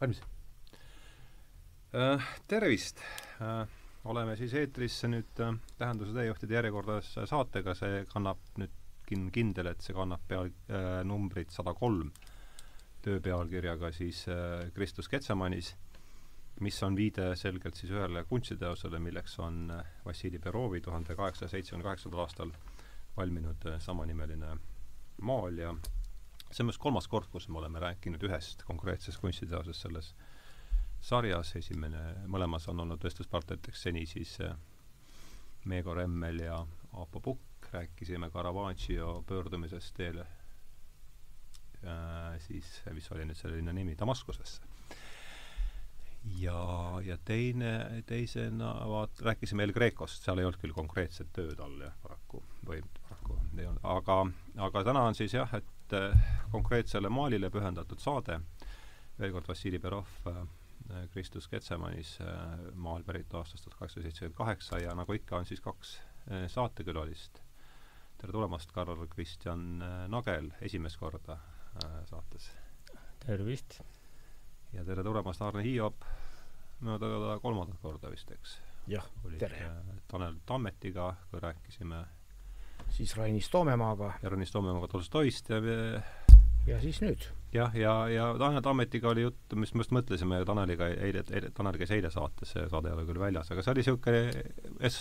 valmis? Äh, tervist! Äh, oleme siis eetrisse nüüd äh, Tähenduse teejuhtide järjekorras saatega, see kannab nüüd kin-, kindel, et see kannab peal- äh,, numbrit sada kolm, töö pealkirjaga siis äh, Kristus Ketsemanis, mis on viide selgelt siis ühele kunstiteosele, milleks on äh, Vassili Perovi tuhande kaheksasaja seitsmekümne kaheksandal aastal valminud äh, samanimeline maal. Ja see on vist kolmas kord, kus me oleme rääkinud ühest konkreetsest kunstiteosest selles sarjas, esimene, mõlemas on olnud vestluspartneriteks seni siis äh, Meego Remmel ja Aapo Pukk, rääkisime Caravaggio pöördumisest teele siis, mis oli nüüd selle linna nimi, Damaskusesse. ja, ja teine, teisena vaat-, rääkisime El Grecost, seal ei olnud küll konkreetset tööd all jah, paraku, või paraku ei olnud, aga, aga täna on siis jah, et äh, konkreetsele maalile pühendatud saade, veel kord Vassili Perov äh, Kristus Ketsemanis äh, maal pärit aastast tuhat kaheksasada seitsekümmend kaheksa ja nagu ikka, on siis kaks äh, saatekülalist. tere tulemast, Karl Kristjan äh, Nagel, esimest korda saates! tervist! ja tere tulemast, Arne Hiiop, mööda kolmandat korda vist, eks? jah, tere! Tanel Tammetiga, kui rääkisime siis Rainis Toomemaaga. ja Rainis Toomemaaga Tolstoist ja ja siis nüüd. Jah, ja, ja, ja Tanel Tammetiga oli juttu, mis me just mõtlesime Taneliga eile, eile, Tanel käis eile saates, see saade ei ole küll väljas, aga see oli niisugune es-,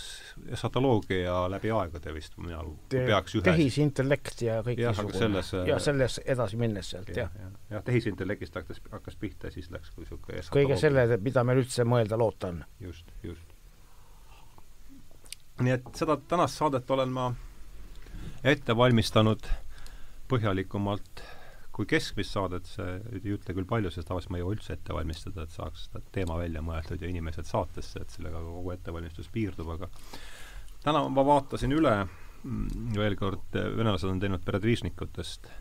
esotoloogia läbi aegade vist, mina Te, peaks ühes tehisintellekt ja kõik selles ja selles edasi minnes sealt, jah. jah, jah, jah, tehisintellektist hakkas, hakkas pihta, siis läks kui niisugune kõige selle, mida meil üldse mõelda loota on. just, just. nii et seda tänast saadet olen ma ette valmistanud põhjalikumalt kui keskmist saadet, see ei ütle küll palju, sest tavaliselt ma ei jõua üldse ette valmistada, et saaks seda teema välja mõeldud ja inimesed saatesse, et sellega kogu ettevalmistus piirdub, aga täna ma vaatasin üle mm, veel kord, venelased on teinud Peredvižnikutest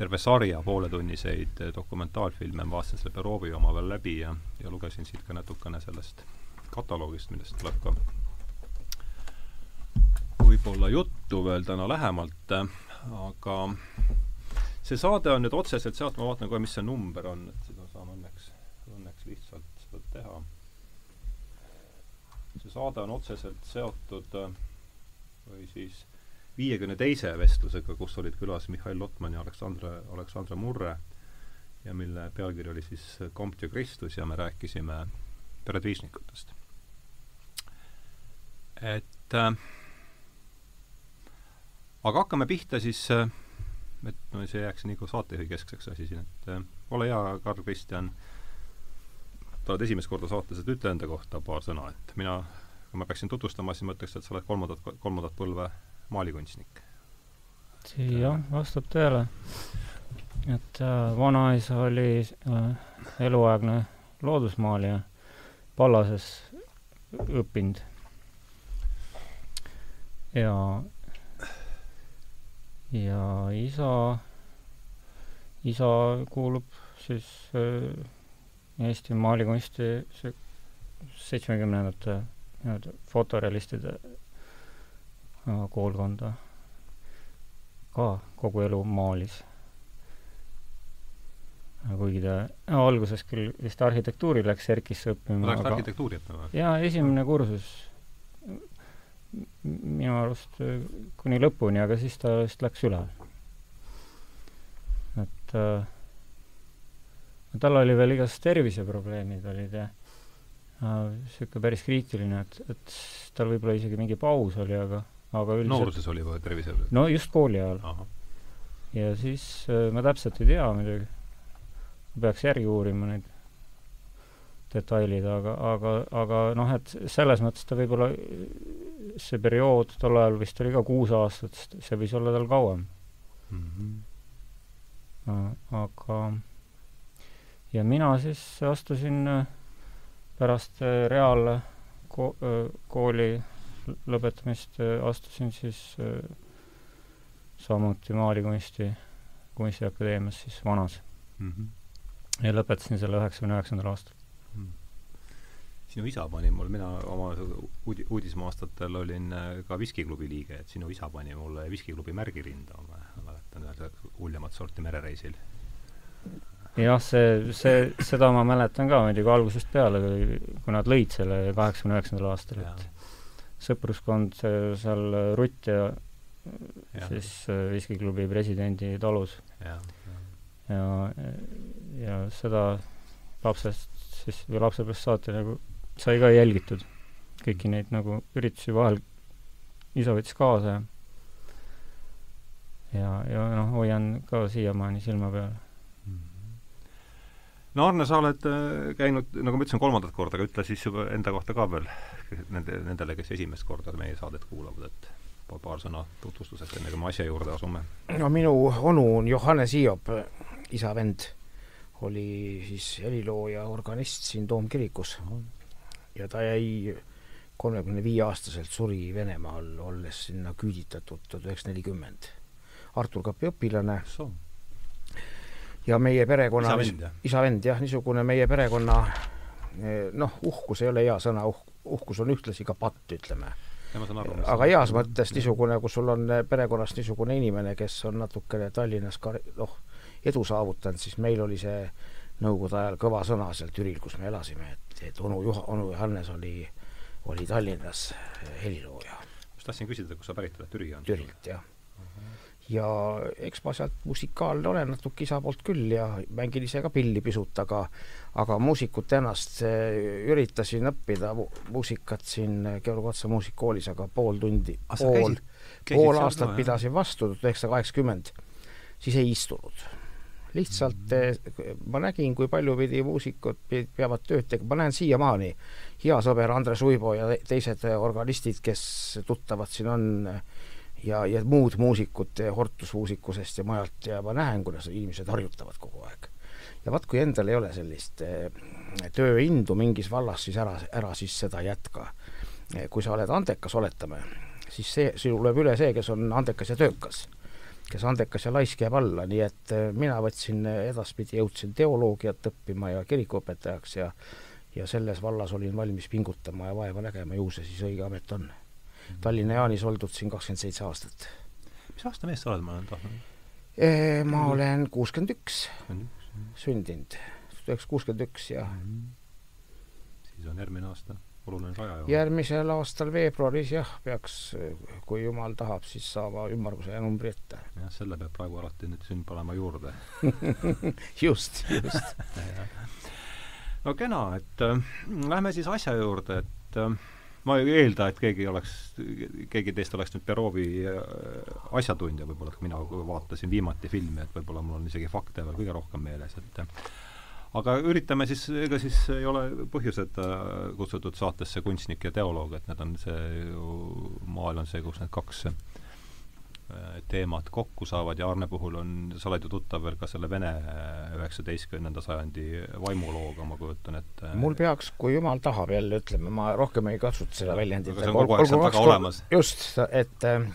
terve sarja pooletunniseid dokumentaalfilme, ma vaatasin selle Perovi oma veel läbi ja, ja lugesin siit ka natukene sellest kataloogist, millest tuleb ka võib-olla juttu veel täna lähemalt, aga see saade on nüüd otseselt sealt, ma vaatan kohe, mis see number on, et seda saan õnneks, õnneks lihtsalt teha. see saade on otseselt seotud või siis viiekümne teise vestlusega, kus olid külas Mihhail Lotman ja Aleksandra, Aleksandra Murre ja mille pealkiri oli siis Comte ja Kristus ja me rääkisime peredviisnikutest. et äh, aga hakkame pihta siis äh, et no see jääks nagu saatejuhi keskseks asi siin, et äh, ole hea, Karl Kristjan, sa oled esimest korda saates, et ütle enda kohta paar sõna, et mina, kui ma peaksin tutvustama, siis ma ütleks, et sa oled kolmandat, kolmandat põlve maalikunstnik. jah, vastab tõele. et äh, vanaisa oli äh, eluaegne loodusmaalija, Pallases õppinud. ja ja isa, isa kuulub siis äh, Eesti maalikunsti seitsmekümnendate nii-öelda fotorealistide äh, koolkonda ka kogu elu maalis. kuigi ta no, alguses küll vist arhitektuuri läks Erkisse õppima. Läks arhitektuuri õppima? jaa, esimene kursus minu arust äh, kuni lõpuni, aga siis ta vist läks üle. et äh, tal oli veel igasugused terviseprobleemid olid ja niisugune äh, päris kriitiline, et, et tal võib-olla isegi mingi paus oli, aga, aga üldiselt nooruses oli või terviseprobleem? no just kooli ajal. ja siis äh, ma täpselt ei tea muidugi, peaks järgi uurima neid detailid, aga, aga, aga noh, et selles mõttes ta võib-olla see periood tol ajal vist oli ka kuus aastat, see võis olla tal kauem mm. -hmm. aga ja mina siis astusin äh, pärast äh, reaalkooli äh, lõpetamist astusin siis samuti maalikunsti kunstiakadeemias siis Vanas mm. -hmm. ja lõpetasin selle üheksakümne üheksandal aastal. Sinu isa pani mul, mina oma uudi-, uudismaastatel olin äh, ka viskiklubi liige, et sinu isa pani mulle viskiklubi märgi rinda, ma mäletan ühel uljamat sorti merereisil. jah, see, see, seda ma mäletan ka muidugi algusest peale, kui, nad lõid selle kaheksakümne üheksandal aastal, et sõpruskond seal Rutt ja, ja. siis äh, viskiklubi presidendi talus. ja, ja, ja, ja seda lapsest siis või lapsepõlvest saati nagu sai ka jälgitud. kõiki neid nagu üritusi vahel isa võttis kaasa ja ja, ja noh, hoian ka siiamaani silma peal no Arne, sa oled äh, käinud, nagu ma ütlesin, kolmandat korda, aga ütle siis juba enda kohta ka veel nende, nendele, kes esimest korda meie saadet kuulavad, et paar sõna tutvustuseks, enne kui me asja juurde asume. no minu onu on Johannes Hiob, isa vend, oli siis helilooja, organist siin Toomkirikus. Ja ta jäi kolmekümne viie aastaselt suri Venemaal, olles sinna küüditatud tuhat üheksasada nelikümmend. Artur Kapi õpilane ja meie perekonna isa-vend, isa-vend, jah, niisugune meie perekonna eh, noh, uhkus ei ole hea sõna, uh-, uhkus on ühtlasi ka patt, ütleme. aga heas mõttes niisugune, kus sul on perekonnas niisugune inimene, kes on natukene Tallinnas ka noh, edu saavutanud, siis meil oli see Nõukogude ajal kõva sõna seal Türil, kus me elasime, et, et onu Juha, onu Johannes oli, oli Tallinnas helilooja. just tahtsin küsida, kust sa pärit oled, Türi on? Türilt, jah ja eks ma sealt musikaalne olen natuke isa poolt küll ja mängin ise ka pilli pisut, aga aga muusikut ennast eh, üritasin õppida muusikat siin Georg Otsa muusikakoolis, aga pool tundi, pool, pool aastat no, pidasin vastu, tuhat üheksasada kaheksakümmend, siis ei istunud. Lihtsalt mm. ma nägin, kui palju pidi muusikud peavad tööd tegema, ma näen siiamaani, hea sõber Andres Uibo ja teised organistid, kes tuttavad siin on, ja, ja muud muusikud hortusmuusikusest ja mujalt ja ma näen, kuidas inimesed harjutavad kogu aeg. ja vaat, kui endal ei ole sellist eh, tööindu mingis vallas, siis ära, ära siis seda jätka. Eh, kui sa oled andekas, oletame, siis see, sinul lööb üle see, kes on andekas ja töökas. Kes andekas ja laisk jääb alla, nii et eh, mina võtsin edaspidi, jõudsin teoloogiat õppima ja kirikuõpetajaks ja ja selles vallas olin valmis pingutama ja vaeva nägema, ju see siis õige amet on Tallinna Jaanis oldud siin kakskümmend seitse aastat. mis aasta mees sa oled, ma olen tahtnud? ma olen kuuskümmend üks sündinud, tuhat üheksasada kuuskümmend üks ja mm. -hmm. siis on järgmine aasta oluline saja ju. järgmisel aastal veebruaris jah, peaks, kui jumal tahab, siis saama ümmarguse numbri ette. jah, selle peab praegu alati nüüd siin panema juurde just, just no kena, et äh, lähme siis asja juurde, et äh, ma ei eelda, et keegi oleks, keegi teist oleks nüüd Perovi äh, asjatundja võib-olla, et mina vaatasin viimati filmi, et võib-olla mul on isegi fakte veel kõige rohkem meeles, et aga üritame siis, ega siis ei ole põhjuseta kutsutud saatesse kunstnik ja teoloog, et need on see ju, maailm on see, kus need kaks Äh, teemad kokku saavad ja Arne puhul on, sa oled ju tuttav veel ka selle Vene äh, üheksateistkümnenda sajandi vaimulooga, ma kujutan ette. mul peaks, kui jumal tahab jälle, ütleme, ma rohkem ei kasuta seda väljendit. olemas. just, et äh,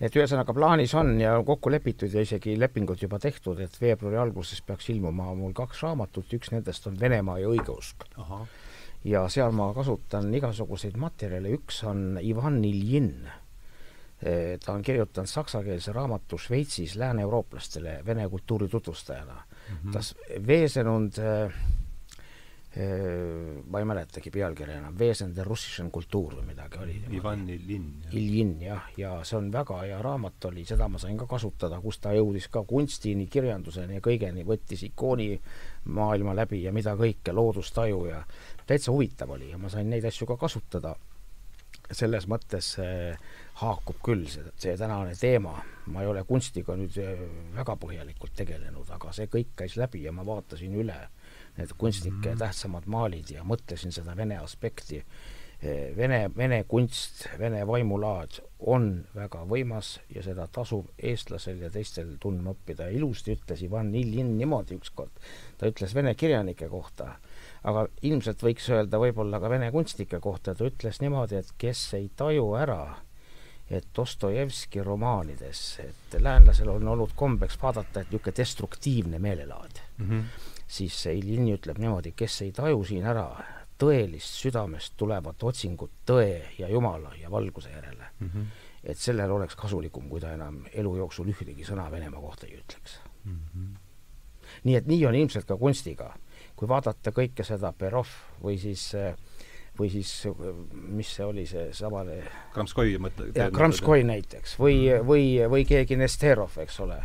et ühesõnaga plaanis on ja kokku lepitud ja isegi lepingud juba tehtud, et veebruari alguses peaks ilmuma mul kaks raamatut, üks nendest on Venemaa ja õigeusk. ja seal ma kasutan igasuguseid materjale, üks on Ivan Iljin Eh, ta on kirjutanud saksakeelse raamatu Šveitsis lääne-eurooplastele vene kultuuri tutvustajana mm. -hmm. ta Wesenud äh, ma ei mäletagi pealkirja enam, Wesen der russischen kultuur või midagi oli. Ivan Iljin. Iljin jah, ja see on väga hea raamat oli, seda ma sain ka kasutada, kus ta jõudis ka kunstini, kirjanduseni ja kõigeni, võttis ikooni maailma läbi ja mida kõike, loodustaju ja täitsa huvitav oli ja ma sain neid asju ka kasutada. selles mõttes äh, haakub küll see, see tänane teema. ma ei ole kunstiga nüüd äh, väga põhjalikult tegelenud, aga see kõik käis läbi ja ma vaatasin üle need kunstnike mm tähtsamad maalid ja mõtlesin seda Vene aspekti. Vene, Vene kunst, Vene vaimulaad on väga võimas ja seda tasub eestlasel ja teistel tundma õppida. ilusti ütles Ivan Iljin niimoodi ükskord, ta ütles vene kirjanike kohta, aga ilmselt võiks öelda võib-olla ka vene kunstnike kohta, ta ütles niimoodi, et kes ei taju ära et Dostojevski romaanides, et läänlasel on olnud kombeks vaadata, et niisugune destruktiivne meelelaad mm. -hmm. Siis Iljini ütleb niimoodi, kes ei taju siin ära tõelist südamest tulevat otsingut tõe ja Jumala ja valguse järele mm, -hmm. et sellel oleks kasulikum, kui ta enam elu jooksul ühtegi sõna Venemaa kohta ei ütleks mm. -hmm. nii et nii on ilmselt ka kunstiga. kui vaadata kõike seda Perov või siis äh, või siis mis see oli, see samane Kramskoi mõte. jah, Kramskoi näiteks või, või, või keegi Nesterov, eks ole.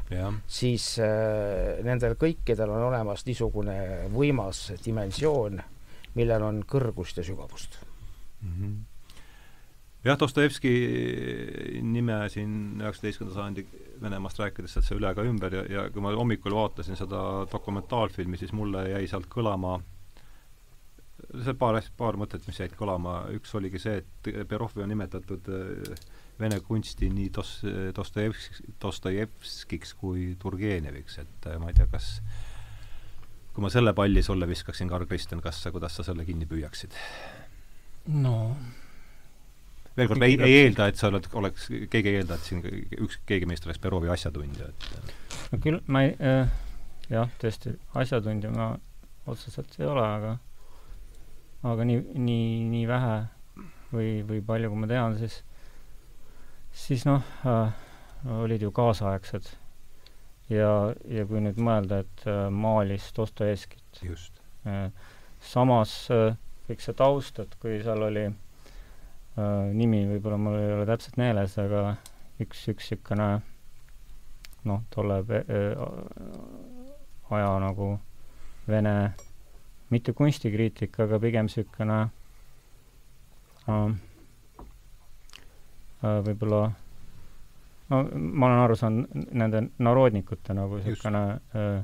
siis äh, nendel kõikidel on olemas niisugune võimas dimensioon, millel on kõrgust ja sügavust mm. -hmm jah, Dostojevski nime siin üheksateistkümnenda sajandi Venemaast rääkides sealt see üle ka ümber ja, ja kui ma hommikul vaatasin seda dokumentaalfilmi, siis mulle jäi sealt kõlama see paar asja, paar mõtet, mis jäid kõlama, üks oligi see, et Perovi on nimetatud äh, vene kunsti nii Dos-, Dostojevsk-, Dostojevskiks kui Turgeneviks, et äh, ma ei tea, kas kui ma selle palli sulle viskaksin, Karl-Kristjan, kas sa, kuidas sa selle kinni püüaksid? no. Veel kord, ei, ei eelda, et sa oled, oleks, keegi ei eelda, et siin üks, keegi meist oleks Perovi asjatundja, et no küll ma ei äh,, jah, tõesti, asjatundja ma otseselt ei ole, aga aga nii, nii, nii vähe või, või palju, kui ma tean, siis, siis noh äh,, olid ju kaasaegsed. ja, ja kui nüüd mõelda, et äh, maalis Dostojevskit. Äh, samas äh, kõik see taust, et kui seal oli äh, nimi võib-olla mul ei ole täpselt meeles, aga üks, üks niisugune noh, tolle äh, aja nagu vene mitte kunstikriitika, aga pigem niisugune äh, äh, võib-olla no ma olen aru saanud nende narodnikute nagu niisugune äh,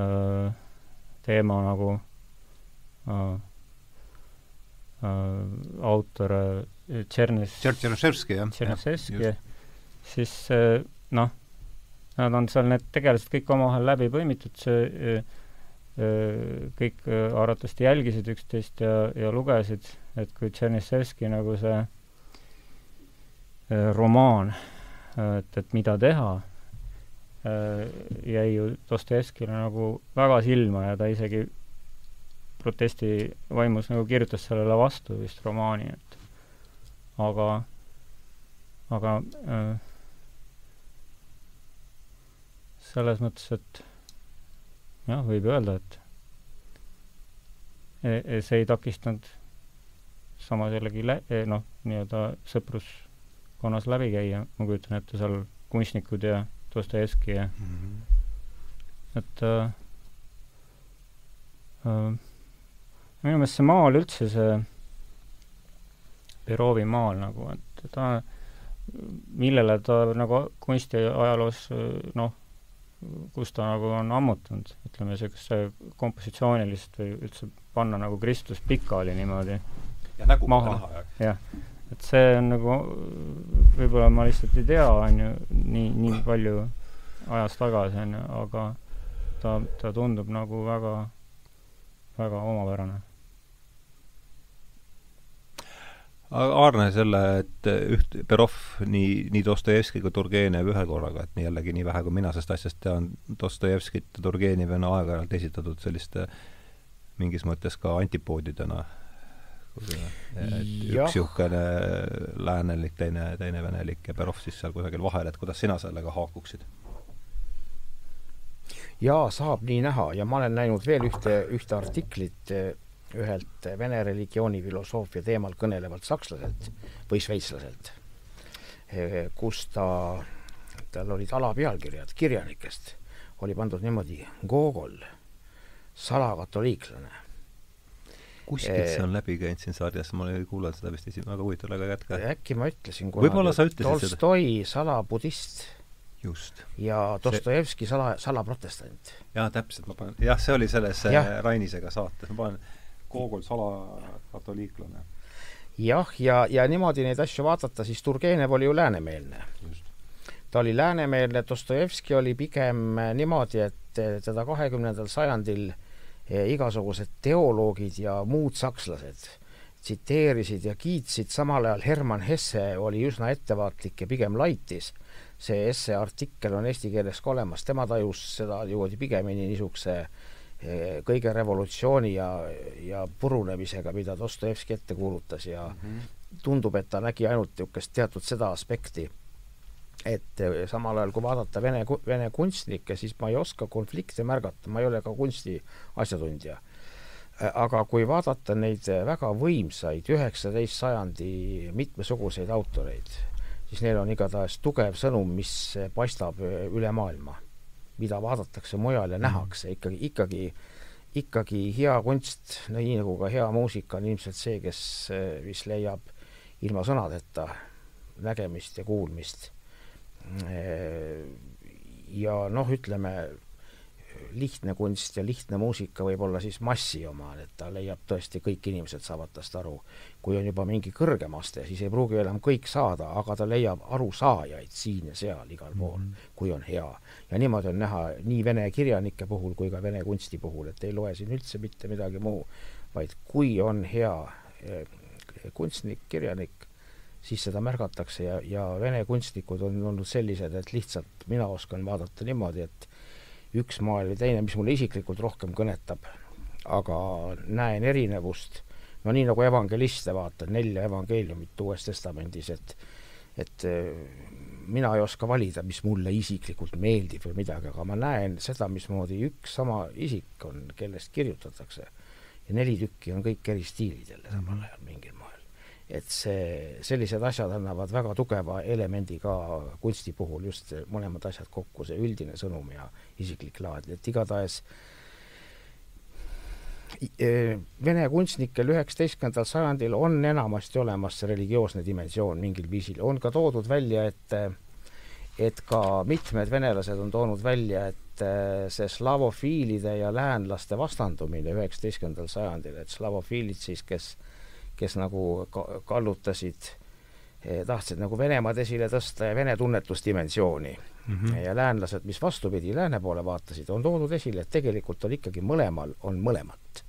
äh, teema nagu äh, äh, autor äh, Tšernis Tšernševski, jah. Tšernševski, siis äh, noh, nad on seal need tegelased kõik omavahel läbi põimitud, see äh, kõik arvatavasti jälgisid üksteist ja, ja lugesid, et kui Tšernissevski nagu see romaan, et, et mida teha, jäi ju Dostojevskile nagu väga silma ja ta isegi protesti vaimus nagu kirjutas sellele vastu vist romaani, et aga, aga selles mõttes, et jah, võib öelda, et e, e, see ei takistanud samas jällegi lä-, e, noh, nii-öelda sõpruskonnas läbi käia, ma kujutan ette, seal kunstnikud ja Dostojevski ja mm -hmm. et äh, äh, minu meelest see maal üldse, see Perovi maal nagu, et ta, millele ta nagu kunstiajaloos noh, kus ta nagu on ammutanud, ütleme niisuguse kompositsioonilist või üldse panna nagu Kristus pikali niimoodi ja nägu maha, jah. et see on nagu, võib-olla ma lihtsalt ei tea, on ju, nii, nii palju ajast tagasi, on ju, aga ta, ta tundub nagu väga, väga omapärane Aarne selle, et üht, Perov nii, nii Dostojevski kui Turgenev ühe korraga, et nii jällegi nii vähe, kui mina sellest asjast tean, Dostojevskit ja Turgenevi on aeg-ajalt esitatud selliste mingis mõttes ka antipoodidena. üks niisugune läänelik, teine, teine venelik ja Perov siis seal kusagil vahel, et kuidas sina sellega haakuksid? jaa, saab nii näha ja ma olen näinud veel ühte, ühte artiklit ühelt vene religiooni filosoofia teemal kõnelevalt sakslaselt või šveitslaselt, kus ta, tal olid alapealkirjad kirjanikest, oli pandud niimoodi Gogol, salakatoliiklane. kuskilt see on läbi käinud siin sarjas, ma ei kuulanud seda vist esimene, väga huvitav, väga jätka. äkki ma ütlesin ütlesid Tolstoi, seda. Tolstoi salabudist just. ja Dostojevski see... sala, salaprotestant. jaa, täpselt, ma panen, jah, see oli selles ja. Rainisega saates, ma panen Gogol salakatoliiklane. jah, ja, ja niimoodi neid asju vaadata, siis Turgenev oli ju läänemeelne. ta oli läänemeelne, Dostojevski oli pigem niimoodi, et teda kahekümnendal sajandil eh, igasugused teoloogid ja muud sakslased tsiteerisid ja kiitsid, samal ajal Hermann Hesse oli üsna ettevaatlik ja pigem laitis. see Hesse artikkel on eesti keeles ka olemas, tema tajus seda niimoodi pigemini niisuguse kõige revolutsiooni ja, ja purunemisega, mida Dostojevski ette kuulutas ja mm -hmm. tundub, et ta nägi ainult niisugust teatud seda aspekti, et samal ajal, kui vaadata vene, vene kunstnikke, siis ma ei oska konflikte märgata, ma ei ole ka kunsti asjatundja. Aga kui vaadata neid väga võimsaid üheksateist sajandi mitmesuguseid autoreid, siis neil on igatahes tugev sõnum, mis paistab üle maailma mida vaadatakse mujal ja mhm. nähakse, ikkagi, ikkagi, ikkagi hea kunst, nii nagu ka hea muusika on ilmselt see, kes, mis leiab ilma sõnadeta nägemist ja kuulmist. ja noh, ütleme lihtne kunst ja lihtne muusika võib olla siis massi oma, et ta leiab tõesti, kõik inimesed saavad tast aru. kui on juba mingi kõrgem aste, siis ei pruugi enam kõik saada, aga ta leiab arusaajaid siin ja seal igal pool mm, -hmm. kui on hea. ja niimoodi on näha nii vene kirjanike puhul kui ka vene kunsti puhul, et ei loe siin üldse mitte midagi muu, vaid kui on hea eh, kunstnik, kirjanik, siis seda märgatakse ja, ja vene kunstnikud on olnud sellised, et lihtsalt mina oskan vaadata niimoodi, et üks maal või teine, mis mulle isiklikult rohkem kõnetab, aga näen erinevust, no nii nagu evangeliste vaatan, nelja evangeeliumit Uues Testamendis, et et äh, mina ei oska valida, mis mulle isiklikult meeldib või midagi, aga ma näen seda, mismoodi üks sama isik on, kellest kirjutatakse. ja neli tükki on kõik eri stiilidel samal ajal mingil moel et see, sellised asjad annavad väga tugeva elemendi ka kunsti puhul, just mõlemad asjad kokku, see üldine sõnum ja isiklik laad, et igatahes e, Vene kunstnikel üheksateistkümnendal sajandil on enamasti olemas see religioosne dimensioon mingil viisil, on ka toodud välja, et et ka mitmed venelased on toonud välja, et see slavofiilide ja läänlaste vastandumine üheksateistkümnendal sajandil, et slavofiilid siis, kes äh, kes nagu kallutasid, eh, tahtsid nagu Venemaad esile tõsta ja Vene tunnetusdimensiooni mm. -hmm. ja läänlased, mis vastupidi, lääne poole vaatasid, on toodud esile, et tegelikult on ikkagi mõlemal, on mõlemat.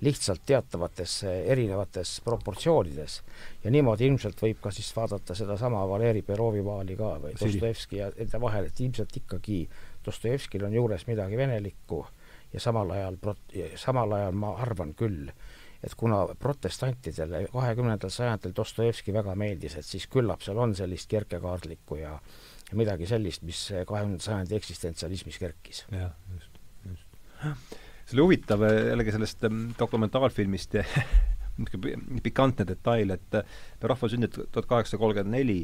lihtsalt teatavates eh, erinevates proportsioonides. ja niimoodi ilmselt võib ka siis vaadata sedasama Valeri Perovi vaali ka või Dostojevski ja nende vahel, et ilmselt ikkagi Dostojevskil on juures midagi venelikku ja samal ajal, samal ajal ma arvan küll, et kuna protestantidele kahekümnendal sajandil Dostojevski väga meeldis, et siis küllap seal on sellist kerkekaardlikku ja ja midagi sellist, mis kahekümnenda sajandi eksistentsialismis kerkis. jah, just, just. see oli huvitav jällegi sellest ähm, dokumentaalfilmist niisugune pikantne detail, et äh, rahva sündinud tuhat kaheksasada kolmkümmend neli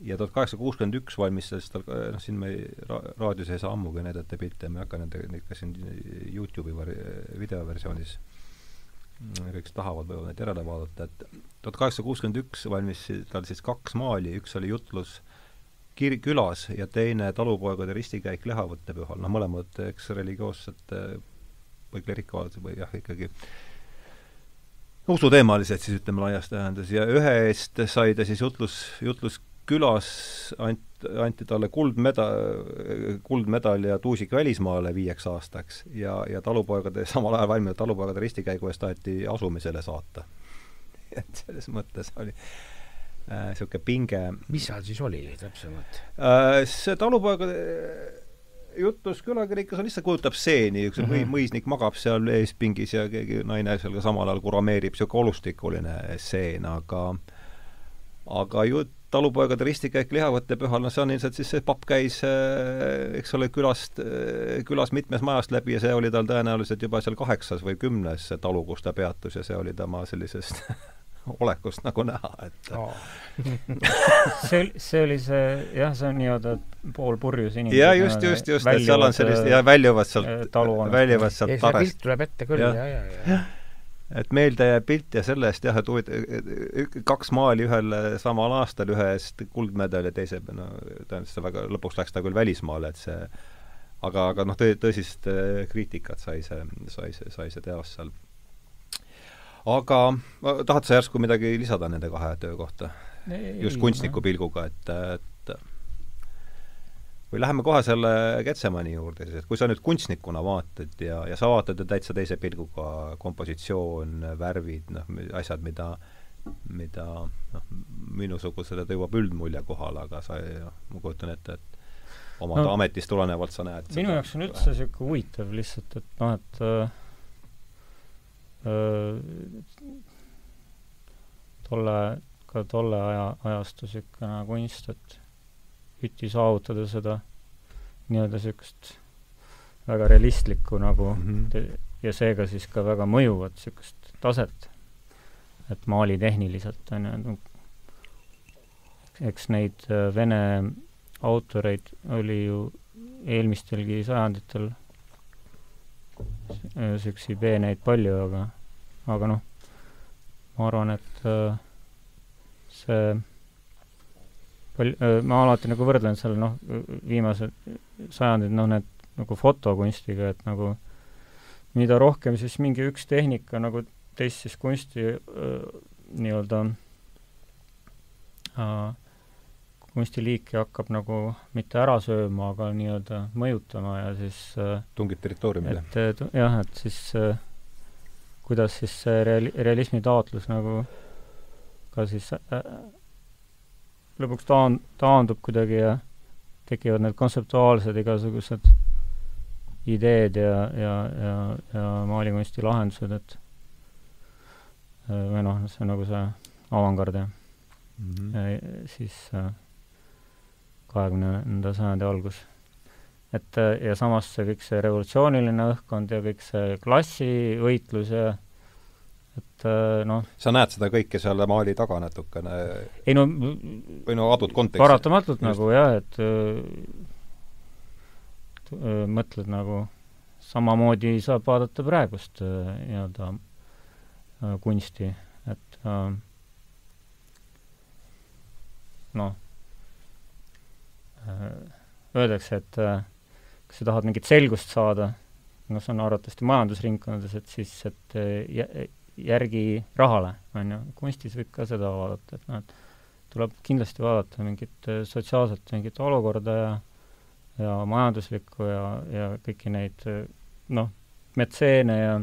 ja tuhat kaheksasada kuuskümmend üks valmistas tal, noh siin me ra raadios ei saa ammugi näidata pilte, ma ei hakka nende, neid ka siin YouTube'i videoversioonis kõik, kes tahavad, võivad neid järele vaadata, et tuhat kaheksasada kuuskümmend üks valmis tal siis kaks maali, üks oli jutlus kir-, külas ja teine talupoegade ristikäik lihavõttepühal, noh mõlemad eks religioossed või klerikaalsed või jah, ikkagi usuteemalised siis ütleme laias tähenduses. Ja ühe eest sai ta siis jutlus, jutlus külas ant-, anti talle kuldmeda-, kuldmedal ja tuusik välismaale viieks aastaks ja, ja talupoegade, samal ajal valminud talupoegade ristikäigu eest taheti asumisele saata. et selles mõttes oli niisugune äh, pinge mis seal siis oli täpsemalt äh,? see talupoegade jutus külakirikas on lihtsalt, kujutab stseeni, üks mm -hmm. mõisnik magab seal eespingis ja keegi naine seal ka samal ajal kurameerib, niisugune olustikuline stseen, aga aga jutt talupoegade ristikäik lihavõttepühal, no see on ilmselt siis see papp käis, äh, eks ole, külast, äh, külas mitmes majast läbi ja see oli tal tõenäoliselt juba seal kaheksas või kümnes talu, kus ta peatus ja see oli tema sellisest olekust nagu näha, et oh. see, see oli see, jah, see on nii-öelda poolpurjus inimene. jaa, just, just, just, et seal on sellist, ja väljuvad sealt, väljuvad sealt tarest. pilt tuleb ette küll ja, ja, ja, ja. ja et meelde jääb pilt ja sellest jah, et huvitav, kaks maali ühel samal aastal, ühe eest kuldmedal ja teise, no tähendab, see väga, lõpuks läks ta küll välismaale, et see aga, aga noh, tõ-, tõsist kriitikat sai see, sai see, sai see teos seal. aga tahad sa järsku midagi lisada nende kahe töö kohta? just kunstniku pilguga, et, et või läheme kohe selle Getsemani juurde siis, et kui sa nüüd kunstnikuna vaatad ja, ja sa vaatad täitsa teise pilguga kompositsioon, värvid, noh, asjad, mida mida noh, minusugusele ta jõuab üldmulje kohale, aga sa, noh, ma kujutan ette, et oma no, ametist tulenevalt sa näed minu jaoks on üldse niisugune huvitav lihtsalt, et noh, et äh, äh, tolle, ka tolle aja, ajastu niisugune kunst, et püüti saavutada seda nii-öelda niisugust väga realistlikku nagu mm -hmm. ja seega siis ka väga mõjuvat niisugust taset, et maalitehniliselt on ju, eks neid äh, vene autoreid oli ju eelmistelgi sajanditel niisuguseid peeneid palju, aga, aga noh, ma arvan, et äh, see pal-, äh, ma alati nagu võrdlen selle noh, viimased sajandid, noh need nagu fotokunstiga, et nagu mida rohkem siis mingi üks tehnika nagu teist siis kunsti nii-öelda äh, kunstiliiki hakkab nagu mitte ära sööma, aga nii-öelda mõjutama ja siis äh, tungib territooriumile? et jah, et siis äh, kuidas siis see reali-, realismi taotlus nagu ka siis äh, lõpuks taan-, taandub kuidagi ja tekivad need kontseptuaalsed igasugused ideed ja, ja, ja, ja maalikunsti lahendused, et või noh, see on nagu see avangard ja mm -hmm. siis äh, kahekümnenda sajandi algus. et äh, ja samas see kõik see revolutsiooniline õhkkond ja kõik see klassivõitlus ja et äh, noh sa näed seda kõike seal maali taga natukene? ei no või no adud konteksti? paratamatult Just. nagu jah, et öö, äh, mõtled nagu samamoodi saab vaadata praegust nii-öelda kunsti, et noh Äh, öeldakse, et äh, kas sa tahad mingit selgust saada, noh, see on arvatavasti majandusringkondades, et siis, et äh, järgi rahale, on ju, kunstis võib ka seda vaadata, et noh, et tuleb kindlasti vaadata mingit sotsiaalset mingit olukorda ja ja majanduslikku ja, ja kõiki neid noh, metseene ja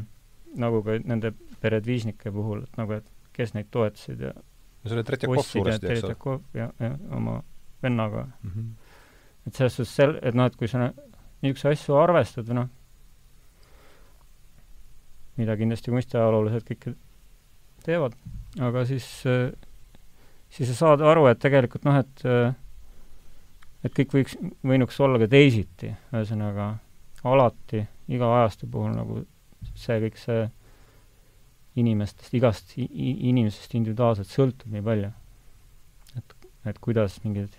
nagu ka nende peredviisnike puhul, et nagu, et kes neid toetasid ja no see oli Tretjakov suuresti, eks ole? ja, ja oma vennaga mm. -hmm et selles suhtes sel-, et noh, et kui sa niisuguseid asju arvestad noh, mida kindlasti kunstiajaloolased kõik teevad, aga siis, siis sa saad aru, et tegelikult noh, et et kõik võiks, võinuks olla ka teisiti, ühesõnaga alati, iga ajastu puhul nagu see kõik see inimestest, igast inimesest individuaalselt sõltub nii palju. et, et kuidas mingid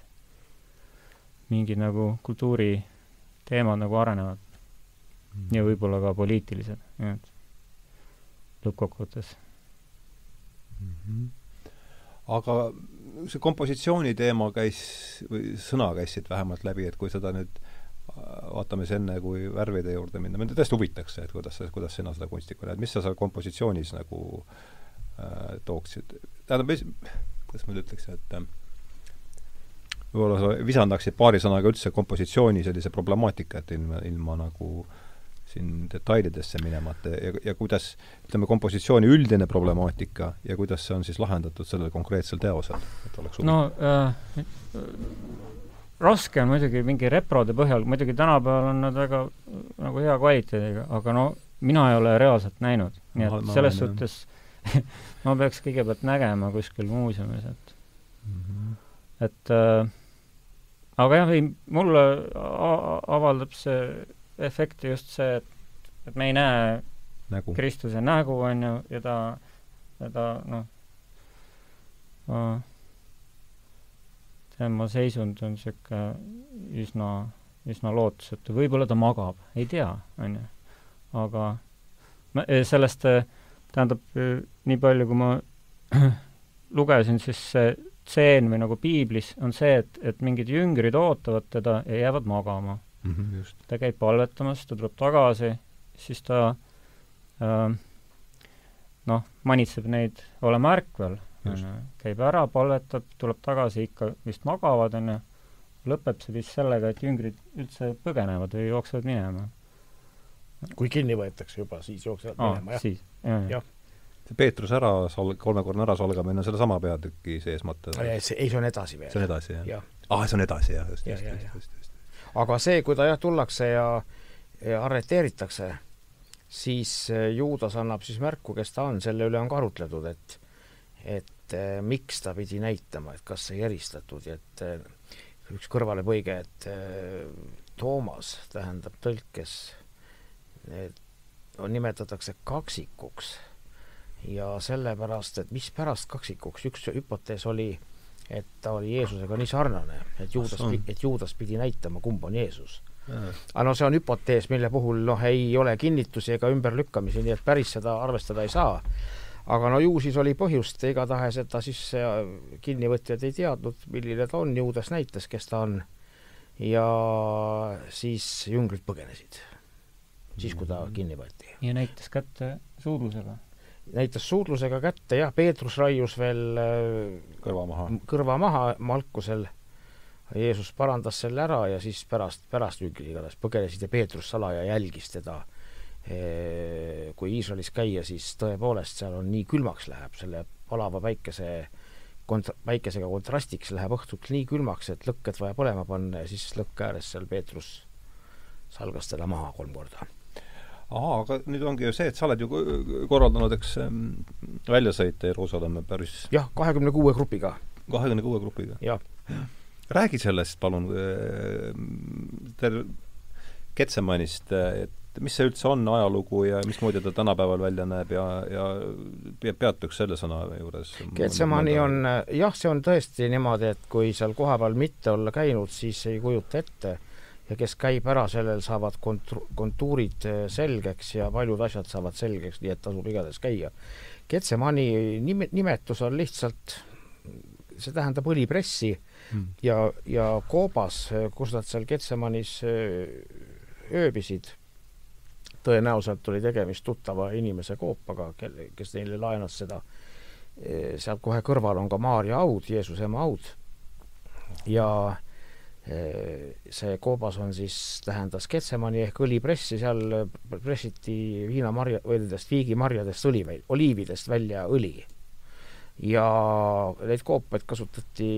mingid nagu kultuuriteemad nagu arenevad mm. ja võib-olla ka poliitilised, et lõppkokkuvõttes mm. -hmm. aga see kompositsiooni teema käis, või sõna käis siit vähemalt läbi, et kui seda nüüd vaatame siis enne, kui värvide juurde minna, mind tõesti huvitaks see, et kuidas kuidas sina seda kunstikku näed, mis sa seal kompositsioonis nagu äh, tooksid, tähendab, kuidas ma nüüd ütleks, et äh, võib-olla sa visandaksid paari sõnaga üldse kompositsiooni sellise problemaatika, et ilma, ilma nagu siin detailidesse minemata ja, ja kuidas, ütleme, kompositsiooni üldine problemaatika ja kuidas see on siis lahendatud sellel konkreetsel teosel, et oleks no äh, raske on muidugi mingi reprode põhjal, muidugi tänapäeval on nad väga nagu hea kvaliteediga, aga no mina ei ole reaalselt näinud, nii et ma selles olen, suhtes ma peaks kõigepealt nägema kuskil muuseumis, et mm -hmm. et äh, aga jah, ei, mulle avaldab see efekti just see, et, et me ei näe nägu. Kristuse nägu, on ju, ja ta, ja ta noh, tema seisund on niisugune üsna, üsna lootusetu, võib-olla ta magab, ei tea, on ju. aga ma, sellest, tähendab, nii palju, kui ma lugesin, siis see tseen või nagu piiblis on see, et, et mingid jüngrid ootavad teda ja jäävad magama mm. -hmm, ta käib palvetamas, ta tuleb tagasi, siis ta äh, noh, manitseb neid olema ärkvel, käib ära, palvetab, tuleb tagasi, ikka vist magavad, on ju, lõpeb see vist sellega, et jüngrid üldse põgenevad või jooksevad minema. kui kinni võetakse juba, siis jooksevad Aa, minema, jah? jah, jah see Peetruse ära sol-, kolmekordne ärasolgamine on sellesama peatüki sees, mõtle? ei, see on edasi veel. see on edasi, jah ja.? ah, see on edasi, jah, just, just, just, just, just. Aga see, kui ta jah, tullakse ja, ja arreteeritakse, siis äh, Juudas annab siis märku, kes ta on, selle üle on ka arutletud, et et eh, miks ta pidi näitama, et kas ei eristatud ja et eh, üks kõrvalepõige, et eh, Toomas tähendab tõlkes, nimetatakse kaksikuks. Ja sellepärast, et mispärast kaksikuks, üks hüpotees oli, et ta oli Jeesusega nii sarnane, et Juudas, et Juudas pidi näitama, kumb on Jeesus. aga no see on hüpotees, mille puhul noh, ei ole kinnitusi ega ümberlükkamisi, nii et päris seda arvestada ei saa aga no ju siis oli põhjust, igatahes, et ta siis kinnivõtjad ei teadnud, milline ta on, Juudas näitas, kes ta on. ja siis jüngrid põgenesid, siis kui ta mm. kinni võeti. ja näitas kätte suudlusega? Näitas suudlusega kätte jah, Peetrus raius veel äh, kõrva maha, kõrva maha Malkusel. Jeesus parandas selle ära ja siis pärast, pärast jüngrid igatahes põgenesid ja Peetrus salaja jälgis teda kui Iisraelis käia, siis tõepoolest seal on nii külmaks läheb, selle palava päikese kont-, päikesega kontrastiks läheb õhtuti nii külmaks, et lõkked vaja põlema panna ja siis lõkke ääres seal Peetrus salgas teda maha kolm korda. Ahaa, aga nüüd ongi ju see, et sa oled ju korraldanud, eks, väljasõite Jeruusalemma päris jah, kahekümne kuue grupiga. kahekümne kuue grupiga? jah. räägi sellest palun, Ketsemanist, et mis see üldse on, ajalugu, ja mismoodi ta tänapäeval välja näeb ja, ja peatuks selle sõna juures? Getsemani on, jah, see on tõesti niimoodi, et kui seal kohapeal mitte olla käinud, siis ei kujuta ette ja kes käib ära, sellel saavad kont-, kontuurid eh, selgeks ja paljud asjad saavad selgeks, nii et tasub igatahes käia. Getsemani nime, nimetus on lihtsalt, see tähendab õlipressi hmm. ja, ja koobas, kus nad seal Getsemanis eh, ööbisid tõenäoliselt oli tegemist tuttava inimese koopaga, kelle, kes neile laenas seda. Seal kohe kõrval on ka Maarja haud, Jeesuse ema haud. ja see koobas on siis, tähendas Ketsemani ehk õlipressi, seal pressiti viinamarja, või nendest viigimarjadest õli, oliividest välja õli. ja neid koopaid kasutati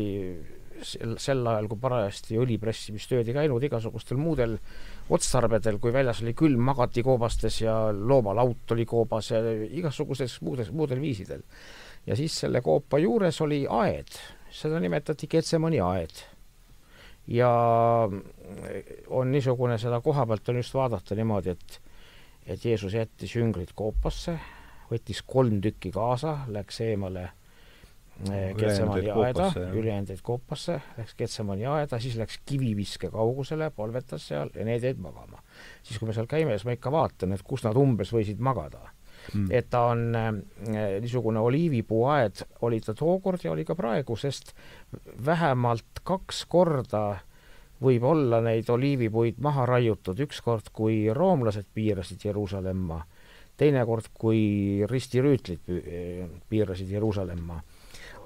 sel, sel ajal, kui parajasti õlipressimistööd ei käinud, igasugustel muudel otstarbedel, kui väljas oli külm, magati koobastes ja loomalaut oli koobas ja igasuguses muudes, muudel viisidel. ja siis selle koopa juures oli aed, seda nimetati Getsemani aed. Ja on niisugune, seda koha pealt on just vaadata niimoodi, et et Jeesus jättis jüngrid koopasse, võttis kolm tükki kaasa, läks eemale Ketsemani aeda, ülejäänuid koopasse, läks Ketsemani aeda, siis läks kiviviske kaugusele, polvetas seal ja need jäid magama. siis, kui me seal käime, siis ma ikka vaatan, et kus nad umbes võisid magada mm.. et ta on äh, niisugune oliivipuuaed, oli ta tookord ja oli ka praegu, sest vähemalt kaks korda võib olla neid oliivipuid maha raiutud, ükskord, kui roomlased piirasid Jeruusalemma, teinekord, kui ristirüütlid piirasid Jeruusalemma.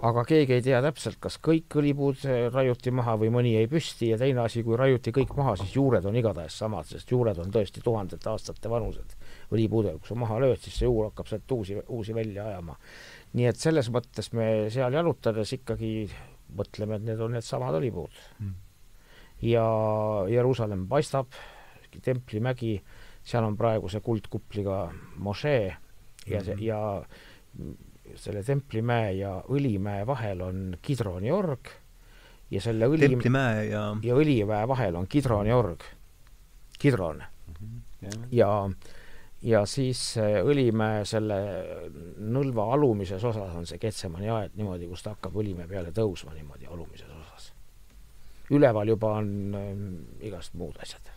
Aga keegi ei tea täpselt, kas kõik õlipuud raiuti maha või mõni jäi püsti ja teine asi, kui raiuti kõik maha, siis juured on igatahes samad, sest juured on tõesti tuhandete aastate vanused õlipuudel, kui sa maha lööd, siis see juur hakkab sealt uusi, uusi välja ajama. nii et selles mõttes me seal jalutades ikkagi mõtleme, et need on needsamad õlipuud mm.. ja Jeruusalemm paistab, templimägi, seal on praegu see kuldkupliga mošee ja see mm -hmm. ja selle Templimäe ja Õlimäe vahel on Kidroni org ja selle õli Templimäe ja ja Õlimäe vahel on Kidroni org, Kidron mm. -hmm. ja ja siis Õlimäe selle nõlva alumises osas on see Ketsemani aed niimoodi, kus ta hakkab Õlimäe peale tõusma niimoodi alumises osas. üleval juba on äh, igast muud asjad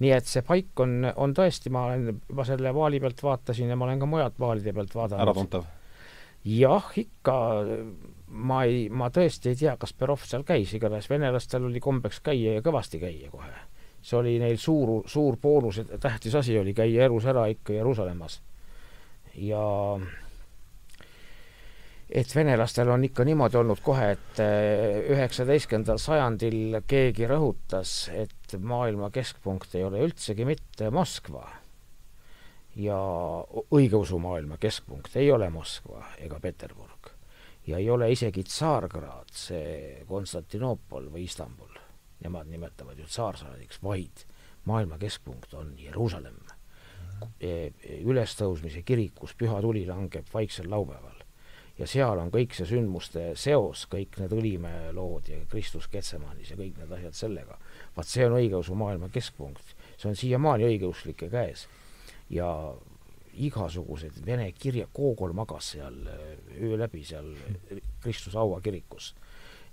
nii et see paik on, on tõesti, ma olen juba selle vaali pealt vaatasin ja ma olen ka mujalt vaalide pealt vaadanud. äratuntav? jah, ikka ma ei, ma tõesti ei tea, kas Perov seal käis, igatahes venelastel oli kombeks käia ja kõvasti käia kohe. See oli neil suur, suur boonus ja tähtis asi oli käia elus ära ikka Jeruusalemmas. ja et venelastel on ikka niimoodi olnud kohe, et eh, üheksateistkümnendal sajandil keegi rõhutas, et maailma keskpunkt ei ole üldsegi mitte Moskva. Ja õigeusu maailma keskpunkt ei ole Moskva ega Peterburg. Ja ei ole isegi Tsaargrad, see Konstantinoopol või Istanbul, nemad nimetavad ju tsaarsaadiks, vaid maailma keskpunkt on Jeruusalemm. E, ülestõusmise kirikus püha tuli langeb vaiksel laupäeval ja seal on kõik see sündmuste seos, kõik need Õlimäe lood ja Kristus Ketsemanis ja kõik need asjad sellega. vaat see on õigeusu maailma keskpunkt, see on siiamaani õigeusklike käes ja igasugused vene kirja, Koogol magas seal öö läbi seal Kristuse Aua kirikus e,.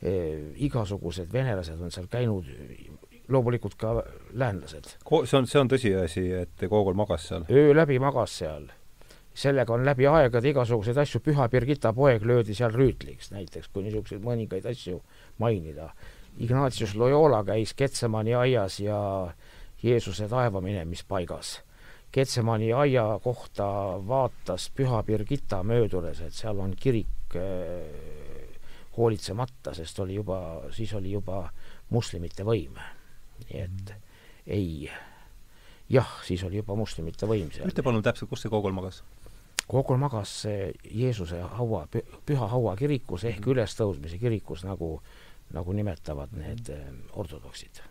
igasugused venelased on seal käinud, loomulikult ka läänlased. See on, see on tõsiasi, et Koogol magas seal? öö läbi magas seal. sellega on läbi aegade igasuguseid asju, Püha Birgitta poeg löödi seal rüütliks näiteks, kui niisuguseid mõningaid asju mainida. Ignatius Loyola käis Getsemani aias ja Jeesuse taeva minemispaigas Getsemani aia kohta vaatas Püha Birgitta möödudes, et seal on kirik äh, hoolitsemata, sest oli juba, siis oli juba moslemite võim. nii et mm. ei, jah, siis oli juba moslemite võim seal. ütle palun täpselt, kus see koogol magas? koogol magas Jeesuse haua, püha haua kirikus ehk mm. ülestõusmise kirikus, nagu, nagu nimetavad need äh, ortodoksid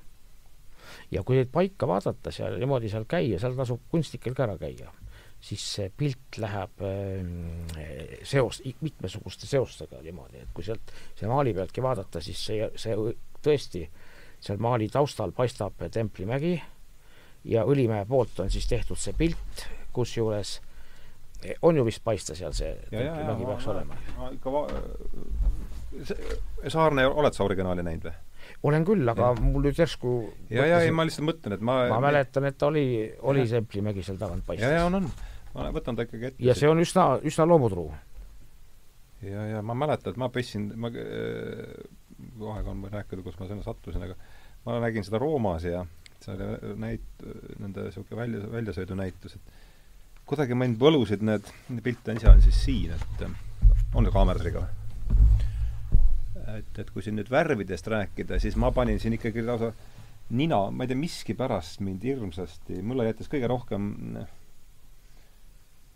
ja kui neid paika vaadata seal, niimoodi seal käia, seal tasub kunstnikel ka ära käia, siis see pilt läheb äh, seos, mitmesuguste seostega niimoodi, et kui sealt see maali pealtki vaadata, siis see, see tõesti, seal maali taustal paistab Templimägi ja Õlimäe poolt on siis tehtud see pilt, kusjuures on ju vist paista seal see Templimägi peaks ma, olema? ma ikka va-, Saarne, oled sa originaali näinud või? olen küll, aga ja. mul nüüd järsku ja, ja ei, ma lihtsalt mõtlen, et ma ma mäletan, et oli, oli Semplimägi seal tagant paistis. ja, ja on, on. Ma võtan ta ikkagi ette. ja see on üsna, üsna loomutruu. ja, ja ma mäletan, et ma pessin, ma äh, kohe on võin rääkida, kus ma sinna sattusin, aga ma nägin seda Roomas ja see oli näit-, nende niisugune välja, väljasõidunäitus, et kuidagi mind võlusid need, pilte ise on siis siin, et on see kaameratriga või? et, et kui siin nüüd värvidest rääkida, siis ma panin siin ikkagi lausa nina, ma ei tea, miskipärast mind hirmsasti, mulle jättis kõige rohkem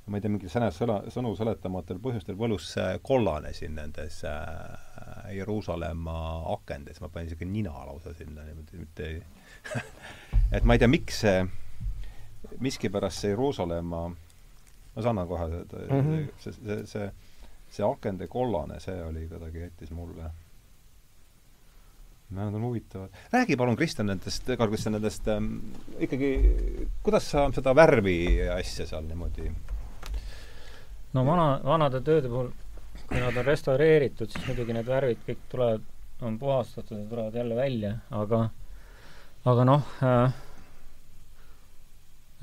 ma ei tea, mingi sõna, sõna, sõnu seletamatul põhjustel võlus kollane siin nendes äh, Jeruusalemma akendes, ma panin niisugune nina lausa sinna niimoodi, mitte et ma ei tea, miks see, miskipärast see Jeruusalemma, ma saan kohe seda mm, -hmm. see, see, see, see akende kollane, see oli kuidagi, jättis mulle Nad on huvitavad. räägi palun, Kristjan, nendest, Karl Kristjan, nendest ähm, ikkagi, kuidas sa seda värvi asja seal niimoodi no vana, vanade tööde puhul, kui nad on restaureeritud, siis muidugi need värvid kõik tulevad, on puhastatud ja tulevad jälle välja, aga aga noh äh,,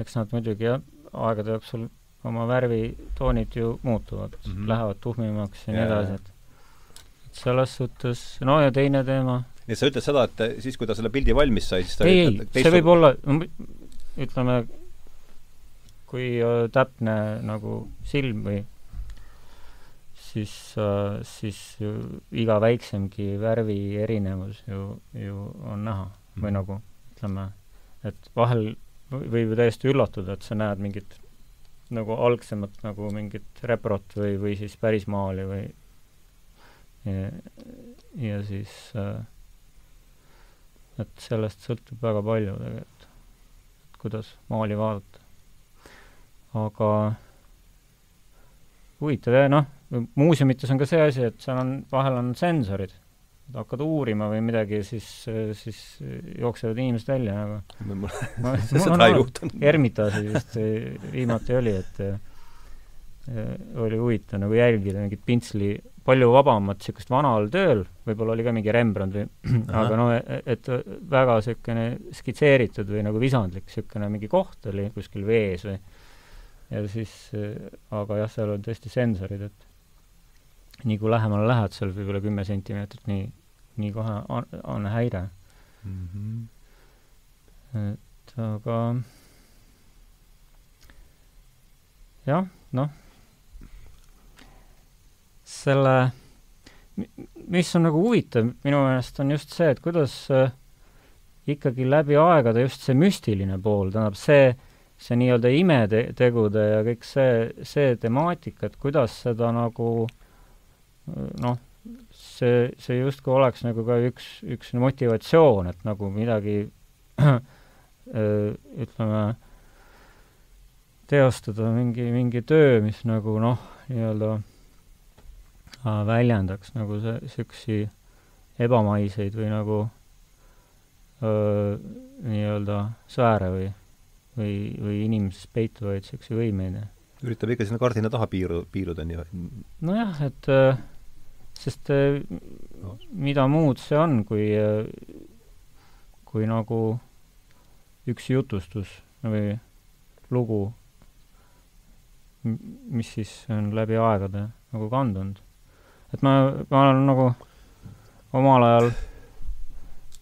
eks nad muidugi jah, aegade jooksul oma värvitoonid ju muutuvad mm, -hmm. lähevad tuhmimaks ja nii edasi, et et selles suhtes, no ja teine teema, nii et sa ütled seda, et siis, kui ta selle pildi valmis sai, siis ta ei, ei, see võib olla, ütleme, kui äh, täpne nagu silm või siis äh,, siis iga väiksemgi värvi erinevus ju, ju on näha mm. või mhm. nagu ütleme, et vahel võib ju täiesti üllatuda, et sa näed mingit nagu algsemat nagu mingit reprot või, või siis päris maali või ja, ja siis äh, et sellest sõltub väga palju tegelikult, et kuidas maali vaadata. Aga huvitav jah, noh, muuseumites on ka see asi, et seal on, vahel on sensorid, hakkad uurima või midagi, siis, siis jooksevad inimesed välja nagu. ma, seda ei juhtunud. Ermitaaži vist viimati oli, et oli huvitav nagu jälgida mingit pintsli palju vabamat niisugust vanal tööl, võib-olla oli ka mingi Rembrandt või aga no et väga niisugune skitseeritud või nagu visandlik niisugune mingi koht oli kuskil vees või ja siis, aga jah, seal on tõesti sensorid, et nii kui lähemale lähed, seal võib-olla kümme sentimeetrit, nii, nii kohe on, on häire mm. -hmm. et aga jah, noh selle, mis on nagu huvitav minu meelest, on just see, et kuidas äh, ikkagi läbi aegade just see müstiline pool, tähendab see, see nii-öelda imetegude ja kõik see, see temaatika, et kuidas seda nagu noh, see, see justkui oleks nagu ka üks, üks motivatsioon, et nagu midagi ütleme, teostada mingi, mingi töö, mis nagu noh, nii-öelda väljendaks nagu see, niisugusi ebamaiseid või nagu nii-öelda sfääre või, või, või inimeses peituvaid niisuguseid võimeid. üritab ikka sinna kardina taha piiru, piiluda nii? nojah, et sest no. mida muud see on, kui, kui nagu üks jutustus või lugu, mis siis on läbi aegade nagu kandunud. et ma, ma olen nagu omal ajal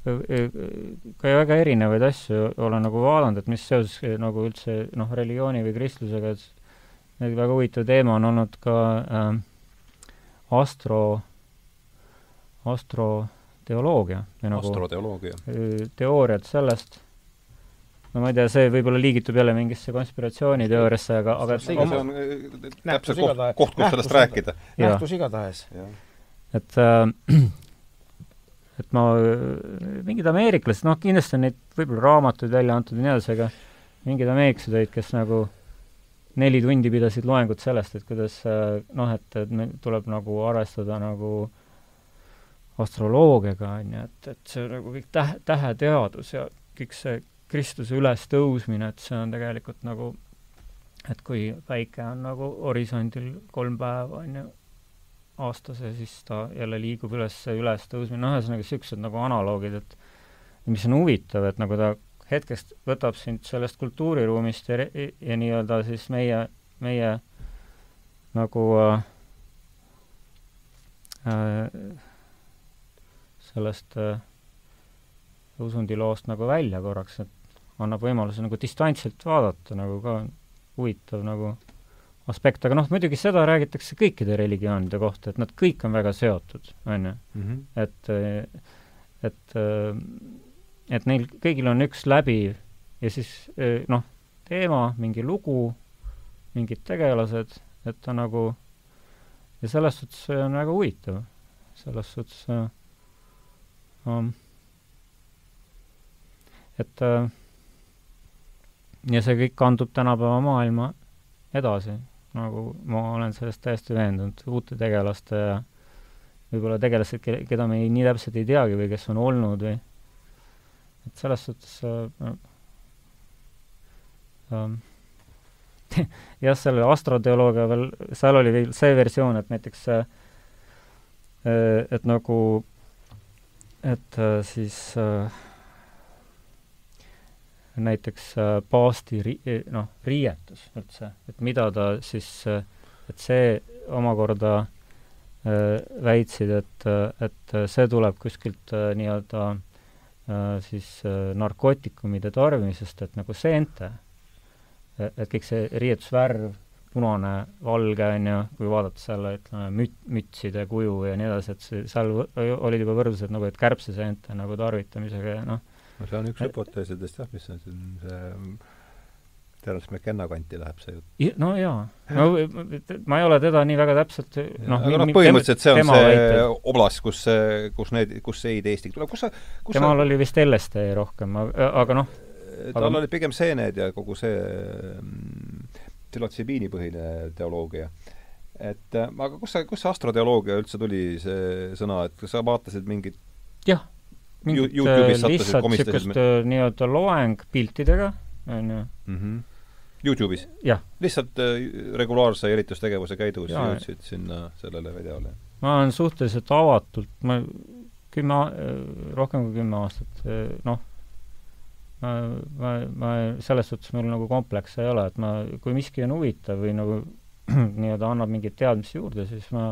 ka väga erinevaid asju olen nagu vaadanud, et mis seoses nagu üldse noh, religiooni või kristlusega, et väga huvitav teema on olnud ka äh, astro, astroteoloogia. Nagu, astroteoloogia. teooriad sellest, no ma ei tea, see võib-olla liigitub jälle mingisse konspiratsiooniteooriasse, aga, aga see on täpselt koht, koht, kus sellest rääkida. nähtus igatahes. et äh, et ma, mingid ameeriklased, noh, kindlasti on neid võib-olla raamatuid välja antud ja nii edasi, aga mingid ameeriklased olid, kes nagu neli tundi pidasid loengut sellest, et kuidas noh, et, et meil tuleb nagu arvestada nagu astroloogiaga, on ju, et, et see nagu kõik tähe, täheteadus ja kõik see Kristuse ülestõusmine, et see on tegelikult nagu, et kui päike on nagu horisondil kolm päeva, on ju, aastas ja siis ta jälle liigub üles, üles tõusmine, noh, ühesõnaga niisugused nagu analoogid, et mis on huvitav, et nagu ta hetkest võtab sind sellest kultuuriruumist ja, ja nii-öelda siis meie, meie nagu äh, äh sellest äh, usundiloost nagu välja korraks, et annab võimaluse nagu distantsilt vaadata, nagu ka. Huvitav nagu aspekt, aga noh, muidugi seda räägitakse kõikide religioonide kohta, et nad kõik on väga seotud, on ju. Mhm. et, et, et neil kõigil on üks läbiv ja siis noh, teema, mingi lugu, mingid tegelased, et ta nagu, ja selles suhtes see on väga huvitav. selles suhtes um, et ja see kõik kandub tänapäeva maailma edasi nagu ma olen sellest täiesti veendunud, uute tegelaste ja võib-olla tegelased, keda me ei, nii täpselt ei teagi või kes on olnud või et selles suhtes äh, äh, jah, selle astroteoloogia veel, seal oli veel see versioon, et näiteks äh, et nagu, et äh, siis äh, näiteks äh, paasti ri-, eh, noh, riietus üldse, et mida ta siis, äh, et see omakorda äh, väitsid, et, et see tuleb kuskilt nii-öelda siis narkootikumide tarbimisest, et nagu seente, et kõik see riietusvärv, punane, valge, on ju, kui vaadata selle, ütleme, müt-, mütside kuju ja nii edasi, et see, seal olid juba võrdlused nagu, et kärbseseente nagu tarvitamisega ja noh, no see on üks hüpoteesidest jah, mis on siin see tõenäoliselt McKenna kanti läheb see jutt. no jaa, no ma ei ole teda nii väga täpselt noh, aga noh, põhimõtteliselt see on see väited. oblast, kus, kus need, kus see ideestik tuleb, kus sa kus temal sa... oli vist LSD rohkem, aga noh tal aga... oli pigem seened ja kogu see mm, psühhotsibiinipõhine teoloogia. et aga kus see, kus see astroteoloogia üldse tuli, see sõna, et kas sa vaatasid mingit jah mingit lihtsalt niisugust äh, nii-öelda loeng piltidega, on ju. Mhm. Youtube'is? lihtsalt äh, regulaarse jälitustegevuse käigus ja, jõudsid sinna sellele videole? ma olen suhteliselt avatult, ma kümme, äh, rohkem kui kümme aastat, noh, ma, ma, ma selles suhtes mul nagu komplekse ei ole, et ma, kui miski on huvitav või nagu nii-öelda annab mingeid teadmisi juurde, siis ma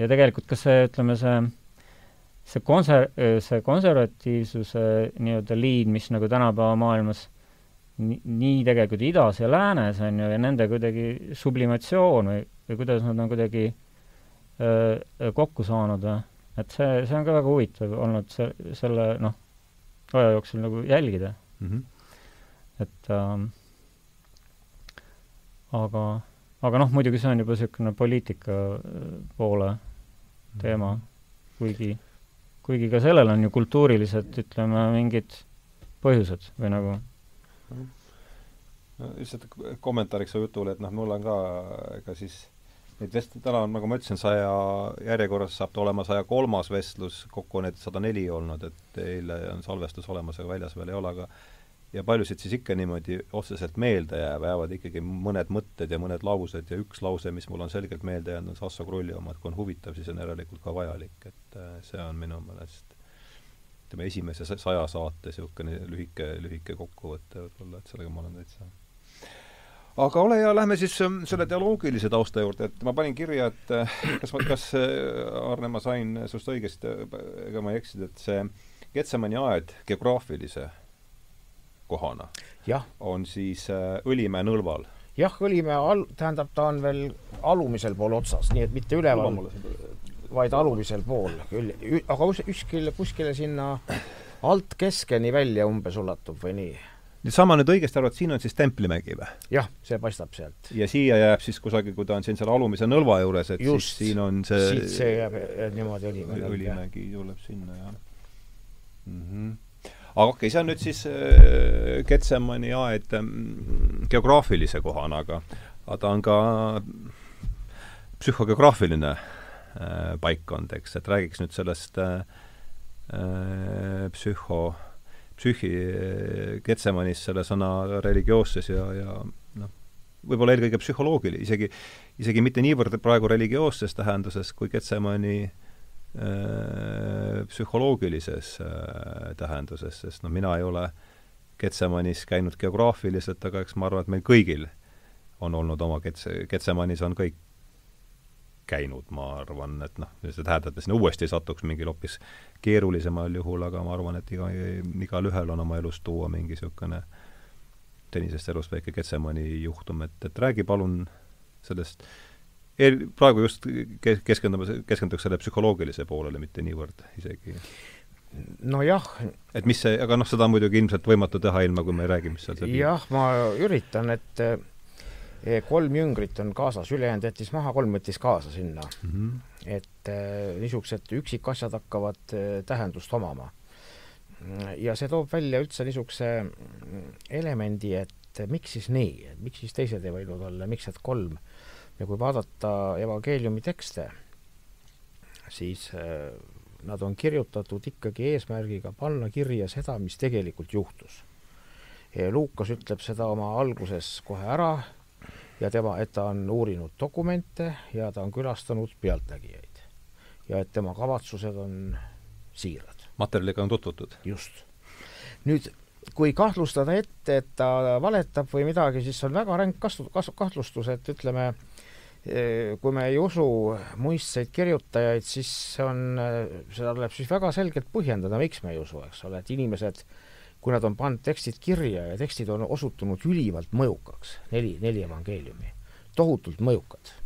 ja tegelikult ka see, ütleme, see see konser-, see konservatiivsuse nii-öelda liin, mis nagu tänapäeva maailmas nii, nii tegelikult idas ja läänes on ju, ja nende kuidagi sublimatsioon või, või kuidas nad on kuidagi öö, kokku saanud või, et see, see on ka väga huvitav olnud see, selle noh, aja jooksul nagu jälgida mm. -hmm. et ähm, aga, aga noh, muidugi see on juba niisugune poliitika poole teema, kuigi, kuigi ka sellel on ju kultuurilised, ütleme, mingid põhjused või nagu no lihtsalt kommentaariks su jutule, et noh, mul on ka ega siis neid vest-, täna on, nagu ma ütlesin, saja, järjekorras saab ta olema saja kolmas vestlus, kokku on neid sada neli olnud, et eile on salvestus olemas, aga väljas veel ei ole, aga ja paljusid siis ikka niimoodi otseselt meelde jääb, jäävad ikkagi mõned mõtted ja mõned laused ja üks lause, mis mul on selgelt meelde jäänud, on Sasso Krulli oma, et kui on huvitav, siis on järelikult ka vajalik, et äh, see on minu meelest ütleme, esimese saja saate niisugune lühike, lühike kokkuvõte võib-olla, et sellega ma olen täitsa aga ole hea, lähme siis ähm, selle teoloogilise tausta juurde, et ma panin kirja, et äh, kas, kas äh, Arne, ma sain sinust õigesti, ega ma ei eksinud, et see Getsemani aed geograafilise kohana on siis äh, Õlimäe nõlval? jah, Õlimäe al-, tähendab, ta on veel alumisel pool otsas, nii et mitte üleval, vaid alumisel pool küll, aga kuskil, kuskile sinna alt keskeni välja umbes ulatub või nii nüüd sama nüüd õigesti et siin on siis Templimägi või? jah, see paistab sealt. ja siia jääb siis kusagil, kui ta on siin selle alumise nõlva juures, et Just, siis siin on see siit see jääb niimoodi Õlimägi. Õlimägi tuleb sinna, jah mm. -hmm. Aga okei okay,, see on nüüd siis äh, Getsemani aed äh, geograafilise kohana, aga aga ta on ka psühhogeograafiline äh, paikkond, eks, et räägiks nüüd sellest äh, äh psühho äh, psüühi Getsemanis selle sõna religioosses ja, ja noh, võib-olla eelkõige psühholoogiline, isegi, isegi mitte niivõrd praegu religioosses tähenduses, kui Getsemani äh, psühholoogilises äh, tähenduses, sest noh, mina ei ole Getsemanis käinud geograafiliselt, aga eks ma arvan, et meil kõigil on olnud oma Getse-, Getsemanis on kõik käinud, ma arvan, et noh, see tähendab, et sinna uuesti ei satuks mingil hoopis keerulisemal juhul, aga ma arvan, et iga, igalühel on oma elus tuua mingi niisugune senisest elust väike Getsemani juhtum, et, et räägi palun sellest eel-, praegu just keskendume, keskenduks selle psühholoogilise poolele, mitte niivõrd isegi nojah. et mis see, aga noh, seda on muidugi ilmselt võimatu teha ilma, kui me ei räägi, mis seal see jah, ma üritan, et kolm jüngrit on kaasas, ülejäänud jättis maha, kolm võttis kaasa sinna mm. -hmm. et äh, niisugused üksikasjad hakkavad äh, tähendust omama. ja see toob välja üldse niisuguse elemendi, et miks siis nii, et miks siis teised ei võinud olla, miks need kolm. Ja kui vaadata evangeeliumi tekste, siis äh, nad on kirjutatud ikkagi eesmärgiga panna kirja seda, mis tegelikult juhtus. Luukas ütleb seda oma alguses kohe ära ja tema, et ta on uurinud dokumente ja ta on külastanud pealtnägijaid. ja et tema kavatsused on siirad. materjaliga on tutvutud? just. nüüd, kui kahtlustada ette, et ta valetab või midagi, siis on väga ränk kastu-, kasu-, kahtlustus, et ütleme, kui me ei usu muistseid kirjutajaid, siis on, seda tuleb siis väga selgelt põhjendada, miks me ei usu, eks ole, et inimesed äh, kui nad on pannud tekstid kirja ja tekstid on osutunud ülimalt mõjukaks, neli, neli evangeeliumi, tohutult mõjukad.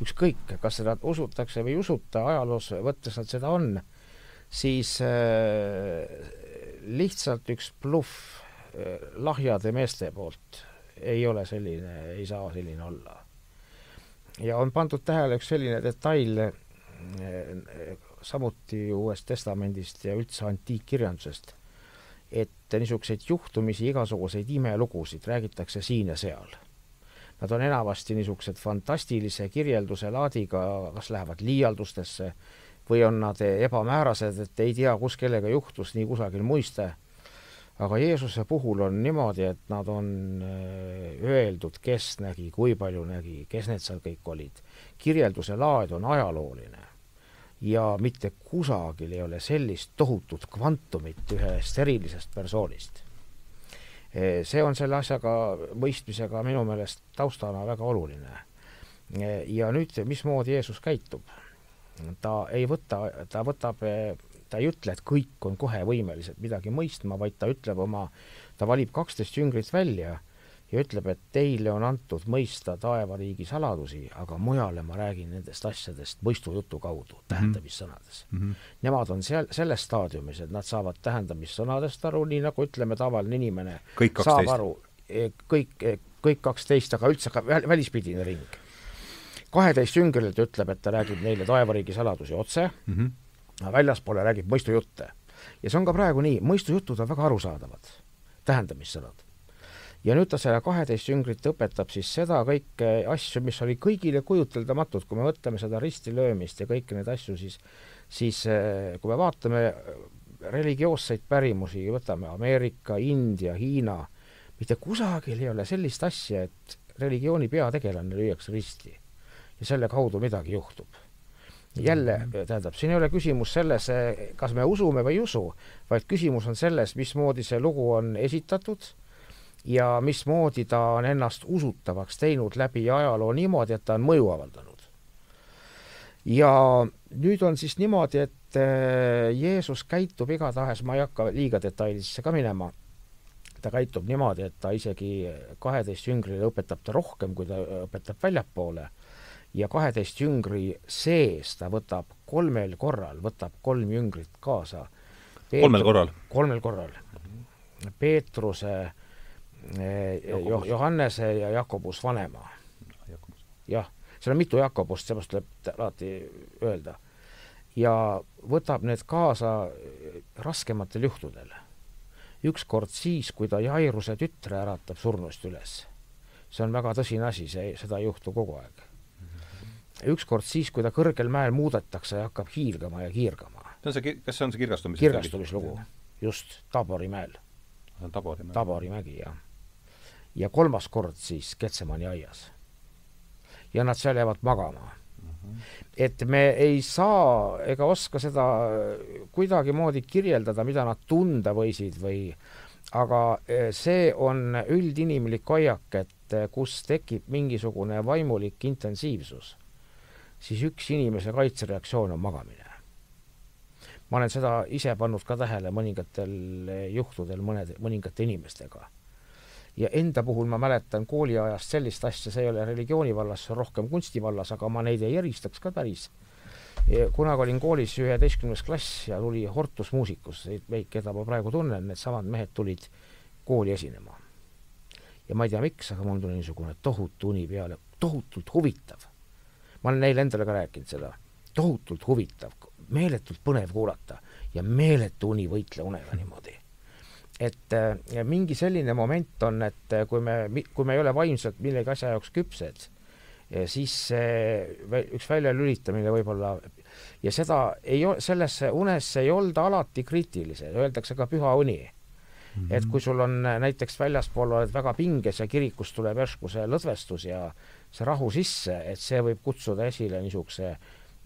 ükskõik, kas seda usutakse või ei usuta, ajaloos võttes nad seda on, siis äh, lihtsalt üks bluff äh, lahjade meeste poolt ei ole selline, ei saa selline olla. Ja on pandud tähele üks selline detail äh, samuti Uuest Testamendist ja üldse antiikkirjandusest et niisuguseid juhtumisi, igasuguseid imelugusid räägitakse siin ja seal. Nad on enamasti niisugused fantastilise kirjelduse laadiga, kas lähevad liialdustesse või on nad ebamäärased, et ei tea, kus kellega juhtus, nii kusagil muiste. Aga Jeesuse puhul on niimoodi, et nad on äh, öeldud, kes nägi, kui palju nägi, kes need seal kõik olid. kirjelduse laad on ajalooline ja mitte kusagil ei ole sellist tohutut kvantumit ühest erilisest persoonist. E, see on selle asjaga mõistmisega minu meelest taustana väga oluline. E, ja nüüd, mismoodi Jeesus käitub? ta ei võta, ta võtab, ta ei ütle, et kõik on kohe võimelised midagi mõistma, vaid ta ütleb oma, ta valib kaksteist jüngrit välja ja ütleb, et teile on antud mõista taevariigi saladusi, aga mujale ma räägin nendest asjadest mõistujutu kaudu, mhm. tähendamissõnades mm. -hmm. Nemad on seal, selles staadiumis, et nad saavad tähendamissõnadest aru, nii nagu ütleme, tavaline inimene kõik saab aru, e, kõik, e, kõik kaksteist, aga üldse ka välispidine ring. kaheteist jüngrile ta ütleb, et ta räägib neile taevariigi saladusi otse mm, -hmm. Väljaspoole räägib mõistujutte. ja see on ka praegu nii, mõistujutud on väga arusaadavad, tähendamissõnad. ja nüüd ta selle kaheteist jüngrit õpetab siis seda kõike asju, mis oli kõigile kujuteldamatud, kui me mõtleme seda ristilöömist ja kõiki neid asju, siis siis eh, kui me vaatame religioosseid pärimusi, võtame Ameerika, India, Hiina, mitte kusagil ei ole sellist asja, et religiooni peategelane lüüakse risti ja selle kaudu midagi juhtub. Jälle, tähendab, siin ei ole küsimus selles, kas me usume või ei usu, vaid küsimus on selles, mismoodi see lugu on esitatud ja mismoodi ta on ennast usutavaks teinud läbi ajaloo niimoodi, et ta on mõju avaldanud. ja nüüd on siis niimoodi, et eh, Jeesus käitub igatahes, ma ei hakka liiga detailidesse ka minema, ta käitub niimoodi, et ta isegi kaheteist jüngrile õpetab ta rohkem, kui ta õpetab väljapoole ja kaheteist jüngri sees ta võtab kolmel korral, võtab kolm jüngrit kaasa. kolmel korral? kolmel korral. Peetruse eh, jo, Johannese ja Jakobus vanema. jah, seal on mitu Jakobust, seepärast tuleb alati öelda. ja võtab need kaasa raskematel juhtudel ükskord siis, kui ta Jairuse tütre äratab surnust üles. see on väga tõsine asi, see, seda ei juhtu kogu aeg. Ükskord siis, kui ta kõrgel mäel muudetakse ja hakkab hiilgama ja kiirgama. see on see, kas see on see kirgastumise kirgastumislugu, just, Tabori mäel. Tabori mägi. Tabori mägi, jah. ja kolmas kord siis Ketsemani aias. ja nad seal jäävad magama et me ei saa ega oska seda kuidagimoodi kirjeldada, mida nad tunda võisid või aga e, see on üldinimlik hoiak, et e, kus tekib mingisugune vaimulik intensiivsus, siis üks inimese kaitsereaktsioon on magamine. ma olen seda ise pannud ka tähele mõningatel juhtudel mõnede, mõningate inimestega ja enda puhul ma mäletan kooliajast sellist asja, see ei ole religiooni vallas, see on rohkem kunsti vallas, aga ma neid ei eristaks ka päris. kunagi olin koolis üheteistkümnes klass ja tuli Hortus muusikus, meid, keda ma praegu tunnen, needsamad mehed tulid kooli esinema. ja ma ei tea, miks, aga mul tuli niisugune tohutu uni peale, tohutult huvitav. Ma olen neile endale ka rääkinud seda, tohutult huvitav, meeletult põnev kuulata ja meeletu uni võitle unega niimoodi. et äh, mingi selline moment on, et äh, kui me, kui me ei ole vaimselt millegi asja jaoks küpsed, siis see üks väljalülitamine võib-olla ja seda ei, sellesse unesse ei olda alati kriitilised, öeldakse ka püha uni. Mm -hmm. et kui sul on näiteks väljaspool oled väga pinges ja kirikust tuleb järsku see lõdvestus ja see rahu sisse, et see võib kutsuda esile niisuguse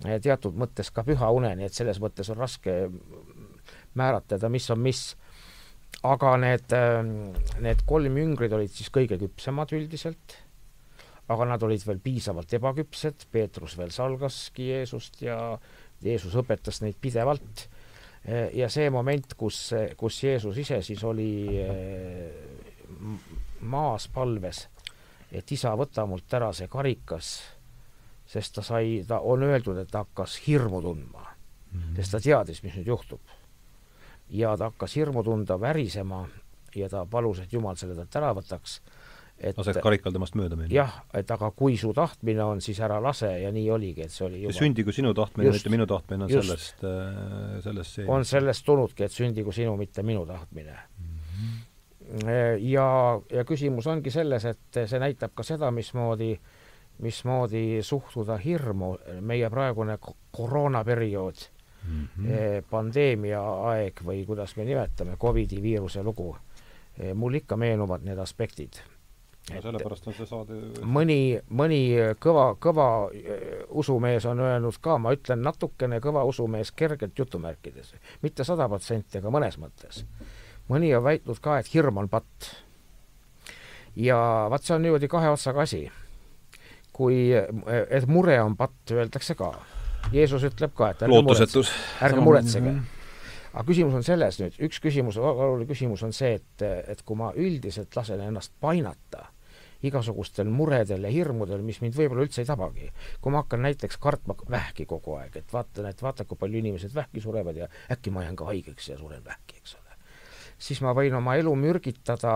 teatud mõttes ka püha une, nii et selles mõttes on raske määratleda, mis on mis aga need, ähm, need kolm jüngrid olid siis kõige küpsemad üldiselt, aga nad olid veel piisavalt ebaküpsed, Peetrus veel salgaski Jeesust ja Jeesus õpetas neid pidevalt. Äh, ja see moment, kus, kus Jeesus ise siis oli äh, maas palves, et isa, võta mult ära see karikas, sest ta sai, ta on öeldud, et ta hakkas hirmu tundma mm, -hmm. sest ta teadis, mis nüüd juhtub ja ta hakkas hirmu tunda, värisema ja ta palus, et Jumal selle talt ära võtaks. et laseks karikal temast mööda minna. jah, et aga kui su tahtmine on, siis ära lase ja nii oligi, et see oli Jumal. sündigu sinu tahtmine, mitte minu tahtmine on just. sellest, äh, sellest see on sellest tulnudki, et sündigu sinu, mitte minu tahtmine mm. -hmm. Ja, ja küsimus ongi selles, et see näitab ka seda, mismoodi mismoodi suhtuda hirmu, meie praegune koroonaperiood mm -hmm. pandeemia aeg või kuidas me nimetame, Covidi viiruse lugu. Eh, mul ikka meenuvad need aspektid. no sellepärast on see saade mõni, mõni kõva, kõva usumees on öelnud ka, ma ütlen natukene kõva usumees kergelt jutumärkides, mitte sada protsenti, aga mõnes mõttes. Mõni on väitnud ka, et hirm on patt. ja vaat see on niimoodi kahe otsaga asi. kui, et mure on patt, öeldakse ka Jeesus ütleb ka, et ärge lootusetus. ärge muretsege. aga küsimus on selles nüüd, üks küsimus, oluline küsimus on see, et, et kui ma üldiselt lasen ennast painata igasugustel muredel ja hirmudel, mis mind võib-olla üldse ei tabagi. kui ma hakkan näiteks kartma vähki kogu aeg, et vaatan, et vaata, kui palju inimesed vähki surevad ja äkki ma jään ka haigeks ja suren vähki, eks ole. Siis ma võin oma elu mürgitada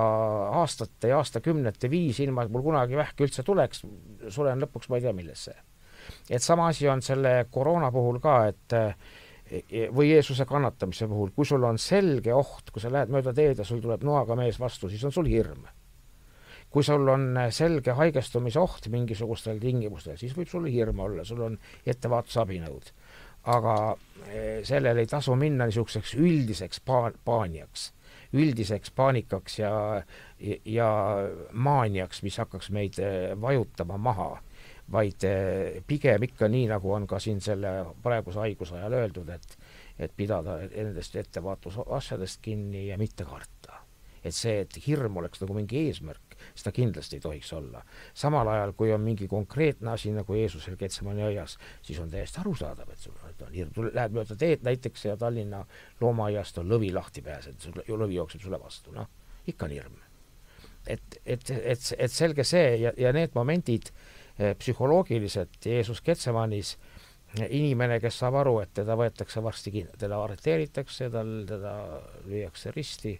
aastate ja aastakümnete viisi, ilma et mul kunagi vähki üldse tuleks, suren lõpuks ma ei tea millesse et sama asi on selle koroona puhul ka, et eh, või Jeesuse kannatamise puhul, kui sul on selge oht, kui sa lähed mööda teed ja sul tuleb noaga mees vastu, siis on sul hirm. kui sul on selge haigestumise oht mingisugustel tingimustel, siis võib sul hirm olla, sul on ettevaatusabinõud. aga eh, sellel ei tasu minna niisuguseks üldiseks paan-, paaniaks üldiseks paanikaks ja, ja maaniaks, mis hakkaks meid eh, vajutama maha, vaid eh, pigem ikka nii, nagu on ka siin selle praeguse haiguse ajal öeldud, et et pidada nendest ettevaatusasjadest kinni ja mitte karta. et see, et hirm oleks nagu mingi eesmärk, seda kindlasti ei tohiks olla. samal ajal, kui on mingi konkreetne asi nagu Jeesusel Getsemani aias, siis on täiesti arusaadav, et sul on hirm, lähed mööda teed näiteks ja Tallinna loomaaiast on lõvi lahti pääsenud, sul, lõvi jookseb sulle vastu, noh, ikka on hirm. et, et, et, et selge see ja, ja need momendid eh, psühholoogiliselt Jeesus Getsemanis inimene, kes saab aru, et teda võetakse varsti kinni, teda arreteeritakse, tal, teda lüüakse risti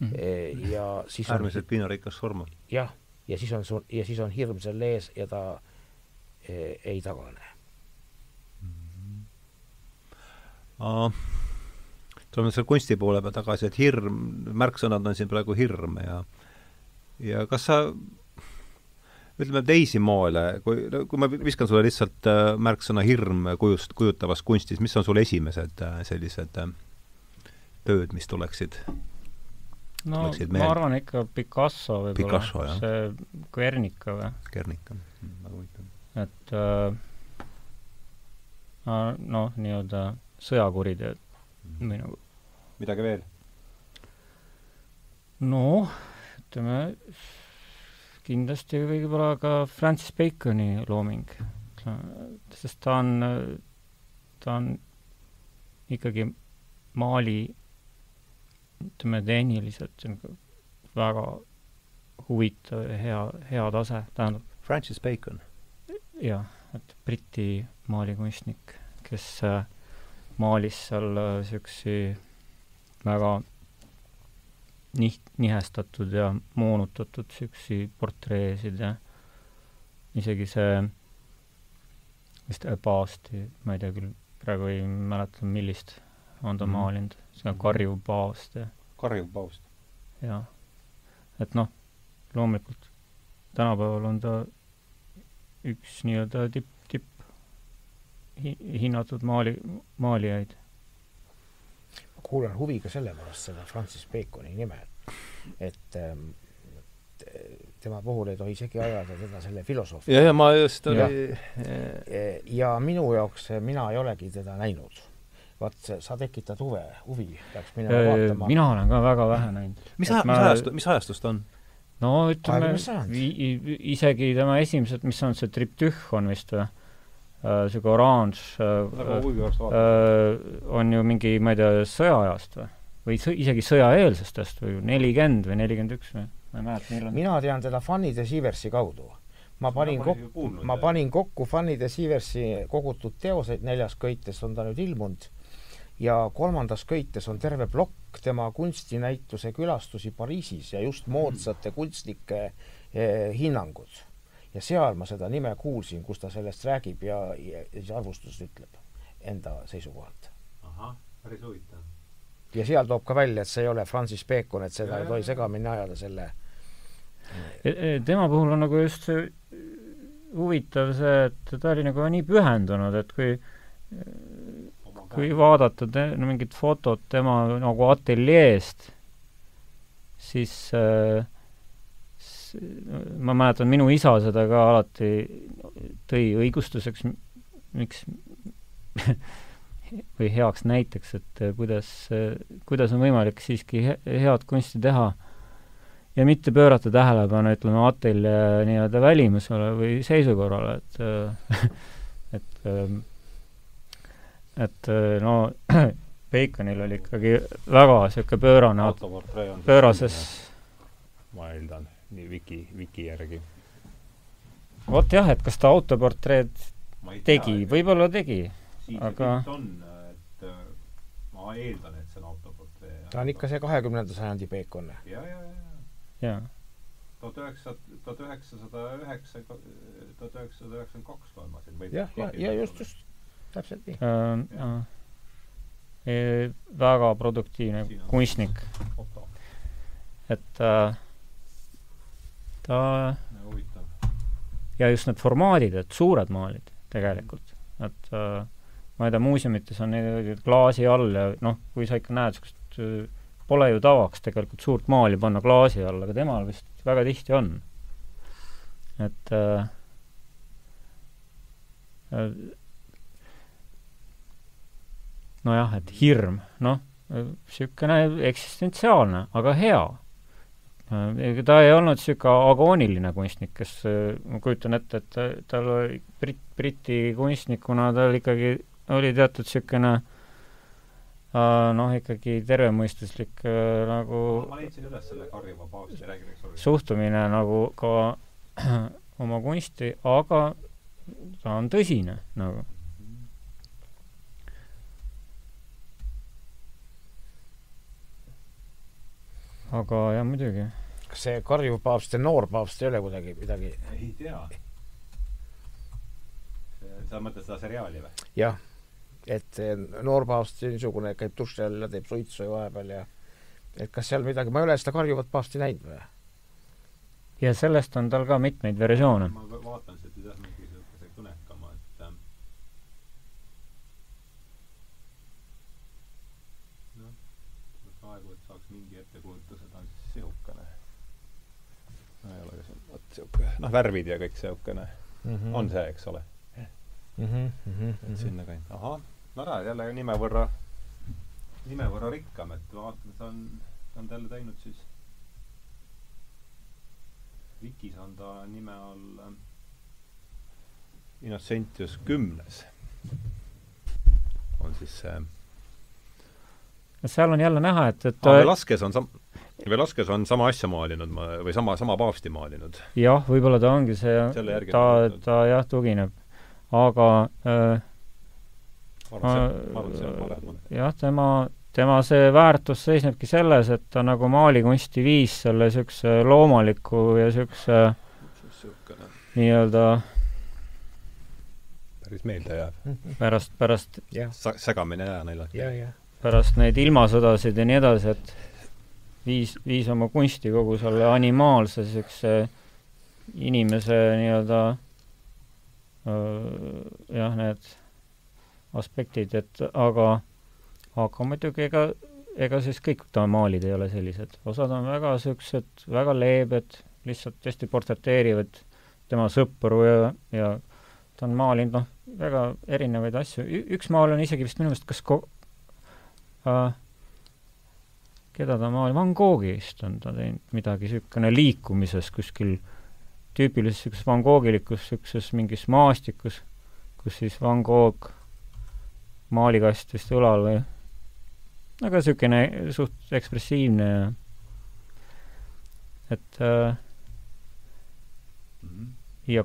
mm -hmm. ja siis äärmiselt on, piinarikas surm. jah, ja siis on sul, ja siis on hirm selle ees ja ta ei tagane mm. -hmm. Uh, tuleme selle kunsti poole peal tagasi, et hirm, märksõnad on siin praegu hirm ja ja kas sa ütleme teisi moele, kui, kui ma viskan sulle lihtsalt äh, märksõna hirm kujust, kujutavas kunstis, mis on sul esimesed äh, sellised äh, tööd, mis tuleksid no ma arvan ikka Picasso võib-olla, see Guernica või? Guernica, mm, väga huvitav. et äh, noh, nii-öelda sõjakuriteod mm. või nagu midagi veel? noh, ütleme, kindlasti võib-olla ka Francis Baconi looming, sest ta on, ta on ikkagi Mali ütleme, tehniliselt väga huvitav ja hea, hea tase, tähendab Francis Bacon? jah, et Briti maalikunstnik, kes äh, maalis seal niisugusi äh, väga niht-, nihestatud ja moonutatud niisugusi portreesid ja isegi see vist Paasti, ma ei tea küll, praegu ei mäleta, millist on ta mm -hmm. maalinud, see on karjuv paavst ja karjuv paavst? jah. et noh, loomulikult tänapäeval on ta üks nii-öelda tipp, hinnatud maali, maalijaid. ma kuulan huviga sellepärast seda Francis Baconi nime, et ähm, tema puhul ei tohi isegi ajada teda selle filosoofi. ja, ja ma just oli ja, ja minu jaoks, mina ei olegi teda näinud vaat sa tekitad huve, huvi, peaks minema vaatama. mina olen ka väga vähe näinud. mis aja, mis ajastu, mis ajastust on? no ütleme, isegi tema esimesed, mis on see triptühh on vist või? Niisugune oranž on ju mingi, ma ei tea, sõjaajast või? või sõ-, isegi sõjaeelsestest või nelikümmend või nelikümmend üks või? ma ei mäleta, millal mina tean teda Fannide Sieversi kaudu. ma panin kokku, ma panin kokku Fannide Sieversi kogutud teoseid neljas köites on ta nüüd ilmunud ja kolmandas köites on terve plokk tema kunstinäituse külastusi Pariisis ja just moodsate kunstnike eh, hinnangud. Ja seal ma seda nime kuulsin, kus ta sellest räägib ja, ja siis arvustused ütleb enda seisukohalt. ahah, päris huvitav. ja seal toob ka välja, et see ei ole Francis Bacon, et seda ja, ei tohi segamini ajada selle e, e, tema puhul on nagu just see huvitav see, et ta oli nagu nii pühendunud, et kui kui vaadata te-, no mingit fotot tema nagu ateljeest, siis äh, ma mäletan, minu isa seda ka alati tõi õigustuseks, miks või heaks näiteks, et kuidas, kuidas on võimalik siiski he head kunsti teha ja mitte pöörata tähelepanu, ütleme, ateljee nii-öelda välimusele või seisukorrale, et et ähm, et no Baconil oli ikkagi väga niisugune pöörane, pöörases ma eeldan, Viki, Viki järgi. vot jah, et kas ta autoportreed tegi, võib-olla tegi, aga on, et äh, ma eeldan, et see on autoportree. ta on ikka see kahekümnenda sajandi Bacon. ja, ja, ja. jaa. tuhat üheksasada, tuhat üheksasada üheksa, tuhat üheksasada üheksakümmend kaks loen ma siin. jah, ja, ja just, just, täpselt nii äh,. E, väga produktiivne kunstnik. et äh, ta ja just need formaadid, et suured maalid tegelikult, et äh, ma ei tea, muuseumites on neid klaasi all ja noh, kui sa ikka näed niisugust äh, pole ju tavaks tegelikult suurt maali panna klaasi alla, aga temal vist väga tihti on. et äh, äh, nojah, et hirm, noh, niisugune eksistentsiaalne, aga hea. Ega ta ei olnud niisugune agooniline kunstnik, kes, ma kujutan ette, et tal oli Brit-, Briti kunstnikuna tal ikkagi oli teatud niisugune noh, ikkagi tervemõistuslik äh, nagu ma leidsin üles selle karjuva paavsti, räägi nüüd, sorry. suhtumine nagu ka oma kunsti, aga ta on tõsine nagu. Aga jah, muidugi. kas see karjuv paavst ja noor paavst ei ole kuidagi midagi? ei tea. sa mõtled seda seriaali või? jah et noor paavst niisugune käib duši all ja teeb suitsu vahepeal ja et kas seal midagi, ma ei ole seda karjuvat paavsti näinud või? ja sellest on tal ka mitmeid versioone. ma vaatan sealt jah, mingi niisuguse kõnekama, et äh, noh, praegu, et saaks mingi ettekujutuse, ta on siis sihukene. no ei ole ka see, vot sihuke, noh, värvid ja kõik sihukene. Mm -hmm. on see, eks ole. Mm. -hmm, mm -hmm, et sinnakanti, ahah. No näed, jälle nime võrra, nime võrra rikkam, et vaatame, ta on, ta on jälle teinud siis Vikis on ta nime all äh, Innocentius kümnes on siis see. No seal on jälle näha, et, et ah, Velaskes on sam-, Velaskes on sama asja maalinud ma, või sama, sama paavsti maalinud. jah, võib-olla ta ongi see, ta, ta jah, tugineb. aga äh, jah, tema, tema see väärtus seisnebki selles, et ta nagu maalikunsti viis selle niisuguse loomaliku ja niisuguse nii-öelda päris meelde jääb. pärast, pärast Sa-, segamine ja naljad. pärast neid ilmasõdasid ja nii edasi, et viis, viis oma kunsti kogu selle animaalse niisuguse inimese nii-öelda jah, need aspektid, et aga, aga muidugi ega, ega siis kõik maalid ei ole sellised, osad on väga niisugused, väga leebed, lihtsalt hästi portreteerivad tema sõpru ja, ja ta on maalinud noh, väga erinevaid asju, üks maal on isegi vist minu meelest kas ko-, äh, keda ta maalis, Van Goghi vist on ta teinud midagi niisugune liikumises kuskil tüüpilises niisuguses Van Goghilikus niisuguses mingis maastikus, kus siis Van Gogh maalikast vist õlal või aga niisugune suht ekspressiivne ja et äh, -hmm. ja,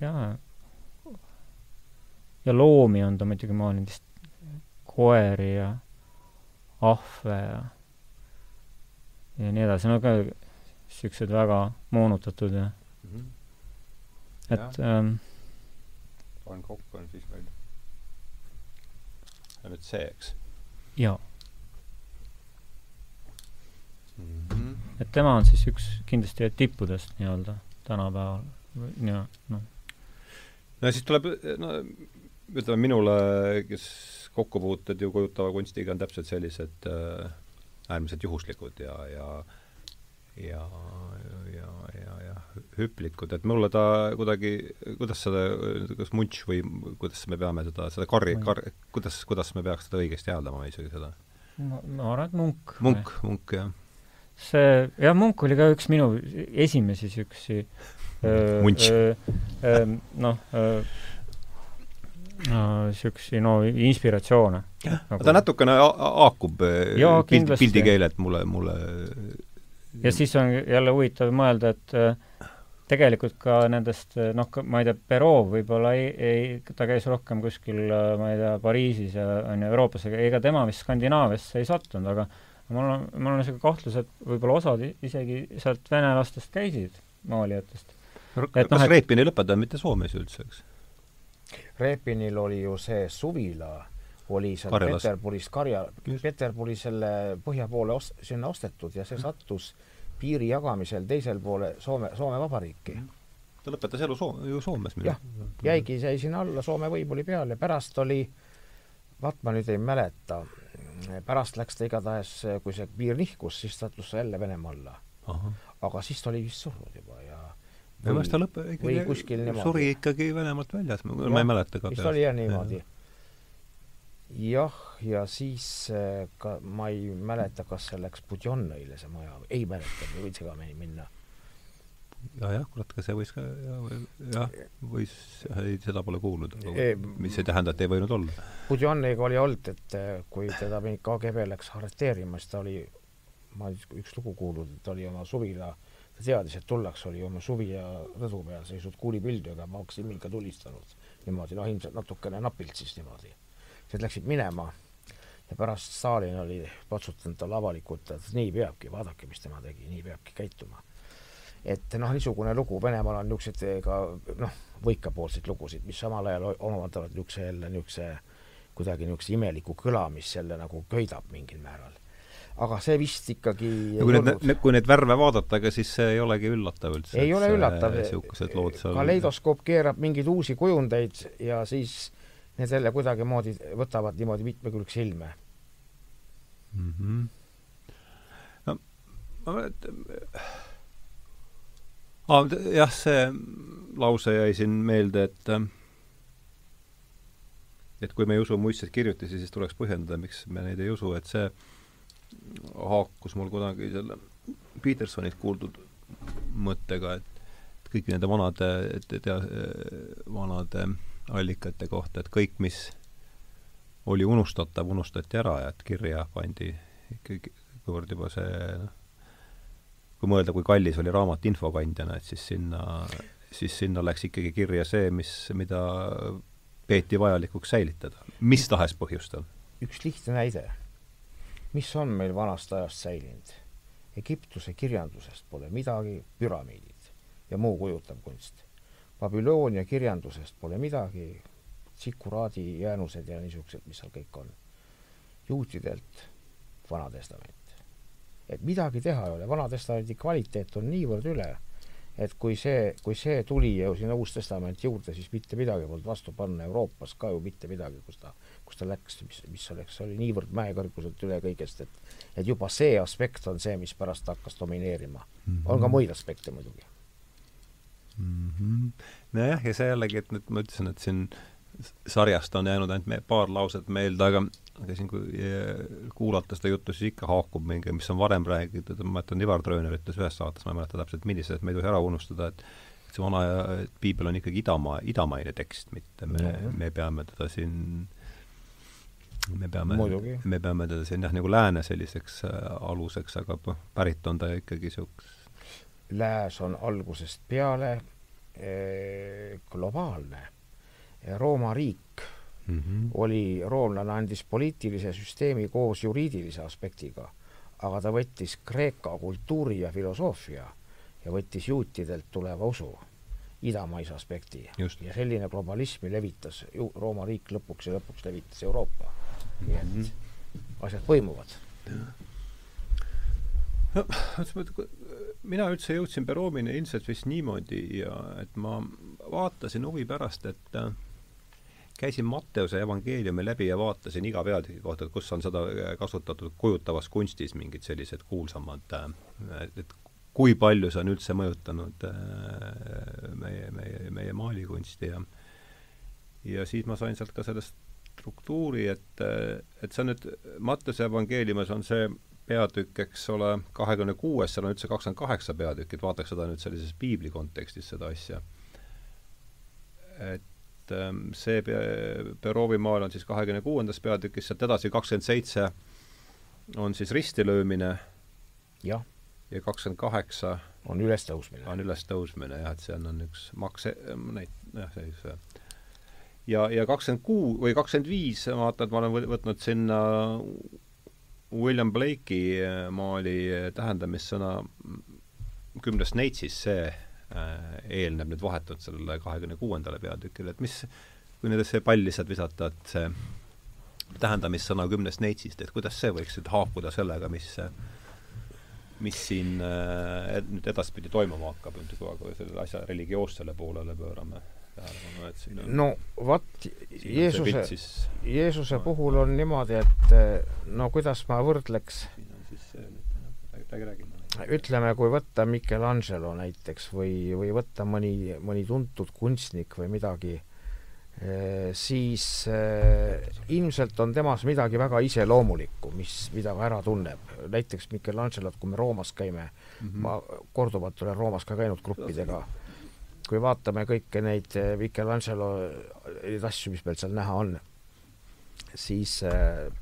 jaa, ja loomi on ta muidugi maalinud vist koeri ja ahve ja ja nii edasi, no ka niisugused väga moonutatud ja mm -hmm. et ähm, panen kokku, on siis veel ja nüüd see, eks? jaa mm. -hmm. et tema on siis üks kindlasti tippudest nii-öelda tänapäeval, ja noh. no siis tuleb, no ütleme minule, kes kokkupuuted ju kujutava kunstiga on täpselt sellised äh, äärmiselt juhuslikud ja, ja ja, ja, ja, ja hüplikud, et mulle ta kuidagi, kuidas seda, kas munš või kuidas me peame seda, seda karri, kar-, kuidas, kuidas me peaks seda õigesti hääldama isegi seda? ma, ma arvan, et munk. munk, munk, jah. see, jah, munk oli ka üks minu esimesi niisugusi munš. noh, niisugusi no inspiratsioone. Nagu... ta natukene haakub pildi, pildikeelelt mulle, mulle ja siis on jälle huvitav mõelda, et äh, tegelikult ka nendest äh, noh, ma ei tea, Perov võib-olla ei, ei, ta käis rohkem kuskil, ma ei tea, Pariisis ja on ju Euroopas, ega tema vist Skandinaaviasse ei sattunud, aga mul on, mul on niisugune kahtlus, et võib-olla osad isegi sealt venelastest käisid, maalijatest. kas no, Repin ei lõpetanud mitte Soomes üldse, eks? Repinil oli ju see suvila, oli seal Karjalas. Peterburis, Karja, Peterburi selle põhja poole ost-, sinna ostetud ja see sattus piiri jagamisel teisel poole Soome, Soome Vabariiki. ta lõpetas elu Soom-, ju Soomes. jah, jäigi, jäi sinna alla, Soome võim oli peal ja pärast oli, vaat ma nüüd ei mäleta, pärast läks ta igatahes, kui see piir nihkus, siis sattus ta jälle Venemaa alla. aga siis ta oli vist surnud juba ja või vist ta lõpp-, ikkagi suri ikkagi Venemaalt väljas, ma ei mäleta ka. vist oli jah niimoodi. jah, ja siis eh, ka ma ei mäleta, kas see läks Budjonnõile, see maja, ei mäleta, võin segamini minna ja jah, kurat, ka see võis ka jah, võis, ei, seda pole kuulnud, mis ei tähenda, et ei võinud olla. Budjoniga oli olnud, et eh, kui teda mingi KGB läks arreteerima, siis ta oli, ma üks lugu kuulnud, et oli oma suvila, ta teadis, et tullakse, oli oma suvila rõdu peal seisnud kuulipildudega, Max Immiga tulistanud niimoodi, noh, ilmselt natukene napilt siis niimoodi. siis läksid minema ja pärast Stalin oli patsutanud talle avalikult, et nii peabki, vaadake, mis tema tegi, nii peabki käituma et noh, niisugune lugu, Venemaal on niisuguseid ka noh, võikapoolseid lugusid, mis samal ajal omandavad niisuguse jälle niisuguse kuidagi niisuguse imeliku kõla, mis jälle nagu köidab mingil määral. Aga see vist ikkagi no kui need, kui neid värve vaadata, ega siis see ei olegi üllatav üldse? ei ole üllatav, niisugused lood seal kaleidoskoop keerab mingeid uusi kujundeid ja siis need jälle kuidagimoodi võtavad niimoodi mitmekülgse ilme mm. -hmm. no ma mäletan ah,. jah, see lause jäi siin meelde, et et kui me ei usu muistseid kirjutisi, siis tuleks põhjendada, miks me neid ei usu, et see haakus mul kunagi selle Petersonilt kuuldud mõttega, et kõigi nende vanade, tea, vanade allikate kohta, et kõik, mis oli unustatav, unustati ära ja et kirja pandi ikkagi, kuivõrd juba see noh, kui mõelda, kui kallis oli raamat infokandjana, et siis sinna, siis sinna läks ikkagi kirja see, mis, mida peeti vajalikuks säilitada, mis tahes põhjustel. üks lihtne näide, mis on meil vanast ajast säilinud. Egiptuse kirjandusest pole midagi, püramiidid ja muu kujutav kunst. Babyloonia kirjandusest pole midagi, tsikuraadi jäänused ja niisugused, mis seal kõik on. juutidelt Vana Testament et midagi teha ei ole, Vana-testamendi kvaliteet on niivõrd üle, et kui see, kui see tuli ju sinna Uus Testament juurde, siis mitte midagi polnud vastu panna Euroopas ka ju mitte midagi, kus ta, kus ta läks, mis, mis oleks, oli niivõrd mäekõrguselt üle kõigest, et et juba see aspekt on see, mis pärast hakkas domineerima mm. -hmm. on ka muid aspekte muidugi mm. -hmm. nojah, ja see jällegi, et nüüd ma ütlesin, et siin sarjast on jäänud ainult me, paar lauset meelde, aga aga siin, kui kuulata seda juttu, siis ikka haakub mingi, mis on varem räägitud, ma mäletan, Ivar Trööner ütles ühes saates, ma ei mäleta täpselt, millises, et me ei tohi ära unustada, et see vana piibel on ikkagi idamaa, idamaine tekst, mitte me, me peame teda siin me peame, me peame teda siin jah, nagu lääne selliseks äh, aluseks, aga pärit on ta ikkagi niisuguse Lääs on algusest peale eh, globaalne. Rooma riik mm -hmm. oli, roomlane andis poliitilise süsteemi koos juriidilise aspektiga, aga ta võttis Kreeka kultuuri ja filosoofia ja võttis juutidelt tuleva usu, idamaise aspekti. ja selline globalismi levitas ju Rooma riik lõpuks ja lõpuks levitas Euroopa. Nii et mm -hmm. asjad põimuvad. no, mina üldse jõudsin Peroomini ilmselt vist niimoodi ja et ma vaatasin huvi pärast, et äh, käisin Matteuse evangeeliumi läbi ja vaatasin iga peatüki kohta, kus on seda kasutatud kujutavas kunstis, mingid sellised kuulsamad, äh, et kui palju see on üldse mõjutanud äh, meie, meie, meie maalikunsti ja ja siis ma sain sealt ka sellest struktuuri, et, et see on nüüd, Matteuse evangeeliumis on see peatükk, eks ole, kahekümne kuues, seal on üldse kakskümmend kaheksa peatükki, et vaataks seda nüüd sellises piibli kontekstis, seda asja. et ähm, see Perovi maal on siis kahekümne kuuendas peatükis, sealt edasi kakskümmend seitse on siis ristilöömine ja, ja kakskümmend kaheksa on ülestõusmine. on ülestõusmine jah, et see on, on üks makse, neid, jah, sellise ja, ja kakskümmend kuu või kakskümmend viis, ma vaatan, et ma olen võtnud sinna William Blake'i maali tähendamissõna kümnest neitsis, see eelneb nüüd vahetult sellele kahekümne kuuendale peatükile, et mis, kui nüüd see pall lihtsalt visata, et see tähendamissõna kümnest neitsist, et kuidas see võiks nüüd haakuda sellega, mis mis siin äh, nüüd edaspidi toimuma hakkab, kui selle asja religioossele poolele pöörame tähelepanu, et siin on no vot, Jeesuse, Jeesuse puhul on niimoodi, et äh, no kuidas ma võrdleks, räägi. ütleme, kui võtta Michelangelo näiteks või, või võtta mõni, mõni tuntud kunstnik või midagi Äh, siis ilmselt on temas midagi väga iseloomulikku, mis, mida ka ära tunneb. näiteks Michelangelot, kui me Roomas käime mm, -hmm. ma korduvalt olen Roomas ka käinud gruppidega, kui vaatame kõiki neid äh, Michelangelo neid asju, mis meil seal näha on, siis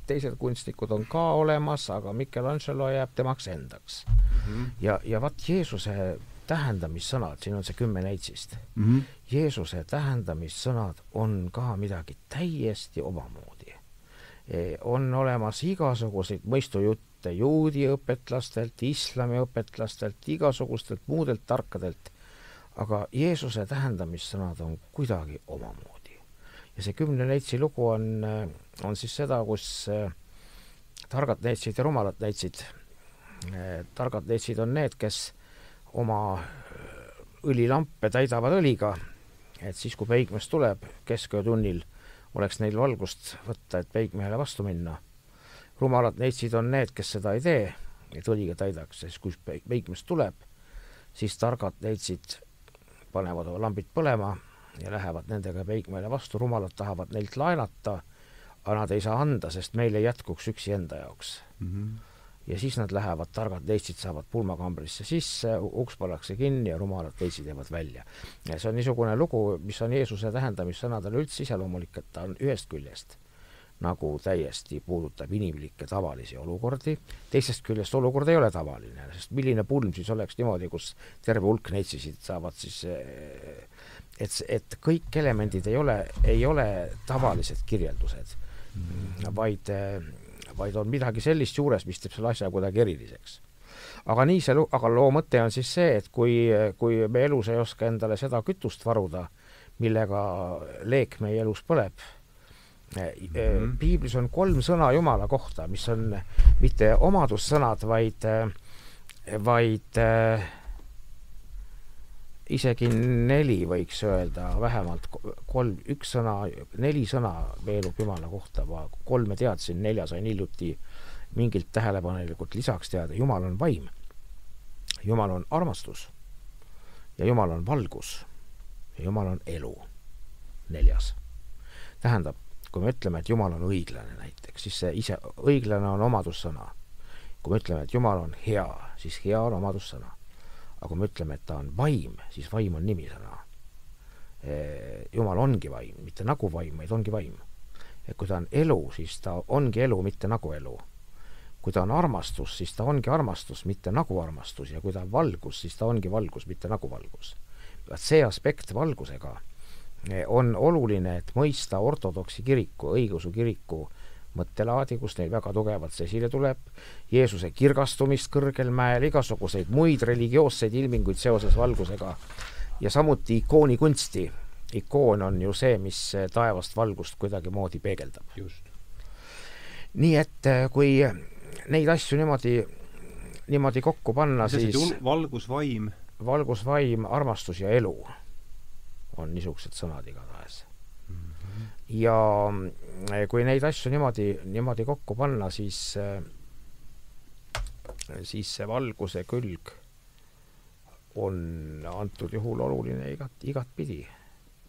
teised kunstnikud on ka olemas, aga Michelangelo jääb temaks endaks mm. -hmm. ja, ja vaat Jeesuse tähendamissõnad, siin on see kümme neitsist mm. -hmm. Jeesuse tähendamissõnad on ka midagi täiesti omamoodi. E, on olemas igasuguseid mõistujutte juudi õpetlastelt, islami õpetlastelt, igasugustelt muudelt tarkadelt, aga Jeesuse tähendamissõnad on kuidagi omamoodi. ja see kümne neitsi lugu on, on siis seda, kus e, targad neitsid ja rumalad neitsid. E, targad neitsid on need, kes oma õlilampe täidavad õliga, et siis, kui peigmees tuleb kesköötunnil, oleks neil valgust võtta, et peigmehele vastu minna. rumalad neitsid on need, kes seda ei tee, et õliga täidaks, siis kui peigmees tuleb, siis targad neitsid panevad oma lambid põlema ja lähevad nendega peigmehele vastu, rumalad tahavad neilt laenata, aga nad ei saa anda, sest meil ei jätkuks üksi enda jaoks mm. -hmm ja siis nad lähevad, targad teistid saavad pulmakambrisse sisse, uks pannakse kinni ja rumalad teistid jäävad välja. ja see on niisugune lugu, mis on Jeesuse tähendamissõnadele üldse iseloomulik, et ta on ühest küljest nagu täiesti puudutab inimlikke tavalisi olukordi, teisest küljest olukord ei ole tavaline, sest milline pulm siis oleks niimoodi, kus terve hulk neitsisid saavad siis et, et kõik elemendid ei ole, ei ole tavalised kirjeldused mm, -hmm. vaid vaid on midagi sellist juures, mis teeb selle asja kuidagi eriliseks. aga nii see, aga loo mõte on siis see, et kui, kui me elus ei oska endale seda kütust varuda, millega leek meie elus põleb -hmm. piiblis on kolm sõna Jumala kohta, mis on mitte omadussõnad, vaid, vaid isegi neli võiks öelda, vähemalt kolm, üks sõna, neli sõna veelub Jumala kohta, ma kolme teadsin, nelja sain hiljuti mingilt tähelepanelikult lisaks teada, Jumal on vaim. Jumal on armastus ja Jumal on valgus ja Jumal on elu. neljas. tähendab, kui me ütleme, et Jumal on õiglane näiteks, siis see ise, õiglane on omadussõna. kui me ütleme, et Jumal on hea, siis hea on omadussõna aga kui me ütleme, et ta on vaim, siis vaim on nimisõna. Jumal ongi vaim, mitte nagu vaim, vaid ongi vaim. et kui ta on elu, siis ta ongi elu, mitte nagu elu. kui ta on armastus, siis ta ongi armastus, mitte nagu armastus ja kui ta on valgus, siis ta ongi valgus, mitte nagu valgus. vaat see aspekt valgusega on oluline, et mõista ortodoksi kiriku, õigeusu kiriku mõttelaadi, kus neil väga tugevalt see esile tuleb, Jeesuse kirgastumist kõrgel mäel, igasuguseid muid religioosseid ilminguid seoses valgusega ja samuti ikoonikunsti. ikoon on ju see, mis taevast valgust kuidagimoodi peegeldab. nii et äh, kui neid asju niimoodi, niimoodi kokku panna, siis valgusvaim valgusvaim, armastus ja elu on niisugused sõnad igatahes ja eh, kui neid asju niimoodi, niimoodi kokku panna, siis, eh, siis see valguse külg on antud juhul oluline igat, igatpidi.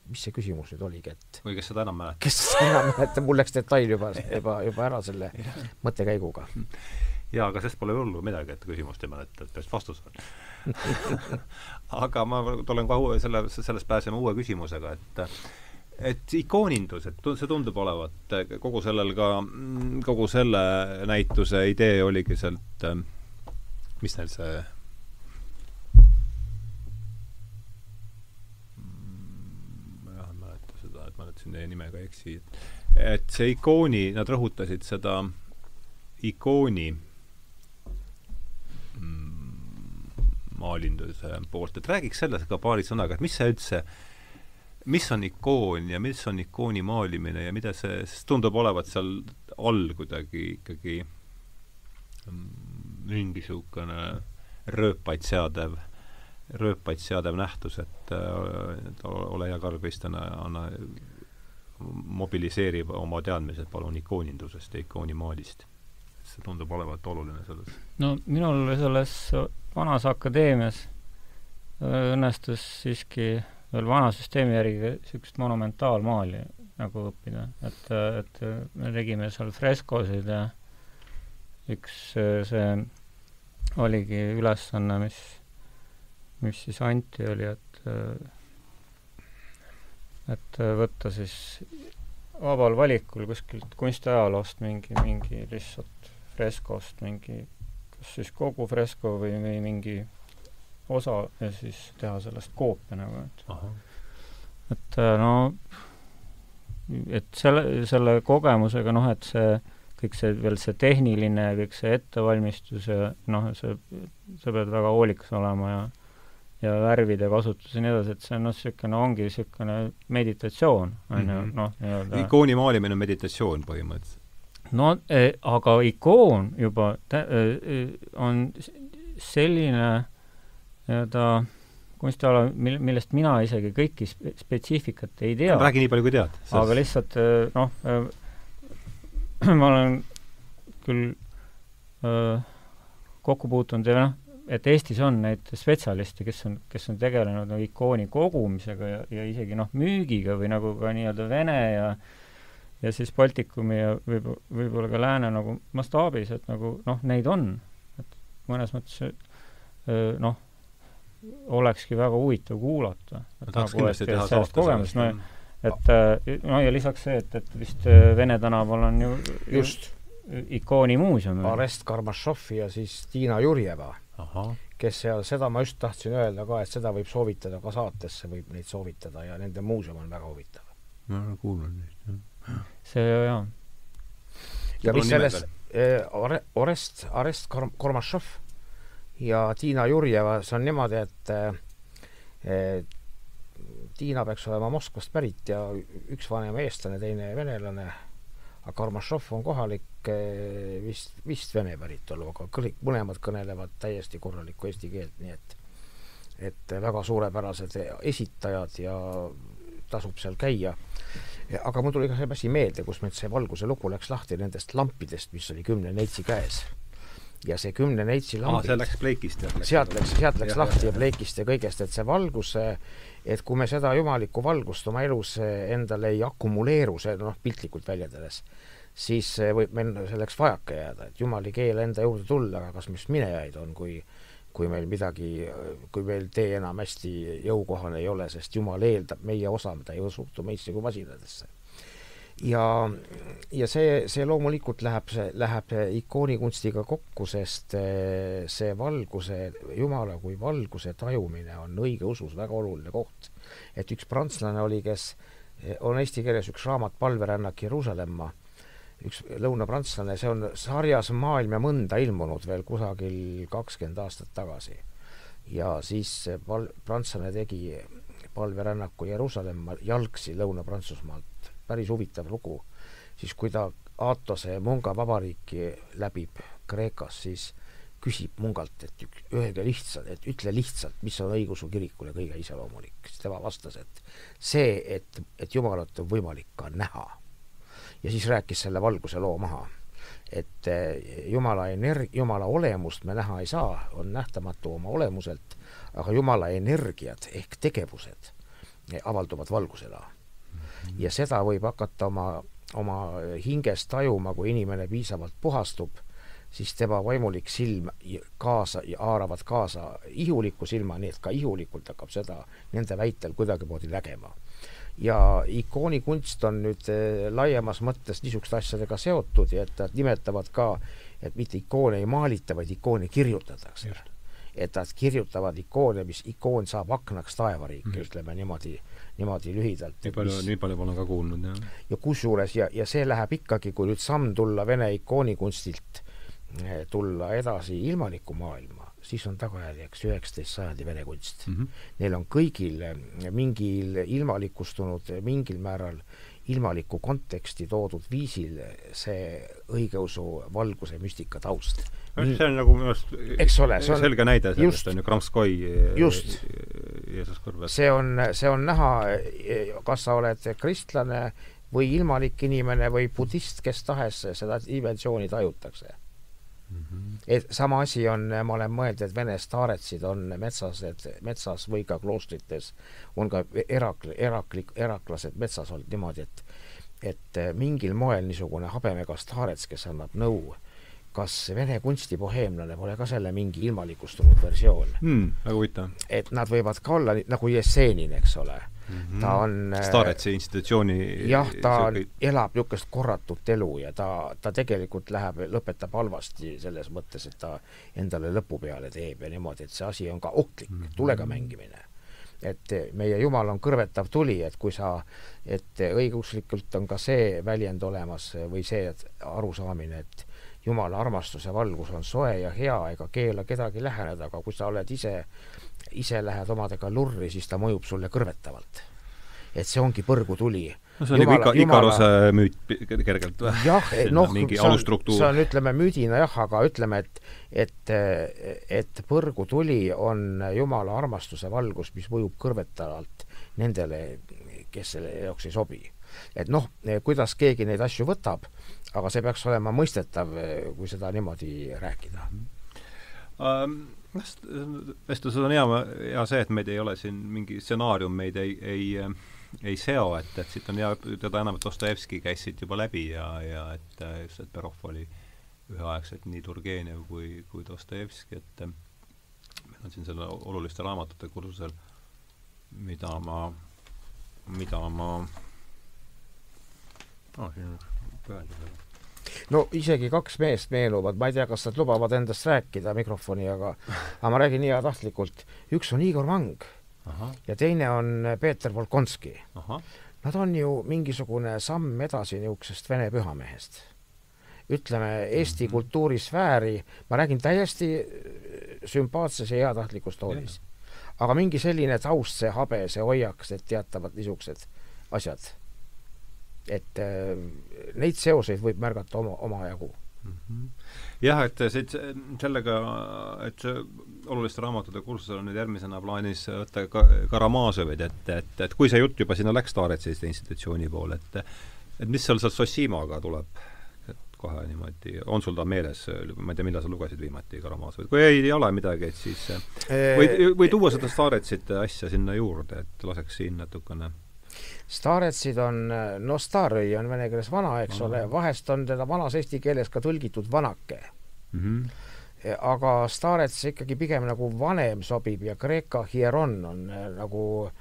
mis see küsimus nüüd oligi, et või kes seda enam mäletab? kes seda enam mäletab, mul läks detail juba, juba, juba ära selle mõttekäiguga. jaa, aga sellest pole hullu midagi, et küsimust ei mäleta, et mis vastus on. Aga ma tulen kohe selle, sellest pääseme uue küsimusega, et et ikoonindus, et see tundub olevat kogu sellel ka, kogu selle näituse idee oligi sealt, mis neil see et siin teie nimega ei eksi, et see ikooni, nad rõhutasid seda ikooni maalinduse poolt, et räägiks sellest ka paari sõnaga, et mis see üldse, mis on ikoon ja mis on ikooni maalimine ja mida see, sest tundub olevat seal all kuidagi ikkagi mm, mingisugune rööpaid seadev, rööpaid seadev nähtus, et, et ole hea, Karl Kristjan, anna, mobiliseerib oma teadmised palun ikoonindusest ja ikoonimaalist see tundub olevat oluline selles? no minul selles vanas akadeemias äh, õnnestus siiski veel vana süsteemi järgi niisugust monumentaalmaali nagu õppida, et, et me tegime seal freskosid ja üks äh, see oligi ülesanne, mis, mis siis anti, oli, et äh, et võtta siis vabal valikul kuskilt kunstiajaloost mingi, mingi lihtsalt freskost mingi, kas siis kogu fresko või, või mingi osa ja siis teha sellest koopia nagu, et et äh, no et selle, selle kogemusega noh, et see kõik see veel see tehniline, kõik see ettevalmistus ja noh, see, sa pead väga hoolikas olema ja ja värvide kasutus ja nii edasi, et see on noh, niisugune ongi niisugune meditatsioon, on ju, Mhm. noh, nii-öelda ikooni maalimine on meditatsioon põhimõtteliselt. No eh, aga ikoon juba tä- eh, on selline nii-öelda kunstiala, mil-, millest mina isegi kõiki spe-, spetsiifikat ei tea. räägi nii palju, kui tead. aga lihtsalt eh, noh, ma olen küll öö, kokku puutunud ja noh, et Eestis on neid spetsialiste, kes on, kes on tegelenud nagu ikooni kogumisega ja, ja isegi noh, müügiga või nagu ka nii-öelda Vene ja ja siis Baltikumi ja võib, võib-olla ka Lääne nagu mastaabis, et nagu noh, neid on. et mõnes mõttes öö, noh, olekski väga huvitav kuulata. ma tahaks nagu, kindlasti teha sellest saate kogemust, no sellest. et äh, no ja lisaks see, et, et vist äh, Vene tänaval on ju just, ikoonimuuseum. Arest Karmašov ja siis Tiina Jurjeva, kes seal, seda ma just tahtsin öelda ka, et seda võib soovitada ka saatesse, võib neid soovitada ja nende muuseum on väga huvitav. ma olen kuulnud jah. See jaa. ja mis nimed selles eh, Orest, Arest Kar-, Kormašov ja Tiina Jurjeva, see on niimoodi, et eh, Tiina peaks olema Moskvast pärit ja üks vanem eestlane, teine venelane, aga Kormašov on kohalik eh, vist, vist vene päritolu, aga kõik, mõlemad kõnelevad täiesti korralikku eesti keelt, nii et et väga suurepärased esitajad ja tasub seal käia aga mul tuli ka see asi meelde, kus meil see valguse lugu läks lahti nendest lampidest, mis oli kümne neitsi käes. ja see kümne neitsi lambid see läks Pleikist, jah? sealt läks, sealt läks Jah, lahti jah, ja pleekist ja kõigest, et see valgus, et kui me seda jumalikku valgust oma elus endale ei akumuleeru, see noh, piltlikult väljendades, siis võib meil selleks vajaka jääda, et jumal ei keela enda juurde tulla, aga kas mis minejaid on, kui kui meil midagi, kui meil tee enam hästi jõukohane ei ole, sest Jumal eeldab meie osa, ta ei suhtu meisse kui masinatesse. ja, ja see, see loomulikult läheb, läheb ikoonikunstiga kokku, sest eh, see valguse, Jumala kui valguse tajumine on õigeusus väga oluline koht. et üks prantslane oli, kes on eesti keeles üks raamat Palverännak Jeruusalemma üks lõunaprantslane, see on sarjas Maailm ja mõnda ilmunud veel kusagil kakskümmend aastat tagasi. ja siis pal-, prantslane tegi palverännaku Jeruusalemma jalgsi Lõuna-Prantsusmaalt, päris huvitav lugu. siis kui ta Aatose munga vabariiki läbib Kreekas, siis küsib mungalt, et öelge lihtsalt, et ütle lihtsalt, mis on õigeusu kirikule kõige iseloomulik. siis tema vastas, et see, et, et Jumalat on võimalik ka näha ja siis rääkis selle valguse loo maha. et Jumala energ-, Jumala olemust me näha ei saa, on nähtamatu oma olemuselt, aga Jumala energiad ehk tegevused avalduvad valgusena. ja seda võib hakata oma, oma hinges tajuma, kui inimene piisavalt puhastub, siis tema vaimulik silm kaasa haaravad kaasa ihuliku silma, nii et ka ihulikult hakkab seda nende väitel kuidagimoodi nägema ja ikoonikunst on nüüd laiemas mõttes niisuguste asjadega seotud ja et nad nimetavad ka, et mitte ikoone ei maalita, vaid ikoone kirjutatakse. et nad kirjutavad ikoone, mis ikoon saab aknaks taevariiki mm, -hmm. ütleme niimoodi, niimoodi lühidalt. nii palju, nii palju ma olen ka kuulnud, jah. ja kusjuures, ja, ja see läheb ikkagi, kui nüüd samm tulla Vene ikoonikunstilt eh, tulla edasi ilmalikku maailma, siis on tagajärjeks üheksateist sajandi vene kunst mm. -hmm. Neil on kõigil eh, mingil ilmalikustunud, mingil määral ilmalikku konteksti toodud viisil see õigeusu valguse müstika taust. see on nagu minu arust eks ole, see on selge näide sellest on ju Kramskoi just, Jeesus kõrves. see on, see on näha, kas sa oled kristlane või ilmalik inimene või budist, kes tahes, seda dimensiooni tajutakse. Et sama asi on, ma olen mõelnud, et Vene staaretsid on metsas, et metsas või ka kloostrites on ka erakl-, erakli-, eraklased metsas olnud niimoodi, et et mingil moel niisugune habemega staarets, kes annab nõu, kas Vene kunstiboheemlane pole ka selle mingi ilmalikustunud versioon mm,? väga huvitav. et nad võivad ka olla nagu Jessenin, eks ole mm. -hmm. ta on äh, Staretsi institutsiooni jah, ta on, elab niisugust korratut elu ja ta, ta tegelikult läheb, lõpetab halvasti selles mõttes, et ta endale lõpu peale teeb ja niimoodi, et see asi on ka ohtlik mm, -hmm. tulega mängimine et meie Jumal on kõrvetav tuli, et kui sa, et õiguslikult on ka see väljend olemas või see arusaamine, et Jumala armastuse valgus on soe ja hea ega keela kedagi läheneda, aga kui sa oled ise, ise lähed omadega lurri, siis ta mõjub sulle kõrvetavalt. et see ongi põrgutuli. no see on nagu Ika, Ikaruse müüt kergelt või? jah, noh, see on, see on, ütleme, müüdina jah, aga ütleme, et et, et põrgutuli on Jumala armastuse valgus, mis mõjub kõrvetavalt nendele, kes selle jaoks ei sobi. et noh, kuidas keegi neid asju võtab aga see peaks olema mõistetav, kui seda niimoodi rääkida um vestluses on hea, hea see, et meid ei ole siin mingi stsenaarium meid ei, ei, ei seo, et, et siit on hea, teda enam, Dostojevski käis siit juba läbi ja, ja et just, et Perov oli üheaegselt nii Turgenev kui, kui Dostojevski, et meil on siin selle oluliste raamatute kursusel, mida ma, mida ma oh, siin öelda seda no isegi kaks meest meenuvad, ma ei tea, kas nad lubavad endast rääkida mikrofoni, aga aga ma räägin nii heatahtlikult. üks on Igor Mang Aha. ja teine on Peeter Volkonski. Nad on ju mingisugune samm edasi niisugusest vene pühamehest. ütleme, Eesti mm -hmm. kultuurisfääri, ma räägin täiesti äh, sümpaatses ja heatahtlikus toonis. aga mingi selline taust, see habe, see hoiak, need teatavad niisugused asjad et äh, neid seoseid võib märgata oma, omajagu mm. -hmm. jah, et see, sellega, et oluliste raamatute kursusel on nüüd järgmisena plaanis võtta ka Karamazovit, et, et, et kui see jutt juba sinna läks Taaretsi institutsiooni poole, et et mis seal sealt Sossimaga tuleb? et kohe niimoodi, on sul ta meeles, ma ei tea, millal sa lugesid viimati Karamazovit, kui ei, ei ole midagi, et siis või, või tuua seda Taaretsit asja sinna juurde, et laseks siin natukene Staretsid on, no Starõi on vene keeles vana, eks -hmm. ole, vahest on teda vanas eesti keeles ka tõlgitud vanake mm. -hmm. aga Starets ikkagi pigem nagu vanem sobib ja Kreeka hieron on äh, nagu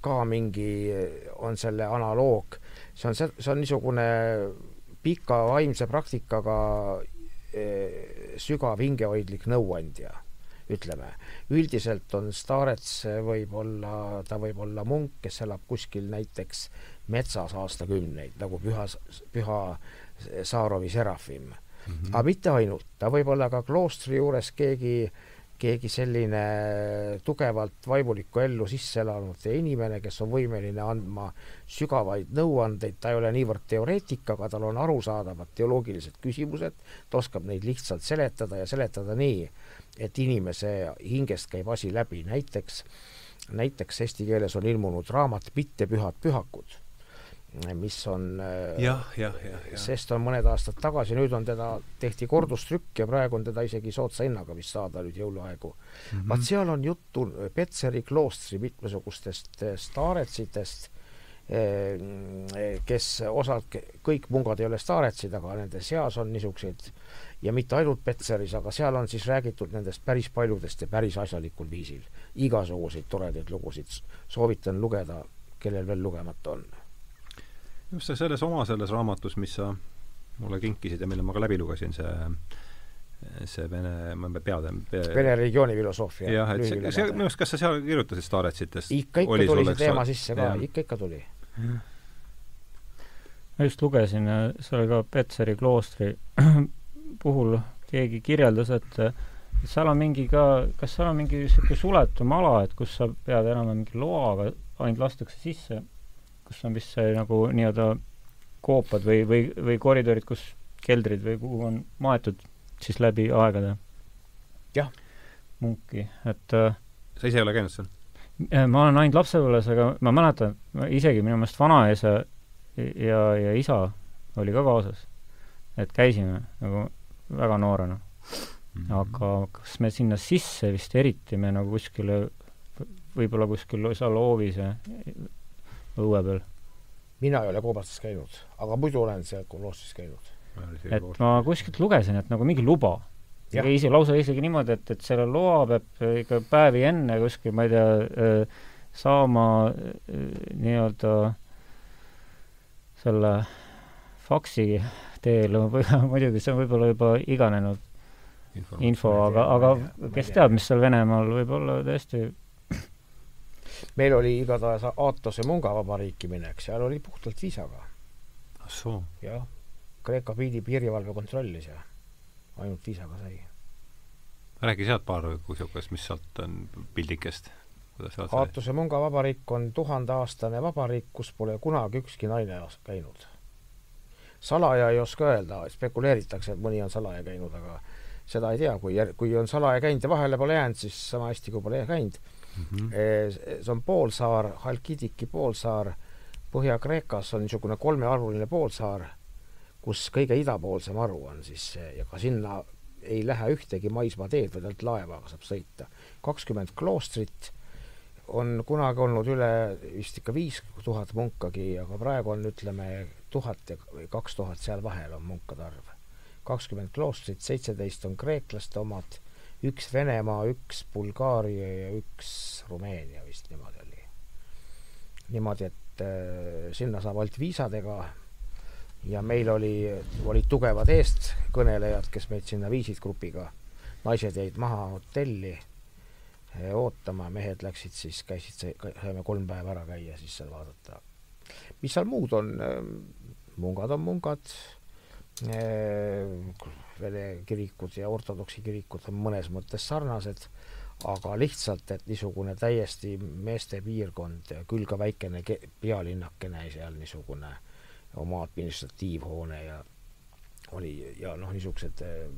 ka mingi, on selle analoog. see on, see on niisugune pika vaimse praktikaga sügav hingehoidlik nõuandja ütleme. üldiselt on staarets, võib olla, ta võib olla munk, kes elab kuskil näiteks metsas aastakümneid, nagu püha, püha Saarovi Serafim mm. -hmm. aga mitte ainult, ta võib olla ka kloostri juures keegi, keegi selline tugevalt vaimulikku ellu sisse elanud inimene, kes on võimeline andma sügavaid nõuandeid, ta ei ole niivõrd teoreetik, aga tal on arusaadavad teoloogilised küsimused, ta oskab neid lihtsalt seletada ja seletada nii, et inimese hingest käib asi läbi, näiteks, näiteks eesti keeles on ilmunud raamat Mittepühad pühakud, mis on äh, jah, jah, jah, jah. sest on mõned aastad tagasi, nüüd on teda, tehti kordustrükk ja praegu on teda isegi soodsa hinnaga vist saada nüüd jõuluaegu mm. -hmm. vaat seal on juttu Petseri kloostri mitmesugustest äh, staaretsidest, äh, kes osalt, kõik mungad ei ole staaretsid, aga nende seas on niisuguseid ja mitte ainult Petseris, aga seal on siis räägitud nendest päris paljudest ja päris asjalikul viisil. igasuguseid toredaid lugusid soovitan lugeda, kellel veel lugemata on. just selles oma selles raamatus, mis sa mulle kinkisid ja mille ma ka läbi lugesin, see see Vene, ma ei pea pe... Vene religiooni filosoofia. jah, et see, see, minu arust, kas sa seal kirjutasid Staretsitest? ikka, ikka tuli see teema sisse ka, ikka, ikka tuli. Ma just lugesin, seal ka Petseri kloostri puhul keegi kirjeldas, et et seal on mingi ka, kas seal on mingi niisugune suletum ala, et kus sa pead enam-vähem mingi loaga, ainult lastakse sisse, kus on vist see nagu nii-öelda koopad või, või, või koridorid, kus keldrid või kuhu on maetud siis läbi aegade. jah. munki, et äh, sa ise ei ole käinud seal? Äh, ma olen ainult lapsepõlves, aga ma mäletan, isegi minu meelest vanaisa ja, ja isa oli ka kaasas. et käisime nagu väga noorena mm. -hmm. aga kas me sinna sisse vist eriti me nagu kuskile, võib-olla kuskil seal hoovis ja õue peal. mina ei ole Koobastis käinud, aga muidu olen seal kloostris käinud. et ma kuskilt lugesin, et nagu mingi luba ja ise, lausa isegi niimoodi, et, et selle loa peab ikka päevi enne kuskil, ma ei tea, saama nii-öelda selle faksi teel, muidugi see on võib-olla juba iganenud info, info, aga, aga kes teab, mis seal Venemaal võib olla tõesti. Meil oli igatahes Aatose mungavabariiki minek, seal oli puhtalt viisaga. ah soo? jah, Kreeka piiri piirivalve kontrollis ja ainult viisaga sai. räägi sealt paar niisugust, mis sealt on pildikest, kuidas sealt Aatuse mungavabariik on tuhandeaastane vabariik, kus pole kunagi ükski naine käinud. salaja ei oska öelda, spekuleeritakse, et mõni on salaja käinud, aga seda ei tea, kui, kui on salaja käinud ja vahele pole jäänud, siis sama hästi kui pole käinud mm. -hmm. see on poolsaar, Halkidiki poolsaar, Põhja-Kreekas on niisugune kolmearvuline poolsaar kus kõige idapoolsem aru on siis ja ka sinna ei lähe ühtegi maismaateed, vaid ainult laevaga saab sõita. kakskümmend kloostrit on kunagi olnud üle vist ikka viis tuhat munkagi, aga praegu on ütleme tuhat ja kaks tuhat seal vahel on munkade arv. kakskümmend kloostrit, seitseteist on kreeklaste omad, üks Venemaa, üks Bulgaaria ja üks Rumeenia vist niimoodi oli. niimoodi, et äh, sinna saab ainult viisadega ja meil oli, olid tugevad eestkõnelejad, kes meid sinna viisid grupiga. naised jäid maha hotelli eh, ootama, mehed läksid siis, käisid, saime kolm päeva ära käia, siis seal vaadata. mis seal muud on, mungad on mungad, eh, vene kirikud ja ortodoksi kirikud on mõnes mõttes sarnased, aga lihtsalt, et niisugune täiesti meeste piirkond, küll ka väikene pealinnakene seal niisugune oma administratiivhoone ja oli ja noh, niisugused eh,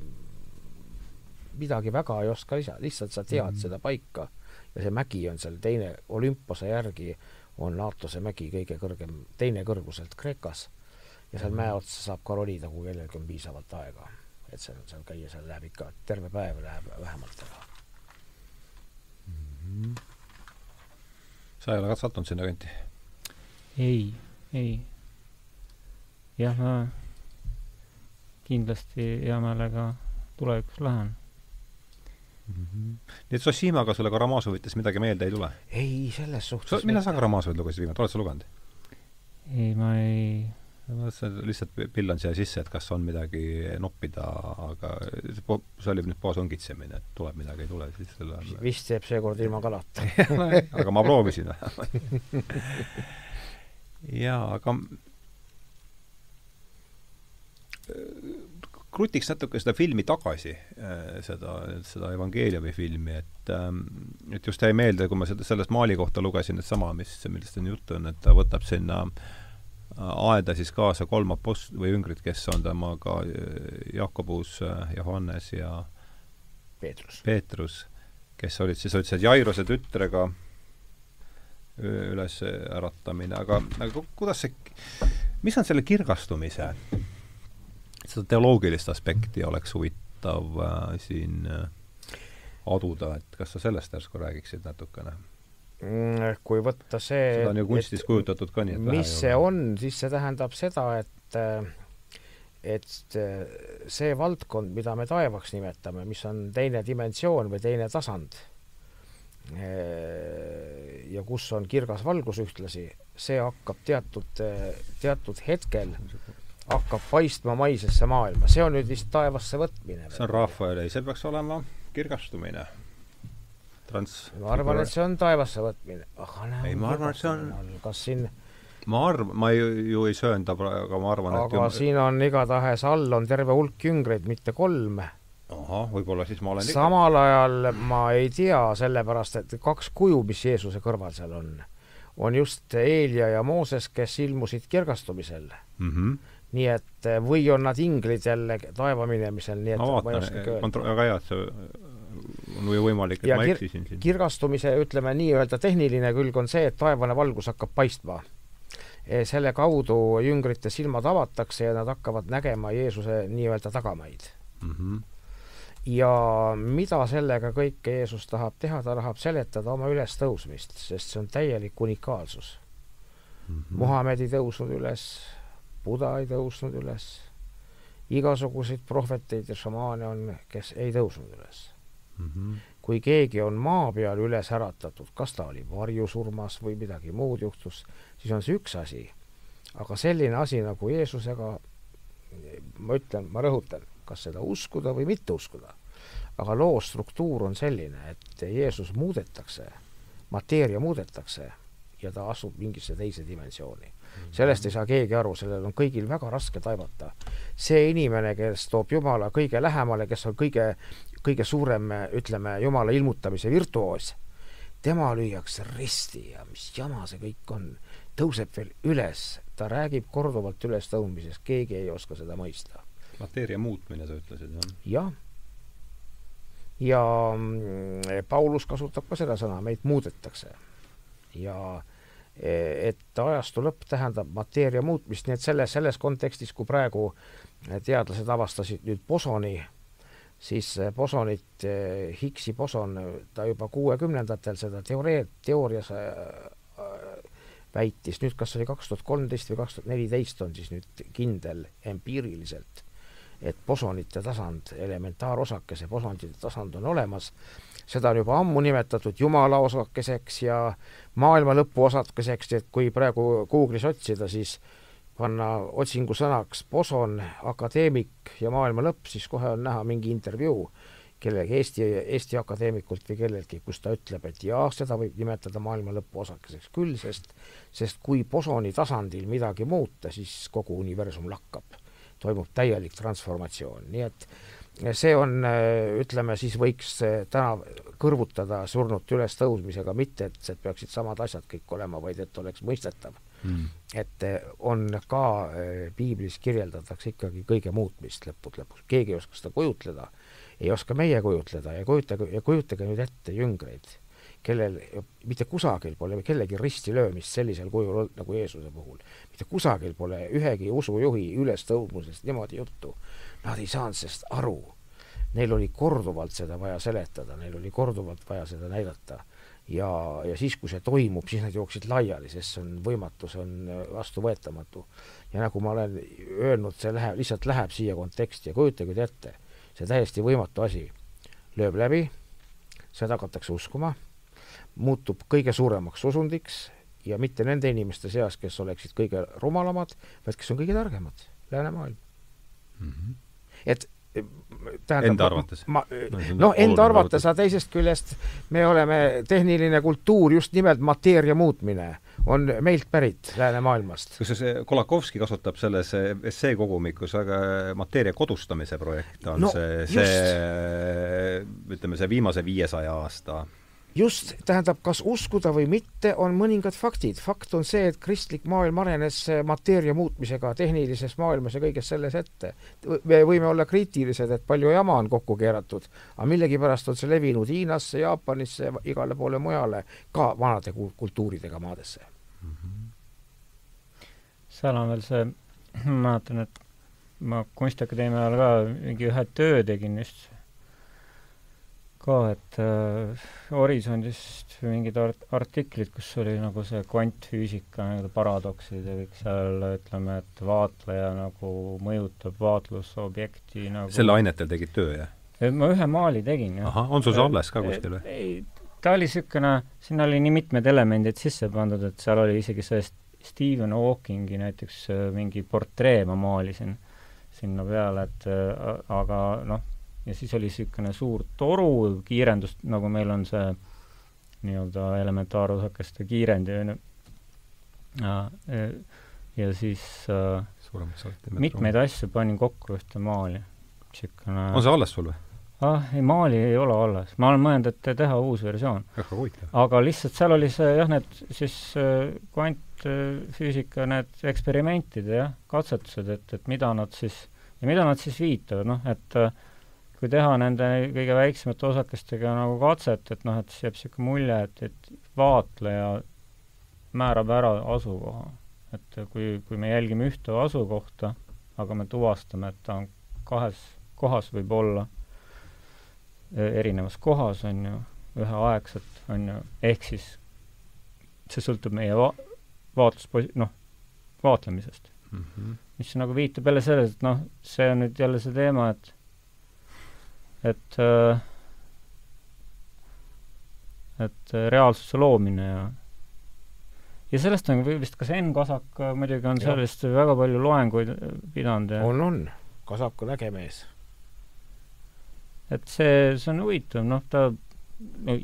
midagi väga ei oska lisa, lihtsalt sa tead mm -hmm. seda paika ja see mägi on seal teine, Olümpose järgi on Naatose mägi kõige kõrgem, teine kõrguselt Kreekas ja seal mm -hmm. mäe otsa saab ka ronida, kui kellelgi on piisavalt aega. et seal, seal käia, seal läheb ikka terve päev läheb vähemalt ära mm. -hmm. sa ei ole ka sattunud sinna kanti? ei, ei jah, ma kindlasti hea meelega tulevikus lähen mm. -hmm. nii et Zosimaga sulle Karamazovitest midagi meelde ei tule? ei, selles suhtes millal sa Karamazovit lugesid viimati, oled sa lugenud? ei, ma ei ma lihtsalt pillan siia sisse, et kas on midagi noppida, aga see oli nüüd poosõngitsemine, et tuleb midagi, ei tule, siis selle vist jääb seekord ilma kalata aga ma proovisin jaa, aga krutiks natuke seda filmi tagasi, äh, seda, seda evangeeliumi filmi, et ähm, et just jäi meelde, kui ma seda, sellest Maali kohta lugesin, et sama, mis, millest siin juttu on, et ta võtab sinna äh, aeda siis kaasa kolm apost- või üngrit, kes on temaga äh, Jakobus, Johannes ja Peetrus, Peetrus, kes olid siis, olid see Jairuse tütrega üles äratamine, aga, aga kuidas see, mis on selle kirgastumise seda teoloogilist aspekti oleks huvitav äh, siin äh, aduda, et kas sa sellest järsku räägiksid natukene? Mm, kui võtta see seda on ju kunstis et, kujutatud ka nii, et mis see on, siis see tähendab seda, et äh, et äh, see valdkond, mida me taevaks nimetame, mis on teine dimensioon või teine tasand, ja kus on kirgas valgus ühtlasi, see hakkab teatud, teatud hetkel hakkab paistma maisesse maailma, see on nüüd vist taevasse võtmine. see on Rafaeli, see peaks olema kirgastumine. Trans-. ma arvan, et see on taevasse võtmine. ei, ma arvan, et see on kas siin ma arvan, ma ju, ju ei söanda praegu, aga ma arvan, et aga siin on igatahes all on terve hulk jüngreid, mitte kolm, ahah, võib-olla siis ma olen samal ajal ma ei tea, sellepärast et kaks kuju, mis Jeesuse kõrval seal on, on just Eelia ja Mooses, kes ilmusid kirgastumisel mm. -hmm. Nii et või on nad inglid jälle taeva minemisel, nii et ma vaatan, kontro-, väga hea, et see on ju võimalik, et ja ma kir eksisin siin. kirgastumise, ütleme nii-öelda tehniline külg on see, et taevane valgus hakkab paistma Eh, selle kaudu jüngrite silmad avatakse ja nad hakkavad nägema Jeesuse nii-öelda tagamaid mm. -hmm. ja mida sellega kõike Jeesus tahab teha, ta tahab seletada oma ülestõusmist, sest see on täielik unikaalsus mm. -hmm. Muhamed ei tõusnud üles, Buda ei tõusnud üles, igasuguseid prohveteid ja šamaane on, kes ei tõusnud üles mm. -hmm kui keegi on maa peal üles äratatud, kas ta oli varjusurmas või midagi muud juhtus, siis on see üks asi. aga selline asi nagu Jeesusega, ma ütlen, ma rõhutan, kas seda uskuda või mitte uskuda, aga loo struktuur on selline, et Jeesus muudetakse, mateeria muudetakse ja ta asub mingisse teise dimensiooni. Sellest ei saa keegi aru, sellel on kõigil väga raske taibata. see inimene, kes toob Jumala kõige lähemale, kes on kõige, kõige suurem, ütleme, Jumala ilmutamise virtuoos, tema lüüakse risti ja mis jama see kõik on tõuseb veel üles, ta räägib korduvalt ülestõusmisest, keegi ei oska seda mõista. mateeria muutmine, sa ütlesid, jah? jah. ja mm, Paulus kasutab ka seda sõna, meid muudetakse. ja et ajastu lõpp tähendab mateeria muutmist, nii et selles, selles kontekstis, kui praegu teadlased avastasid nüüd bosoni, siis bosonit, e, Higgsi boson, ta juba kuuekümnendatel seda teoreet-, teoorias väitis, nüüd kas oli kaks tuhat kolmteist või kaks tuhat neliteist on siis nüüd kindel empiiriliselt, et bosonite tasand, elementaarosakese bosonite tasand on olemas, seda on juba ammu nimetatud jumala osakeseks ja maailma lõpu osakeseks, et kui praegu Google'is otsida, siis panna otsingusõnaks boson, akadeemik ja maailma lõpp, siis kohe on näha mingi intervjuu kellegi Eesti, Eesti akadeemikult või kelleltki, kus ta ütleb, et jah, seda võib nimetada maailma lõpu osakeseks küll, sest sest kui bosoni tasandil midagi muuta, siis kogu universum lakkab. toimub täielik transformatsioon, nii et see on, ütleme siis võiks täna kõrvutada surnute ülestõusmisega, mitte et see peaksid samad asjad kõik olema, vaid et oleks mõistetav mm.. et on ka piiblis kirjeldatakse ikkagi kõige muutmist lõppude lõpuks, keegi ei oska seda kujutleda ei oska meie kujutleda ja kujutage, ja kujutage nüüd ette jüngreid, kellel mitte kusagil pole kellegi ristilöömist sellisel kujul olnud nagu Jeesuse puhul. mitte kusagil pole ühegi usujuhi ülestõusmusest niimoodi juttu. Nad ei saanud sellest aru. Neil oli korduvalt seda vaja seletada, neil oli korduvalt vaja seda näidata. ja, ja siis, kui see toimub, siis nad jooksid laiali, sest see on võimatu, see on vastuvõetamatu. ja nagu ma olen öelnud, see läheb, lihtsalt läheb siia konteksti ja kujutage nüüd ette see täiesti võimatu asi lööb läbi, seda hakatakse uskuma, muutub kõige suuremaks usundiks ja mitte nende inimeste seas, kes oleksid kõige rumalamad, vaid kes on kõige targemad, läänemaailm mm. -hmm. Et tähendab, enda arvates? ma, noh, enda arvates, aga teisest küljest me oleme, tehniline kultuur, just nimelt mateeria muutmine on meilt pärit läänemaailmast. kusjuures Kolakovski kasutab selles essee kogumikus väga mateeria kodustamise projekt on no, see, see ütleme, see viimase viiesaja aasta just, tähendab, kas uskuda või mitte, on mõningad faktid. fakt on see, et kristlik maailm arenes mateeria muutmisega tehnilises maailmas ja kõiges selles ette. me võime olla kriitilised, et palju jama on kokku keeratud, aga millegipärast on see levinud Hiinasse, Jaapanisse, igale poole mujale, ka vanade kultuuridega maadesse mm. -hmm. seal on veel see, ma mäletan, et ma Kunstiakadeemia ajal ka mingi ühe töö tegin just ka, et äh, Horisondist mingid art-, artiklid, kus oli nagu see kvantfüüsika nii-öelda paradoksid ja kõik seal, ütleme, et vaatleja nagu mõjutab vaatlusobjekti nagu selle ainetel tegid töö, jah? ma ühe maali tegin, jah. ahah, on sul see alles ka kuskil või? ei, ta oli niisugune, sinna oli nii mitmed elemendid sisse pandud, et seal oli isegi sellest Stephen Hawkingi näiteks äh, mingi portree ma maalisin sinna peale, et äh, aga noh, ja siis oli niisugune suur toru kiirendus, nagu meil on see nii-öelda elementaarosakeste kiirendi, on ju, ja, siis äh, mitmeid asju panin kokku ühte maali. niisugune on see alles sul või? ah, ei, maali ei ole alles. ma olen mõelnud, et teha uus versioon. väga huvitav. aga lihtsalt seal oli see jah, need siis äh, kvantfüüsika, need eksperimentide jah, katsetused, et, et mida nad siis, ja mida nad siis viitavad, noh, et äh, kui teha nende kõige väiksemate osakestega nagu katset, et noh, et siis jääb niisugune mulje, et, et vaatleja määrab ära asukoha. et kui, kui me jälgime ühte asukohta, aga me tuvastame, et ta on kahes kohas võib olla erinevas kohas, on ju, üheaegselt, on ju, ehk siis see sõltub meie va-, vaatlusposi-, noh, vaatlemisest mm. -hmm. mis nagu viitab jälle selles, et noh, see on nüüd jälle see teema, et et äh, et reaalsuse loomine ja ja sellest on vist ka Sven Kasak muidugi on sellest väga palju loenguid pidanud ja on, on. Kasak on äge mees. Et see, see on huvitav, noh, ta no,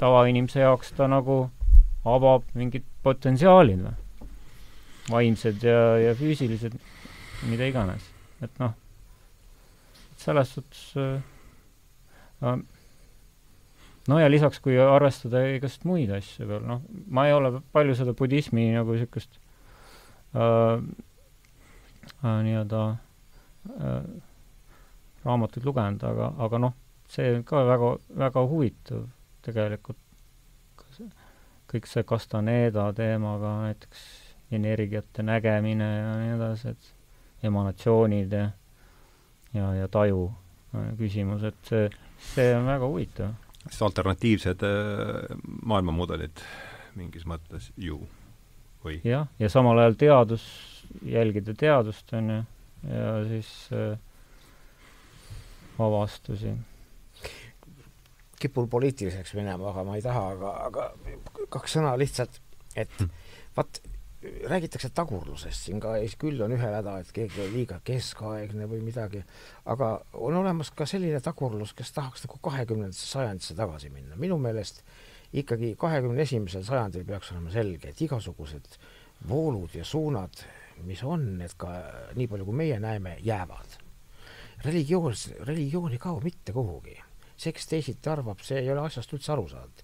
tavainimese jaoks ta nagu avab mingid potentsiaalid või, vaimsed ja, ja füüsilised, mida iganes, et noh, selles suhtes äh, no ja lisaks, kui arvestada igast muid asju veel, noh, ma ei ole palju seda budismi nagu niisugust äh, äh, nii-öelda äh, raamatuid lugenud, aga, aga noh, see on ka väga, väga huvitav tegelikult. kõik see Castaneda teemaga näiteks energiate nägemine ja nii edasi, et emanatsioonid ja, ja, ja taju äh, küsimus, et see, see on väga huvitav. siis alternatiivsed äh, maailmamudelid mingis mõttes ju, või? jah, ja samal ajal teadus, jälgida teadust, on ju, ja siis äh, avastusi. kipun poliitiliseks minema, aga ma ei taha, aga, aga kaks sõna lihtsalt, et hm. vaat räägitakse tagurlusest siin ka, küll on ühel häda, et keegi on liiga keskaegne või midagi, aga on olemas ka selline tagurlus, kes tahaks nagu kahekümnendasse sajandisse tagasi minna. minu meelest ikkagi kahekümne esimesel sajandil peaks olema selge, et igasugused voolud ja suunad, mis on, need ka nii palju, kui meie näeme, jäävad religioon, religioon ei kao mitte kuhugi. see, kes teisiti arvab, see ei ole asjast üldse aru saanud.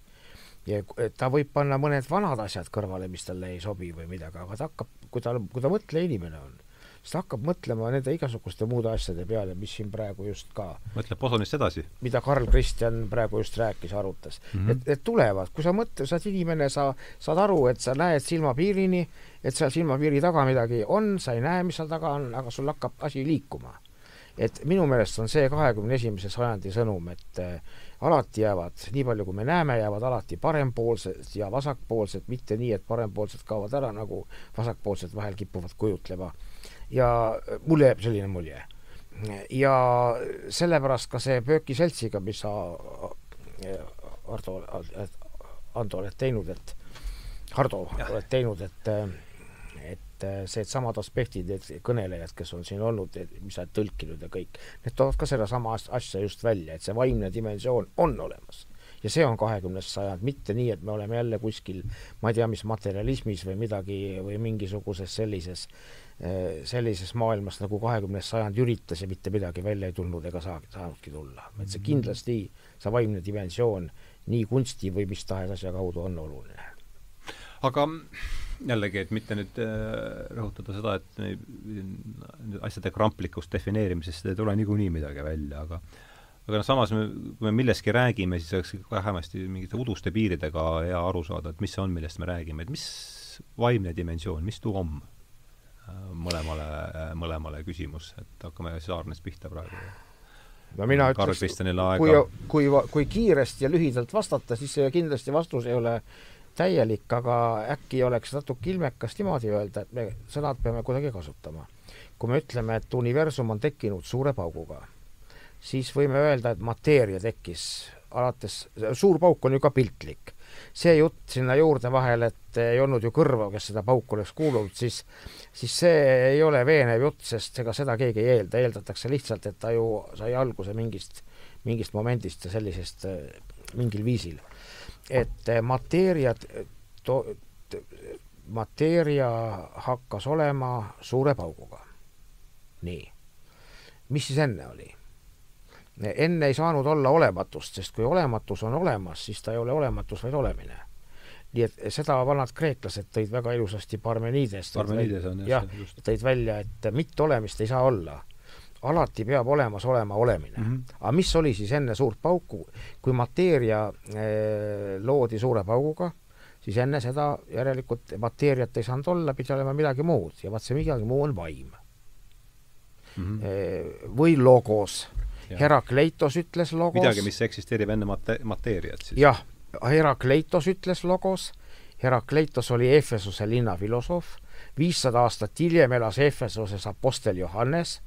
Ja ta võib panna mõned vanad asjad kõrvale, mis talle ei sobi või midagi, aga ta hakkab, kui ta, kui ta mõtleja inimene on, siis ta hakkab mõtlema nende igasuguste muude asjade peale, mis siin praegu just ka mõtleb posonist edasi? mida Karl Kristjan praegu just rääkis, arutas mm. -hmm. et, et tulevad, kui sa mõtled, sa oled inimene, sa saad aru, et sa näed silmapiirini, et seal silmapiiri taga midagi on, sa ei näe, mis seal taga on, aga sul hakkab asi liikuma et minu meelest on see kahekümne esimese sajandi sõnum, et äh, alati jäävad, nii palju kui me näeme, jäävad alati parempoolsed ja vasakpoolsed, mitte nii, et parempoolsed kaovad ära, nagu vasakpoolsed vahel kipuvad kujutlema. ja mulle jääb selline mulje. ja sellepärast ka see Pööki seltsiga, mis sa, Ardo, Ando oled teinud, et Hardo, oled teinud, et et äh, see samad aspektid, need kõnelejad, kes on siin olnud, mis sa oled tõlkinud ja kõik, need toovad ka sedasama asja just välja, et see vaimne dimensioon on olemas. ja see on kahekümnes sajand, mitte nii, et me oleme jälle kuskil, ma ei tea, mis materialismis või midagi või mingisuguses sellises, äh, sellises maailmas nagu kahekümnes sajand üritas ja mitte midagi välja ei tulnud ega saa, saanudki tulla. et see kindlasti, see vaimne dimensioon nii kunsti või mis tahes asja kaudu on oluline. aga jällegi, et mitte nüüd äh, rõhutada seda, et asjade kramplikust defineerimisest ei tule niikuinii midagi välja, aga aga noh, samas me, kui me millestki räägime, siis oleks vähemasti mingite uduste piiridega hea aru saada, et mis see on, millest me räägime, et mis vaimne dimensioon, mis tuum äh, mõlemale, äh, mõlemale küsimus, et hakkame Saarnest pihta praegu. no mina ütleks, kui, kui, kui kiiresti ja lühidalt vastata, siis kindlasti vastus ei ole täielik, aga äkki oleks natuke ilmekas niimoodi öelda, et me sõnad peame kuidagi kasutama. kui me ütleme, et universum on tekkinud suure pauguga, siis võime öelda, et mateeria tekkis alates, suur pauk on ju ka piltlik. see jutt sinna juurde vahel, et ei olnud ju kõrva, kes seda pauku oleks kuulnud, siis siis see ei ole veenev jutt, sest ega seda keegi ei eelda, eeldatakse lihtsalt, et ta ju sai alguse mingist, mingist momendist ja sellisest mingil viisil et eh, mateeriat, mateeria hakkas olema suure pauguga. nii. mis siis enne oli? enne ei saanud olla olematust, sest kui olematus on olemas, siis ta ei ole olematus, vaid olemine. nii et seda vanad kreeklased tõid väga ilusasti Parmenides. Parmenides on jah, jah, tõid välja, et mitteolemist ei saa olla. Alati peab olemas olema olemine mm. -hmm. aga mis oli siis enne suurt pauku, kui mateeria eh, loodi suure pauguga, siis enne seda järelikult mateeriat ei saanud olla, pidi olema midagi muud ja vaat see midagi muu on vaim mm. -hmm. või logos Herakleitos ütles logos midagi, mis eksisteerib enne mate-, mateeriat siis? jah, Herakleitos ütles logos, Herakleitos oli Efesuse linna filosoof, viissada aastat hiljem elas Efesoses Apostel Johannes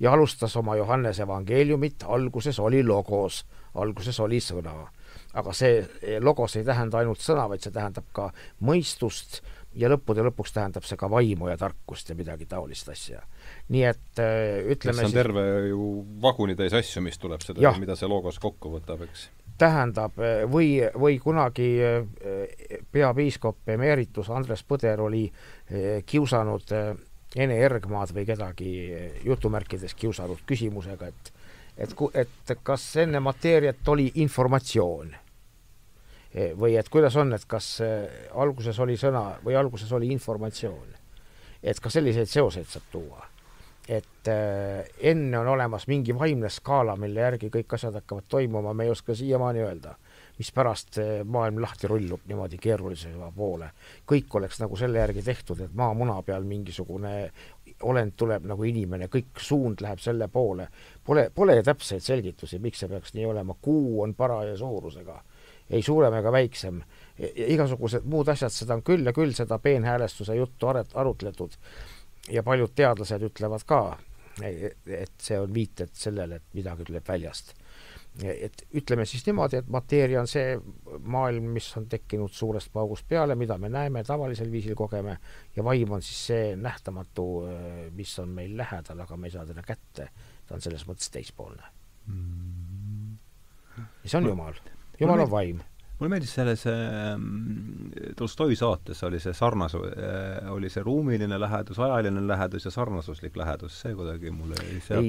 ja alustas oma Johannese evangeeliumit, alguses oli logos, alguses oli sõna. aga see logos ei tähenda ainult sõna, vaid see tähendab ka mõistust ja lõppude lõpuks tähendab see ka vaimu ja tarkust ja midagi taolist asja. nii et äh, ütleme see on terve ju vagunitäis asju, mis tuleb seda, mida see logos kokku võtab, eks? tähendab, äh, või, või kunagi peapiiskop emeritus Andres Põder oli kiusanud Ene Ergmaad või kedagi jutumärkides kiusanud küsimusega, et et, et kas enne mateeriat oli informatsioon Eh, või et kuidas on, et kas eh, alguses oli sõna või alguses oli informatsioon. et ka selliseid seoseid saab tuua. et äh, enne on olemas mingi vaimne skaala, mille järgi kõik asjad hakkavad toimuma, me ei oska siiamaani öelda, mispärast maailm lahti rullub niimoodi keerulisema poole. kõik oleks nagu selle järgi tehtud, et maamuna peal mingisugune olend tuleb nagu inimene, kõik suund läheb selle poole. Pole, pole täpseid selgitusi, miks see peaks nii olema, kuu on paraja suurusega ei suurem ega väiksem. igasugused muud asjad, seda on küll ja küll, seda peenhäälestuse juttu aret-, arutletud ja paljud teadlased ütlevad ka, et see on viited sellele, et midagi tuleb väljast. Et ütleme siis niimoodi, et mateeria on see maailm, mis on tekkinud suurest paugust peale, mida me näeme, tavalisel viisil kogeme, ja vaim on siis see nähtamatu, mis on meil lähedal, aga me ei saa teda kätte. ta on selles mõttes teispoolne mm.. ja see on Jumal jumal on vaim. Mulle meeldis selles äh, Tolstoi saates oli see sarnas äh,, oli see ruumiline lähedus, ajaline lähedus ja sarnasuslik lähedus, see kuidagi mulle sealt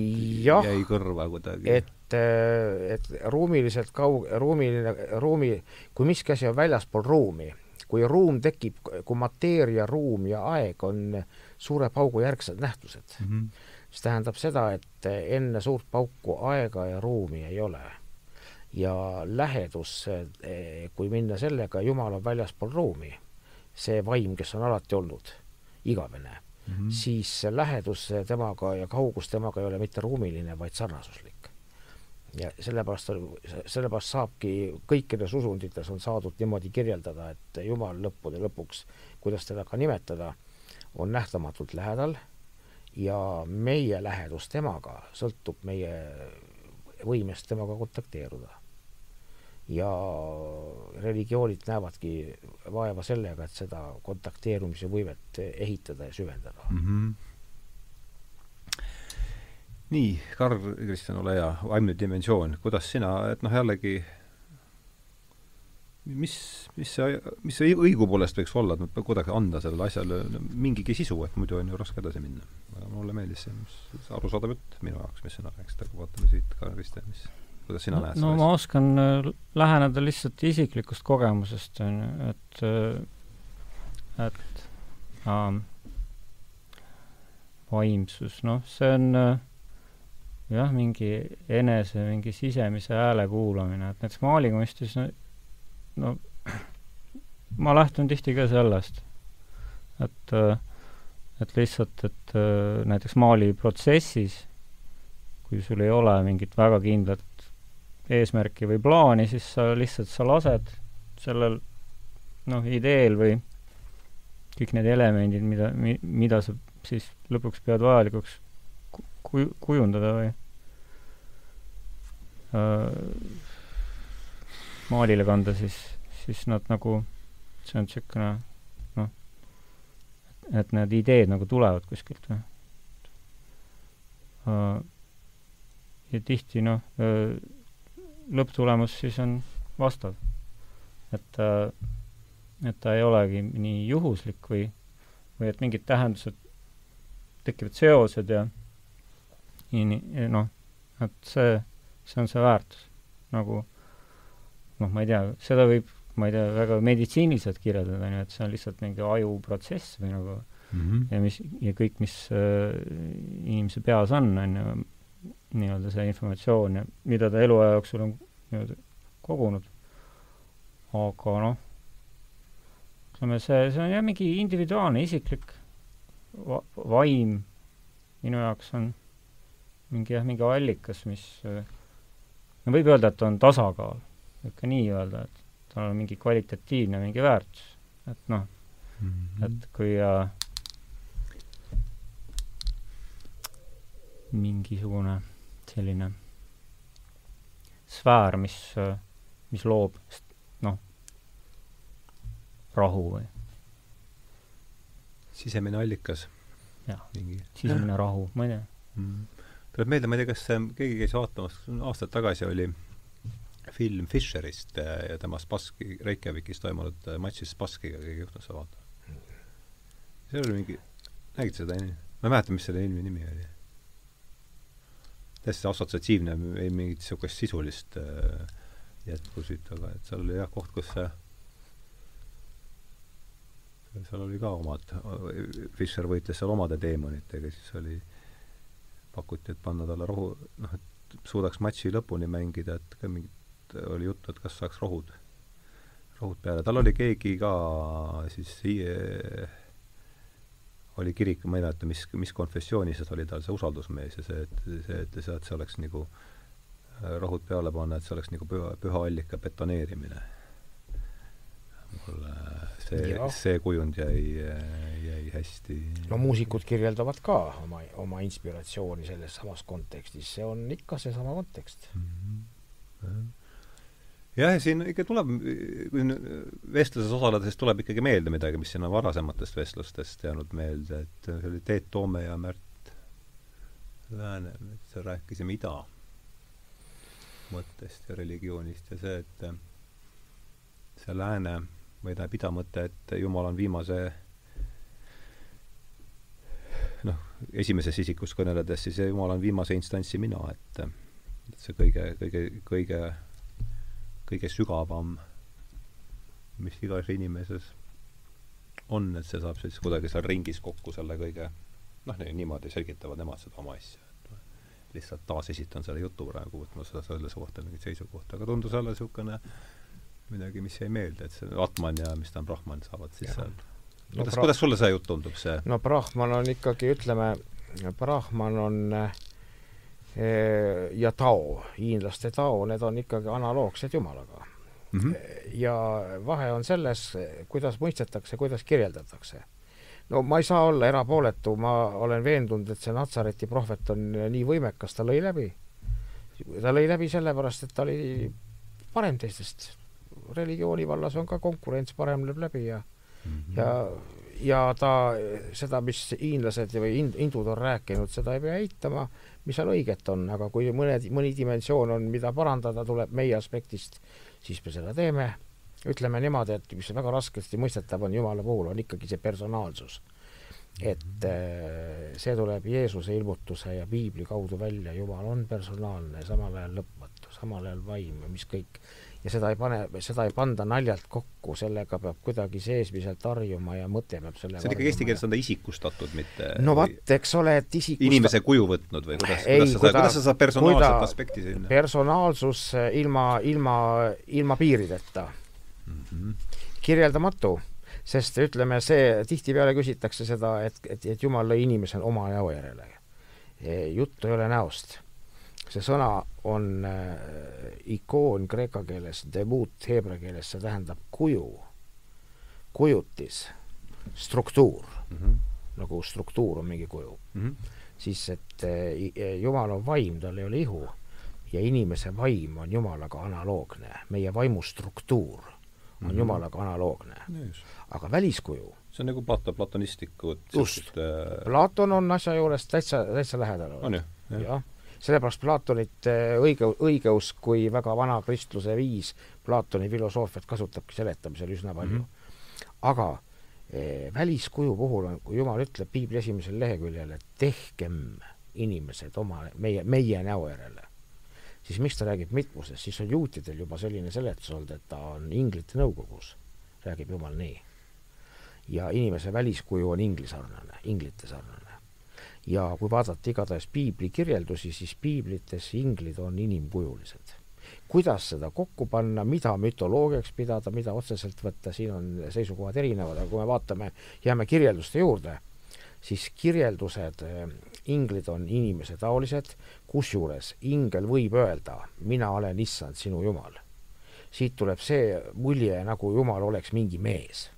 jäi kõrva kuidagi. et, äh, et ruumiliselt kaug-, ruumiline, ruumi, kui miski asi on väljaspool ruumi, kui ruum tekib, kui mateeria, ruum ja aeg on suure paugu järgsed nähtused mm, -hmm. siis tähendab seda, et enne suurt pauku aega ja ruumi ei ole ja lähedus, eh, kui minna sellega, Jumal on väljaspool ruumi, see vaim, kes on alati olnud, igavene mm, -hmm. siis lähedus temaga ja kaugus temaga ei ole mitte ruumiline, vaid sarnasuslik. ja sellepärast, sellepärast saabki kõikides usundites on saadud niimoodi kirjeldada, et Jumal lõppude lõpuks, kuidas teda ka nimetada, on nähtamatult lähedal ja meie lähedus temaga sõltub meie võimest temaga kontakteeruda ja religioonid näevadki vaeva sellega, et seda kontakteerumise võimet ehitada ja süvendada mm. -hmm. nii, Karl Kristjan, ole hea, vaimne dimensioon, kuidas sina, et noh, jällegi mis, mis see, mis see õigupoolest võiks olla, et me kuidagi anda sellele asjale mingigi sisu, et muidu on ju raske edasi minna. mulle meeldis see, mis arusaadav jutt minu jaoks, mis sina rääkisid, aga vaatame siit, Karl Kristjan, mis kuidas sina näed no ma oskan äh, läheneda lihtsalt isiklikust kogemusest, on ju, et, äh, et ähm, vaimsus, noh, see on äh, jah, mingi enese, mingi sisemise hääle kuulamine, et näiteks maalikunstis no, no ma lähtun tihti ka sellest, et et lihtsalt, et näiteks maaliprotsessis, kui sul ei ole mingit väga kindlat eesmärki või plaani, siis sa lihtsalt, sa lased sellel noh, ideel või kõik need elemendid, mida, mi-, mida sa siis lõpuks pead vajalikuks ku-, kujundada või äh, maalile kanda, siis, siis nad nagu, see on niisugune noh, et need ideed nagu tulevad kuskilt või äh,. ja tihti noh äh,, lõpptulemus siis on vastav. et äh, et ta ei olegi nii juhuslik või, või et mingid tähendused, tekivad seosed ja nii, noh, et see, see on see väärtus. nagu noh, ma ei tea, seda võib, ma ei tea, väga meditsiiniliselt kirjeldada, on ju, et see on lihtsalt mingi ajuprotsess või nagu mm -hmm. ja mis, ja kõik, mis äh, inimese peas on, on ju, nii-öelda see informatsioon mida ta eluaja jooksul on nii-öelda kogunud. aga noh, ütleme, see, see on jah, mingi individuaalne, isiklik va vaim minu jaoks on mingi jah, mingi allikas, mis no võib öelda, et on tasakaal, võib ka nii öelda, et tal on mingi kvalitatiivne mingi väärtus, et noh mm, -hmm. et kui äh, mingisugune selline sfäär, mis, mis loob noh, rahu või? Sisemine allikas. jah, sisemine rahu, ma ei tea. Mm.. tuleb meelde, ma ei tea, kas keegi käis vaatamas, aastaid tagasi oli film Fischerist ja tema Spassky, Reykjavikis toimunud matšist Spasskiga, keegi juhtus seda vaatama. seal oli mingi, nägid seda, ma ei mäleta, mis selle filmi nimi oli täiesti assotsiatiivne, ei mingit niisugust sisulist äh, jätku siit, aga et seal oli jah koht, kus see seal oli ka omad, Fischer võitles seal omade teemonitega, siis oli, pakuti, et panna talle rohu, noh, et suudaks matši lõpuni mängida, et ka mingit, oli juttu, et kas saaks rohud, rohud peale, tal oli keegi ka siis oli kirik, ma ei mäleta, mis, mis konfessioonis oli tal see usaldusmees ja see, et see, et see, et see oleks nagu äh, rohud peale panna, et see oleks nagu püha, püha allika betoneerimine. mulle see, see kujund jäi, jäi hästi. No muusikud kirjeldavad ka oma, oma inspiratsiooni selles samas kontekstis, see on ikka seesama kontekst. Mm. -hmm jah, siin ikka tuleb, kui vestluses osaledes tuleb ikkagi meelde midagi, mis siin on varasematest vestlustest jäänud meelde, et see oli Teet Toome ja Märt Läänemets, rääkisime ida mõttest ja religioonist ja see, et see lääne või tähendab ida mõte, et Jumal on viimase noh, esimeses isikus kõneledes, siis Jumal on viimase instantsi mina, et et see kõige, kõige, kõige kõige sügavam, mis igas inimeses on, et see saab siis kuidagi seal ringis kokku selle kõige noh, niimoodi selgitavad nemad seda oma asja. lihtsalt taasesitan selle jutu praegu, võtma seda selles kohta mingit seisukohta, aga tundus jälle niisugune midagi, mis jäi meelde, et see Atman ja mis ta on, Brahman saavad siis seal no, kuidas, kuidas sulle see jutt tundub, see? no Brahman on ikkagi, ütleme, Brahman on äh, ja Tao, hiinlaste Tao, need on ikkagi analoogsed Jumalaga mm. -hmm. ja vahe on selles, kuidas mõistetakse, kuidas kirjeldatakse. no ma ei saa olla erapooletu, ma olen veendunud, et see Natsareti prohvet on nii võimekas, ta lõi läbi. ta lõi läbi sellepärast, et ta oli parem teistest. religiooni vallas on ka konkurents, parem lööb läbi ja mm, -hmm. ja ja ta, seda, mis hiinlased või hindud on rääkinud, seda ei pea eitama mis seal õiget on, aga kui mõned, mõni dimensioon on, mida parandada tuleb meie aspektist, siis me seda teeme. ütleme niimoodi, et mis väga raskesti mõistetav on Jumala puhul, on ikkagi see personaalsus. et äh, see tuleb Jeesuse ilmutuse ja piibli kaudu välja, Jumal on personaalne, samal ajal lõpmatu, samal ajal vaim ja mis kõik ja seda ei pane, seda ei panda naljalt kokku, sellega peab kuidagi seesmiselt harjuma ja mõte peab selle see on ikkagi eesti keeles on ta isikustatud, mitte no vot, eks ole, et isikusta-... inimese kuju võtnud või kuidas, kuidas sa, kuidas sa saad personaalset aspekti sinna? personaalsus ilma, ilma, ilma piirideta mm. -hmm. kirjeldamatu, sest ütleme, see, tihtipeale küsitakse seda, et, et, et Jumal lõi inimese oma näo järele. juttu ei ole näost see sõna on äh, ikoon kreeka keeles, debut heebrea keeles, see tähendab kuju, kujutis, struktuur mm, -hmm. nagu struktuur on mingi kuju mm. -hmm. siis, et äh, Jumal on vaim, tal ei ole ihu ja inimese vaim on Jumalaga analoogne, meie vaimu struktuur on mm -hmm. Jumalaga analoogne yes.. aga väliskuju see on nagu Plato, platonistlikud just, äh... Platon on asja juures täitsa, täitsa lähedal. ju? jah sellepärast Platonit eh, õige, õigeusk kui väga vana kristluse viis Platoni filosoofiat kasutabki seletamisel üsna palju mm. -hmm. aga eh, väliskuju puhul on, kui Jumal ütleb piibli esimesel leheküljel, et tehkem inimesed oma, meie, meie näo järele, siis miks ta räägib mitmusest, siis on juutidel juba selline seletus olnud, et ta on inglite nõukogus, räägib jumal nii. ja inimese väliskuju on ingli sarnane, inglite sarnane. Ja kui vaadata igatahes piibli kirjeldusi, siis piiblites inglid on inimkujulised kuidas seda kokku panna, mida mütoloogiaks pidada, mida otseselt võtta, siin on seisukohad erinevad, aga kui me vaatame, jääme kirjelduste juurde, siis kirjeldused, eh, inglid on inimesetaolised, kusjuures ingel võib öelda, mina olen issand, sinu jumal. siit tuleb see mulje, nagu jumal oleks mingi mees.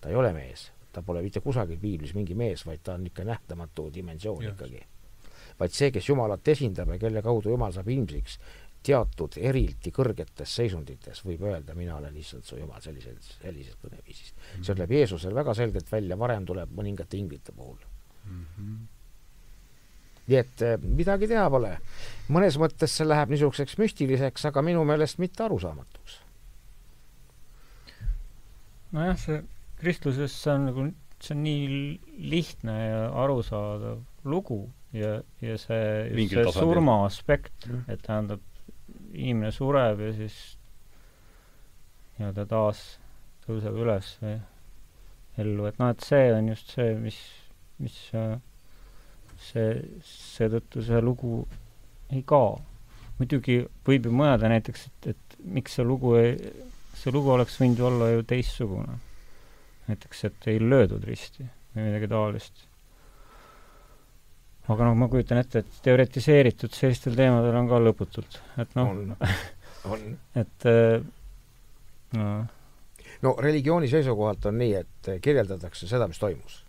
ta ei ole mees, ta pole mitte kusagil piiblis mingi mees, vaid ta on ikka nähtamatu dimensioon yes. ikkagi. vaid see, kes Jumalat esindab ja kelle kaudu Jumal saab ilmsiks, teatud erilti kõrgetes seisundites võib öelda, mina olen issand su jumal sellisel, sellises kõneviisis mm. -hmm. see tuleb Jeesusel väga selgelt välja, varem tuleb mõningate inglite puhul mm. -hmm. nii et eh, midagi teha pole. mõnes mõttes see läheb niisuguseks müstiliseks, aga minu meelest mitte arusaamatuks. nojah, see kristluses see on nagu, see on nii lihtne ja arusaadav lugu ja, ja see, see surma aspekt, et tähendab, inimene sureb ja siis nii-öelda taas tõuseb üles või ellu, et noh, et see on just see, mis, mis see, seetõttu see lugu ei kao. muidugi võib ju mõelda näiteks, et, et miks see lugu ei, see lugu oleks võinud ju olla ju teistsugune. Näiteks, et ei löödud risti või midagi taolist aga noh, ma kujutan ette, et teoritiseeritud sellistel teemadel on ka lõputult, et noh, et äh, no. no religiooni seisukohalt on nii, et kirjeldatakse seda, mis toimus.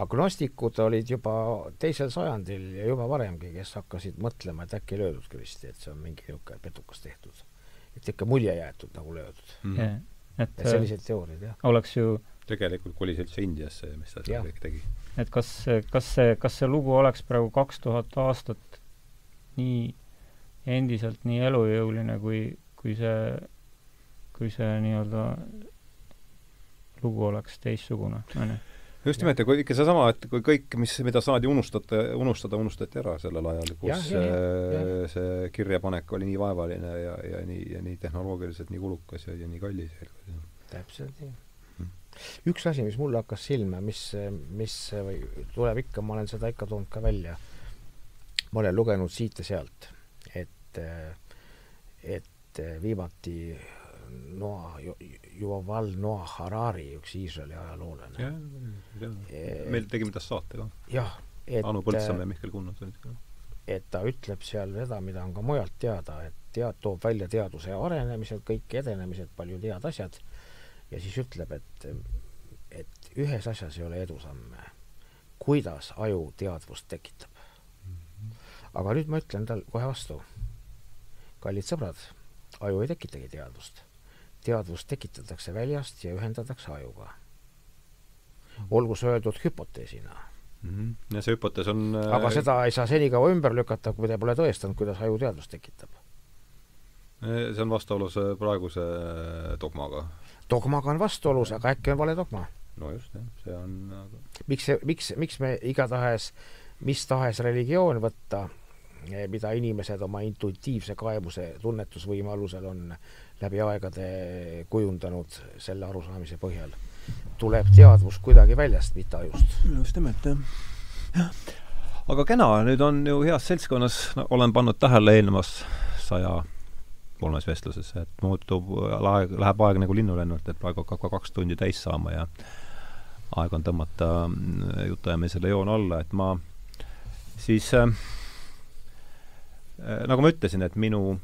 agnostikud olid juba teisel sajandil ja juba varemgi, kes hakkasid mõtlema, et äkki ei löödudki risti, et see on mingi niisugune petukas tehtud. et ikka mulje jäetud nagu löödud mm. -hmm. Et, et sellised teooriad, jah. oleks ju tegelikult kolis üldse Indiasse, mis ta seal kõik tegi et kas, kas see, kas see lugu oleks praegu kaks tuhat aastat nii, endiselt nii elujõuline, kui, kui see, kui see nii-öelda lugu oleks teistsugune, on ju? Just nimelt, ja kui ikka seesama, et kui kõik, mis, mida saadi unustada, unustada, unustati ära sellel ajal, kus ja, ja, ja, ja. see kirjapanek oli nii vaevaline ja, ja nii, ja nii tehnoloogiliselt nii kulukas ja, ja nii kallis. täpselt nii üks asi, mis mulle hakkas silma, mis, mis või tuleb ikka, ma olen seda ikka toonud ka välja, ma olen lugenud siit ja sealt, et, et viimati Noa, Yuval Noa Harari, üks Iisraeli ajaloolane. meil tegime tast saate ka. jah, et Anu Põltsamäe ja Mihkel Kunnus olid ka. et ta ütleb seal seda, mida on ka mujalt teada, et tead, toob välja teaduse arenemised, kõik edenemised, paljud head asjad ja siis ütleb, et, et ühes asjas ei ole edusamme. kuidas aju teadvust tekitab. aga nüüd ma ütlen tal kohe vastu. kallid sõbrad, aju ei tekitagi teadvust. Teadvust tekitatakse väljast ja ühendatakse ajuga. olgu see öeldud hüpoteesina mm. -hmm. ja see hüpotees on aga äh... seda ei saa senikaua ümber lükata, kui te pole tõestanud, kuidas aju teadvust tekitab. see on vastuolus äh, praeguse äh, dogmaga dogmaga on vastuolus, aga äkki on vale dogma? no just, jah, see on aga... miks see, miks, miks me igatahes, mis tahes religioon võtta, eh, mida inimesed oma intuitiivse kaebuse tunnetusvõime alusel on läbi aegade kujundanud selle arusaamise põhjal, tuleb teadvus kuidagi väljast, mitte ajust. just nimelt, jah. jah. aga kena, nüüd on ju heas seltskonnas no,, olen pannud tähele eelnevas saja kolmes vestluses, et muutub, aeg, läheb aeg nagu linnulennult, et praegu hakkab ka kaks tundi täis saama ja aeg on tõmmata mm, jutuajamisele joon alla, et ma siis äh, äh, nagu ma ütlesin, et minu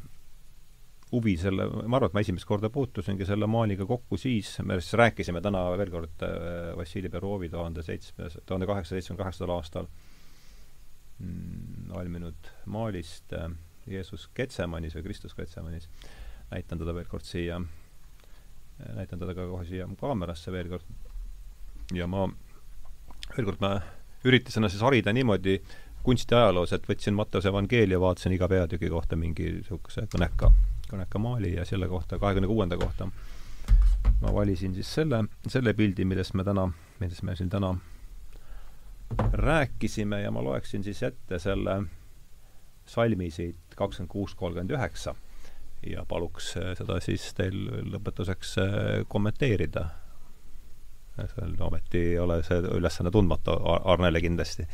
huvi selle, ma arvan, et ma esimest korda puutusingi selle maaliga kokku siis, me siis rääkisime täna veel kord äh, Vassili Perovi tuhande seitsmes, tuhande kaheksasaja seitsmekümne kaheksandal aastal mm, valminud maalist äh, Jeesus Ketsemanis või Kristus Ketsemanis. näitan teda veel kord siia, näitan teda ka kohe siia kaamerasse veel kord. ja ma, veel kord ma üritasin ennast siis harida niimoodi kunstiajaloos, et võtsin Matteuse evangeelia, vaatasin iga peatüki kohta mingi niisuguse kõneka, kõneka maali ja selle kohta, kahekümne kuuenda kohta ma valisin siis selle, selle pildi, millest me täna, millest me siin täna rääkisime ja ma loeksin siis ette selle salmisid kakskümmend kuus, kolmkümmend üheksa ja paluks seda siis teil lõpetuseks kommenteerida. seal ometi ei ole see ülesanne tundmatu Arnele kindlasti.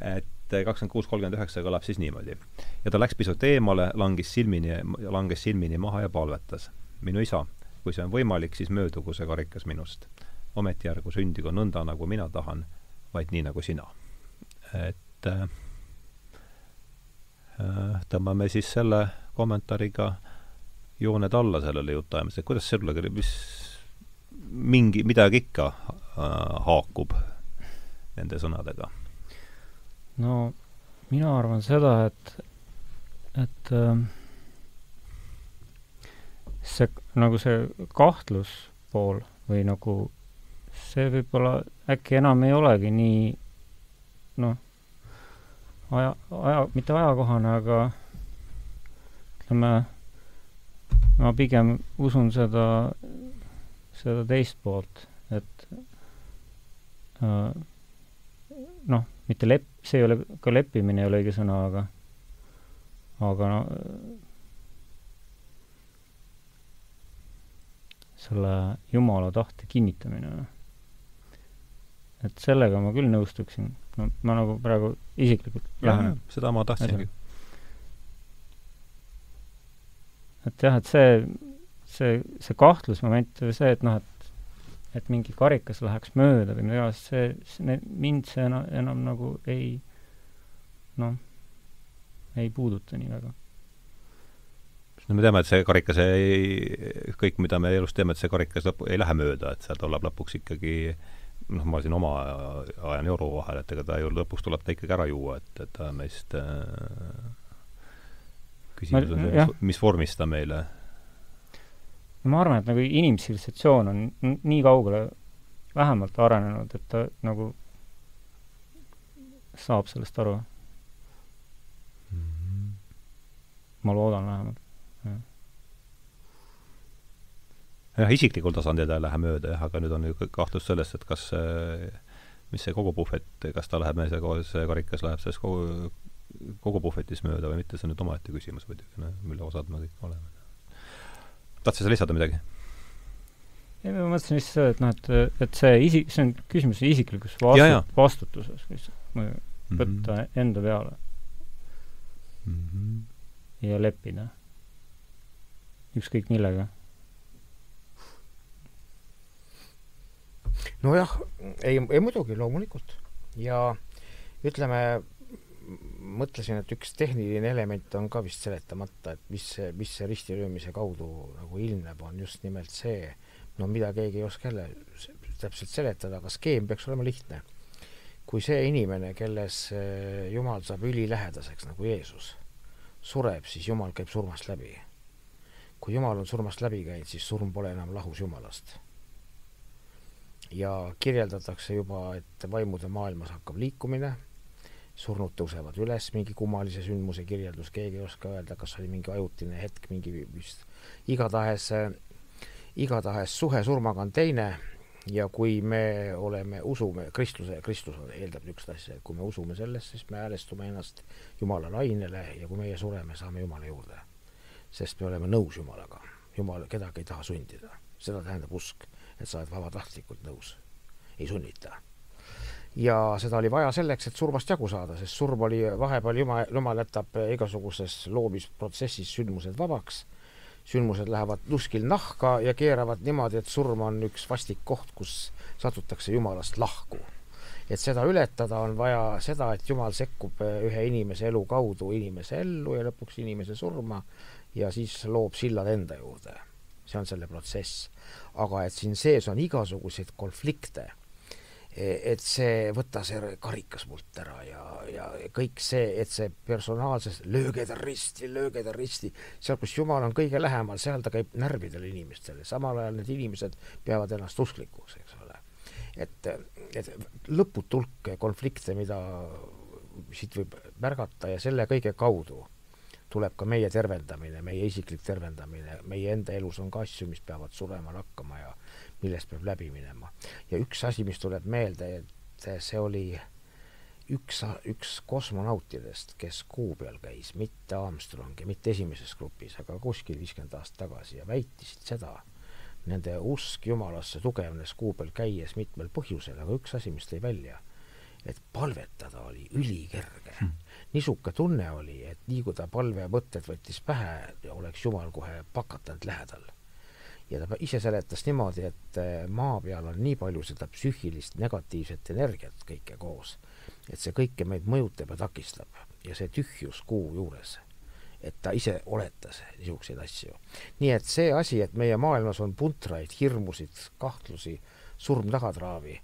et kakskümmend kuus, kolmkümmend üheksa kõlab siis niimoodi. ja ta läks pisut eemale, langes silmini, langes silmini maha ja palvetas. minu isa, kui see on võimalik, siis möödugu see karikas minust. ometi ärgu sündigu nõnda, nagu mina tahan, vaid nii, nagu sina. et äh, äh tõmbame siis selle kommentaariga jooned alla sellele jutuajamisele, kuidas sulle, mis mingi, midagi ikka äh, haakub nende sõnadega no mina arvan seda, et, et äh, see, nagu see kahtluspool või nagu see võib-olla äkki enam ei olegi nii noh, aja, aja, mitte ajakohane, aga ütleme, ma pigem usun seda, seda teist poolt, et äh, noh, mitte lep-, see ei ole, ka leppimine ei ole õige sõna, aga aga no selle Jumala tahte kinnitamine. et sellega ma küll nõustuksin. no ma nagu praegu isiklikult lähen. seda ma tahtsingi. et jah, et see, see, see kahtlusmoment või see, et noh, et et mingi karikas läheks mööda või midagi iganes, see, see, mind see enam, enam nagu ei noh, ei puuduta nii väga. no me teame, et see karikas ei, kõik, mida me elus teeme, et see karikas lõpp, ei lähe mööda, et seal tuleb lõpuks ikkagi noh, ma siin oma ajan joru vahel, et ega ta ju lõpuks tuleb ta ikkagi ära juua, et, et ta meist äh, küsimus on see, mis vormis ta meile ma arvan, et nagu inimtsivilisatsioon on nii kaugele vähemalt arenenud, et ta nagu saab sellest aru mm. -hmm. ma loodan vähemalt, jah. jah, isiklikul tasandil ta ei lähe mööda jah, aga nüüd on ju kahtlus selles, et kas mis see kogupuhvet, kas ta läheb, see, karikas läheb sellest kogu, kogupuhvetis mööda või mitte, see on nüüd omaette küsimus muidugi, noh, mille osad me kõik oleme tahtsid sa lisada midagi? ei, ma mõtlesin lihtsalt seda, et noh, et, et see isi-, see on küsimus isiklikus vastu-, vastutuses lihtsalt mm -hmm. võtta enda peale mm. -hmm. ja leppida. ükskõik millega. nojah, ei, ei muidugi, loomulikult. ja ütleme, mõtlesin, et üks tehniline element on ka vist seletamata, et mis mis see ristilöömise kaudu nagu ilmneb, on just nimelt see, no mida keegi ei oska jälle täpselt seletada, aga skeem peaks olema lihtne. kui see inimene, kelles Jumal saab ülilähedaseks nagu Jeesus, sureb, siis Jumal käib surmast läbi. kui Jumal on surmast läbi käinud, siis surm pole enam lahus Jumalast. ja kirjeldatakse juba, et vaimude maailmas hakkab liikumine surnud tõusevad üles, mingi kummalise sündmuse kirjeldus, keegi ei oska öelda, kas oli mingi ajutine hetk, mingi vist, igatahes, igatahes suhe surmaga on teine ja kui me oleme, usume Kristluse, Kristus eeldab niisugust asja, et kui me usume sellesse, siis me häälestume ennast Jumala lainele ja kui meie sureme, saame Jumala juurde. sest me oleme nõus Jumalaga. Jumal kedagi ei taha sundida. seda tähendab usk, et sa oled vabatahtlikult nõus. ei sunnita ja seda oli vaja selleks, et surmast jagu saada, sest surm oli vahepeal, jumal, jumal jätab igasuguses loomisprotsessis sündmused vabaks, sündmused lähevad kuskil nahka ja keeravad niimoodi, et surm on üks vastik koht, kus satutakse Jumalast lahku. et seda ületada, on vaja seda, et Jumal sekkub ühe inimese elu kaudu inimese ellu ja lõpuks inimese surma ja siis loob sillad enda juurde. see on selle protsess. aga et siin sees on igasuguseid konflikte et see, võta see karikas mult ära ja, ja kõik see, et see personaalses, lööge ta risti, lööge ta risti, seal, kus Jumal on kõige lähemal, seal ta käib närvidele inimestele, samal ajal need inimesed peavad ennast usklikuks, eks ole. et, et lõputu hulk konflikte, mida siit võib märgata ja selle kõige kaudu tuleb ka meie tervendamine, meie isiklik tervendamine, meie enda elus on ka asju, mis peavad surema, lakkama ja millest peab läbi minema. ja üks asi, mis tuleb meelde, et see oli üks, üks kosmonautidest, kes kuu peal käis, mitte Armstrong ja mitte esimeses grupis, aga kuskil viiskümmend aastat tagasi ja väitisid seda, nende usk Jumalasse tugevnes kuu peal käies mitmel põhjusel, aga üks asi, mis tõi välja, et palvetada oli ülikerge. Hmm.. niisugune tunne oli, et nii kui ta palvemõtted võttis pähe, oleks Jumal kohe pakatanud lähedal ja ta ise seletas niimoodi, et eh, maa peal on nii palju seda psüühilist negatiivset energiat kõike koos, et see kõike meid mõjutab ja takistab ja see tühjus kuu juures, et ta ise oletas niisuguseid asju. nii et see asi, et meie maailmas on puntraid, hirmusid, kahtlusi, surm tagatraavi,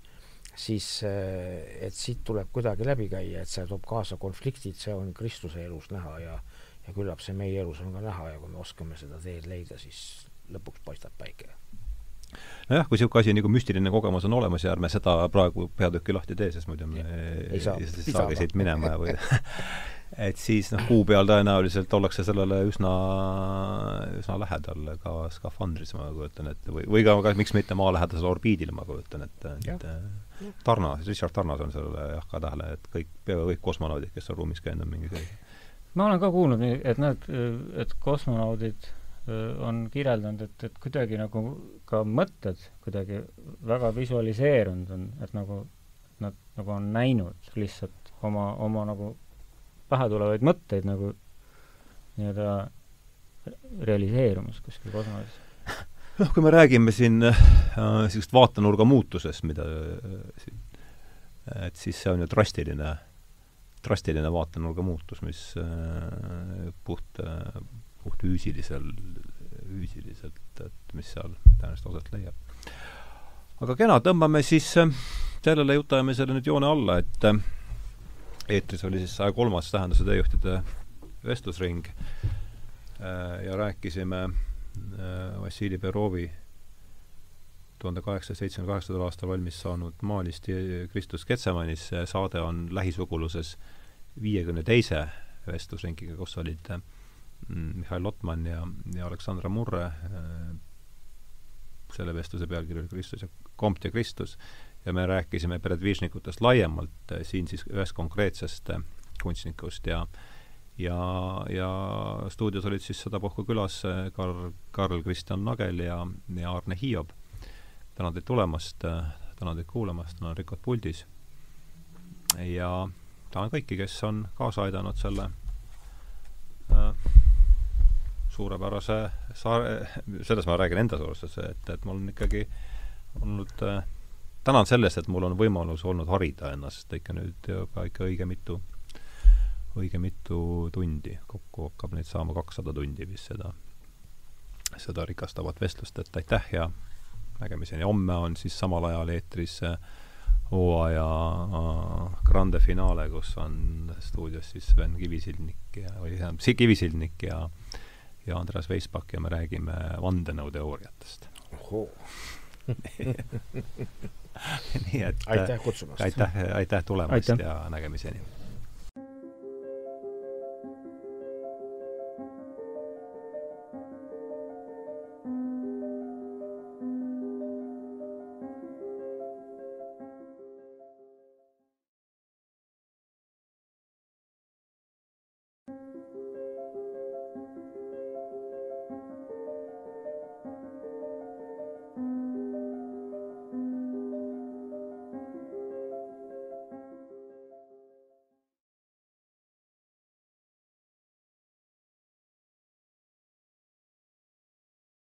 siis eh, et siit tuleb kuidagi läbi käia, et see toob kaasa konfliktid, see on Kristuse elus näha ja ja küllap see meie elus on ka näha ja kui me oskame seda teed leida, siis lõpuks paistab päike. nojah, kui niisugune asi nagu müstiline kogemus on olemas ja ärme seda praegu peatükki lahti tee, sest muidu me ei, ei saa, saagi siit minema või et siis noh, kuu peal tõenäoliselt ollakse sellele üsna, üsna lähedal ka skafandris, ma kujutan ette, või, või ka, ka miks mitte maalähedasel orbiidil, ma kujutan ette, et Tarnas, Richard Tarnas on sellele jah ka tähele, et kõik, peaaegu kõik kosmonaudid, kes on ruumis käinud, on mingi selline ma olen ka kuulnud, et nad, et kosmonaudid on kirjeldanud, et, et kuidagi nagu ka mõtted kuidagi väga visualiseerunud on, et nagu nad nagu on näinud lihtsalt oma, oma nagu pähe tulevaid mõtteid nagu nii-öelda realiseerumas kuskil kosmoses. noh, kui me räägime siin niisugust äh, vaatenurga muutusest, mida äh, et siis see on ju drastiline, drastiline vaatenurga muutus, mis äh, puht äh, puhtfüüsilisel, füüsiliselt, et mis seal tõenäoliselt aset leiab. aga kena, tõmbame siis äh, sellele jutuajamisele nüüd joone alla, et äh, eetris oli siis saja kolmas Tähenduse teejuhtide vestlusring äh, ja rääkisime Vassili Perovi tuhande kaheksasaja seitsmekümne kaheksandal aastal valmis saanud maalist Kristus Ketsemanis, see saade on lähisuguluses viiekümne teise vestlusringiga, kus olid äh, Mihhail Lotman ja, ja Aleksandra Murre, äh, selle vestluse pealkiri oli Kristus ja Comte ja Kristus, ja me rääkisime predvižnikutest laiemalt, äh, siin siis ühest konkreetsest äh, kunstnikust ja ja, ja stuudios olid siis sedapuhku külas Karl, Karl Kristjan Nagel ja, ja Arne Hiob. tänan teid tulemast, tänan teid kuulamast, tänan Rikot puldis ja tänan kõiki, kes on kaasa aidanud selle äh, suurepärase saare, selles ma räägin enda soorustes, et, et mul on ikkagi olnud äh, tänan sellest, et mul on võimalus olnud harida ennast ikka nüüd juba ikka õige mitu, õige mitu tundi, kokku hakkab neid saama kakssada tundi vist seda, seda rikastavat vestlust, et aitäh ja nägemiseni. homme on siis samal ajal eetris äh, hooaja äh, grande finaale, kus on stuudios siis Sven Kivisildnik ja, või tähendab, Kivisildnik ja ja Andreas Veisbak ja me räägime vandenõuteooriatest. nii et aitäh kutsumast! aitäh, aitäh tulemast aitäh. ja nägemiseni!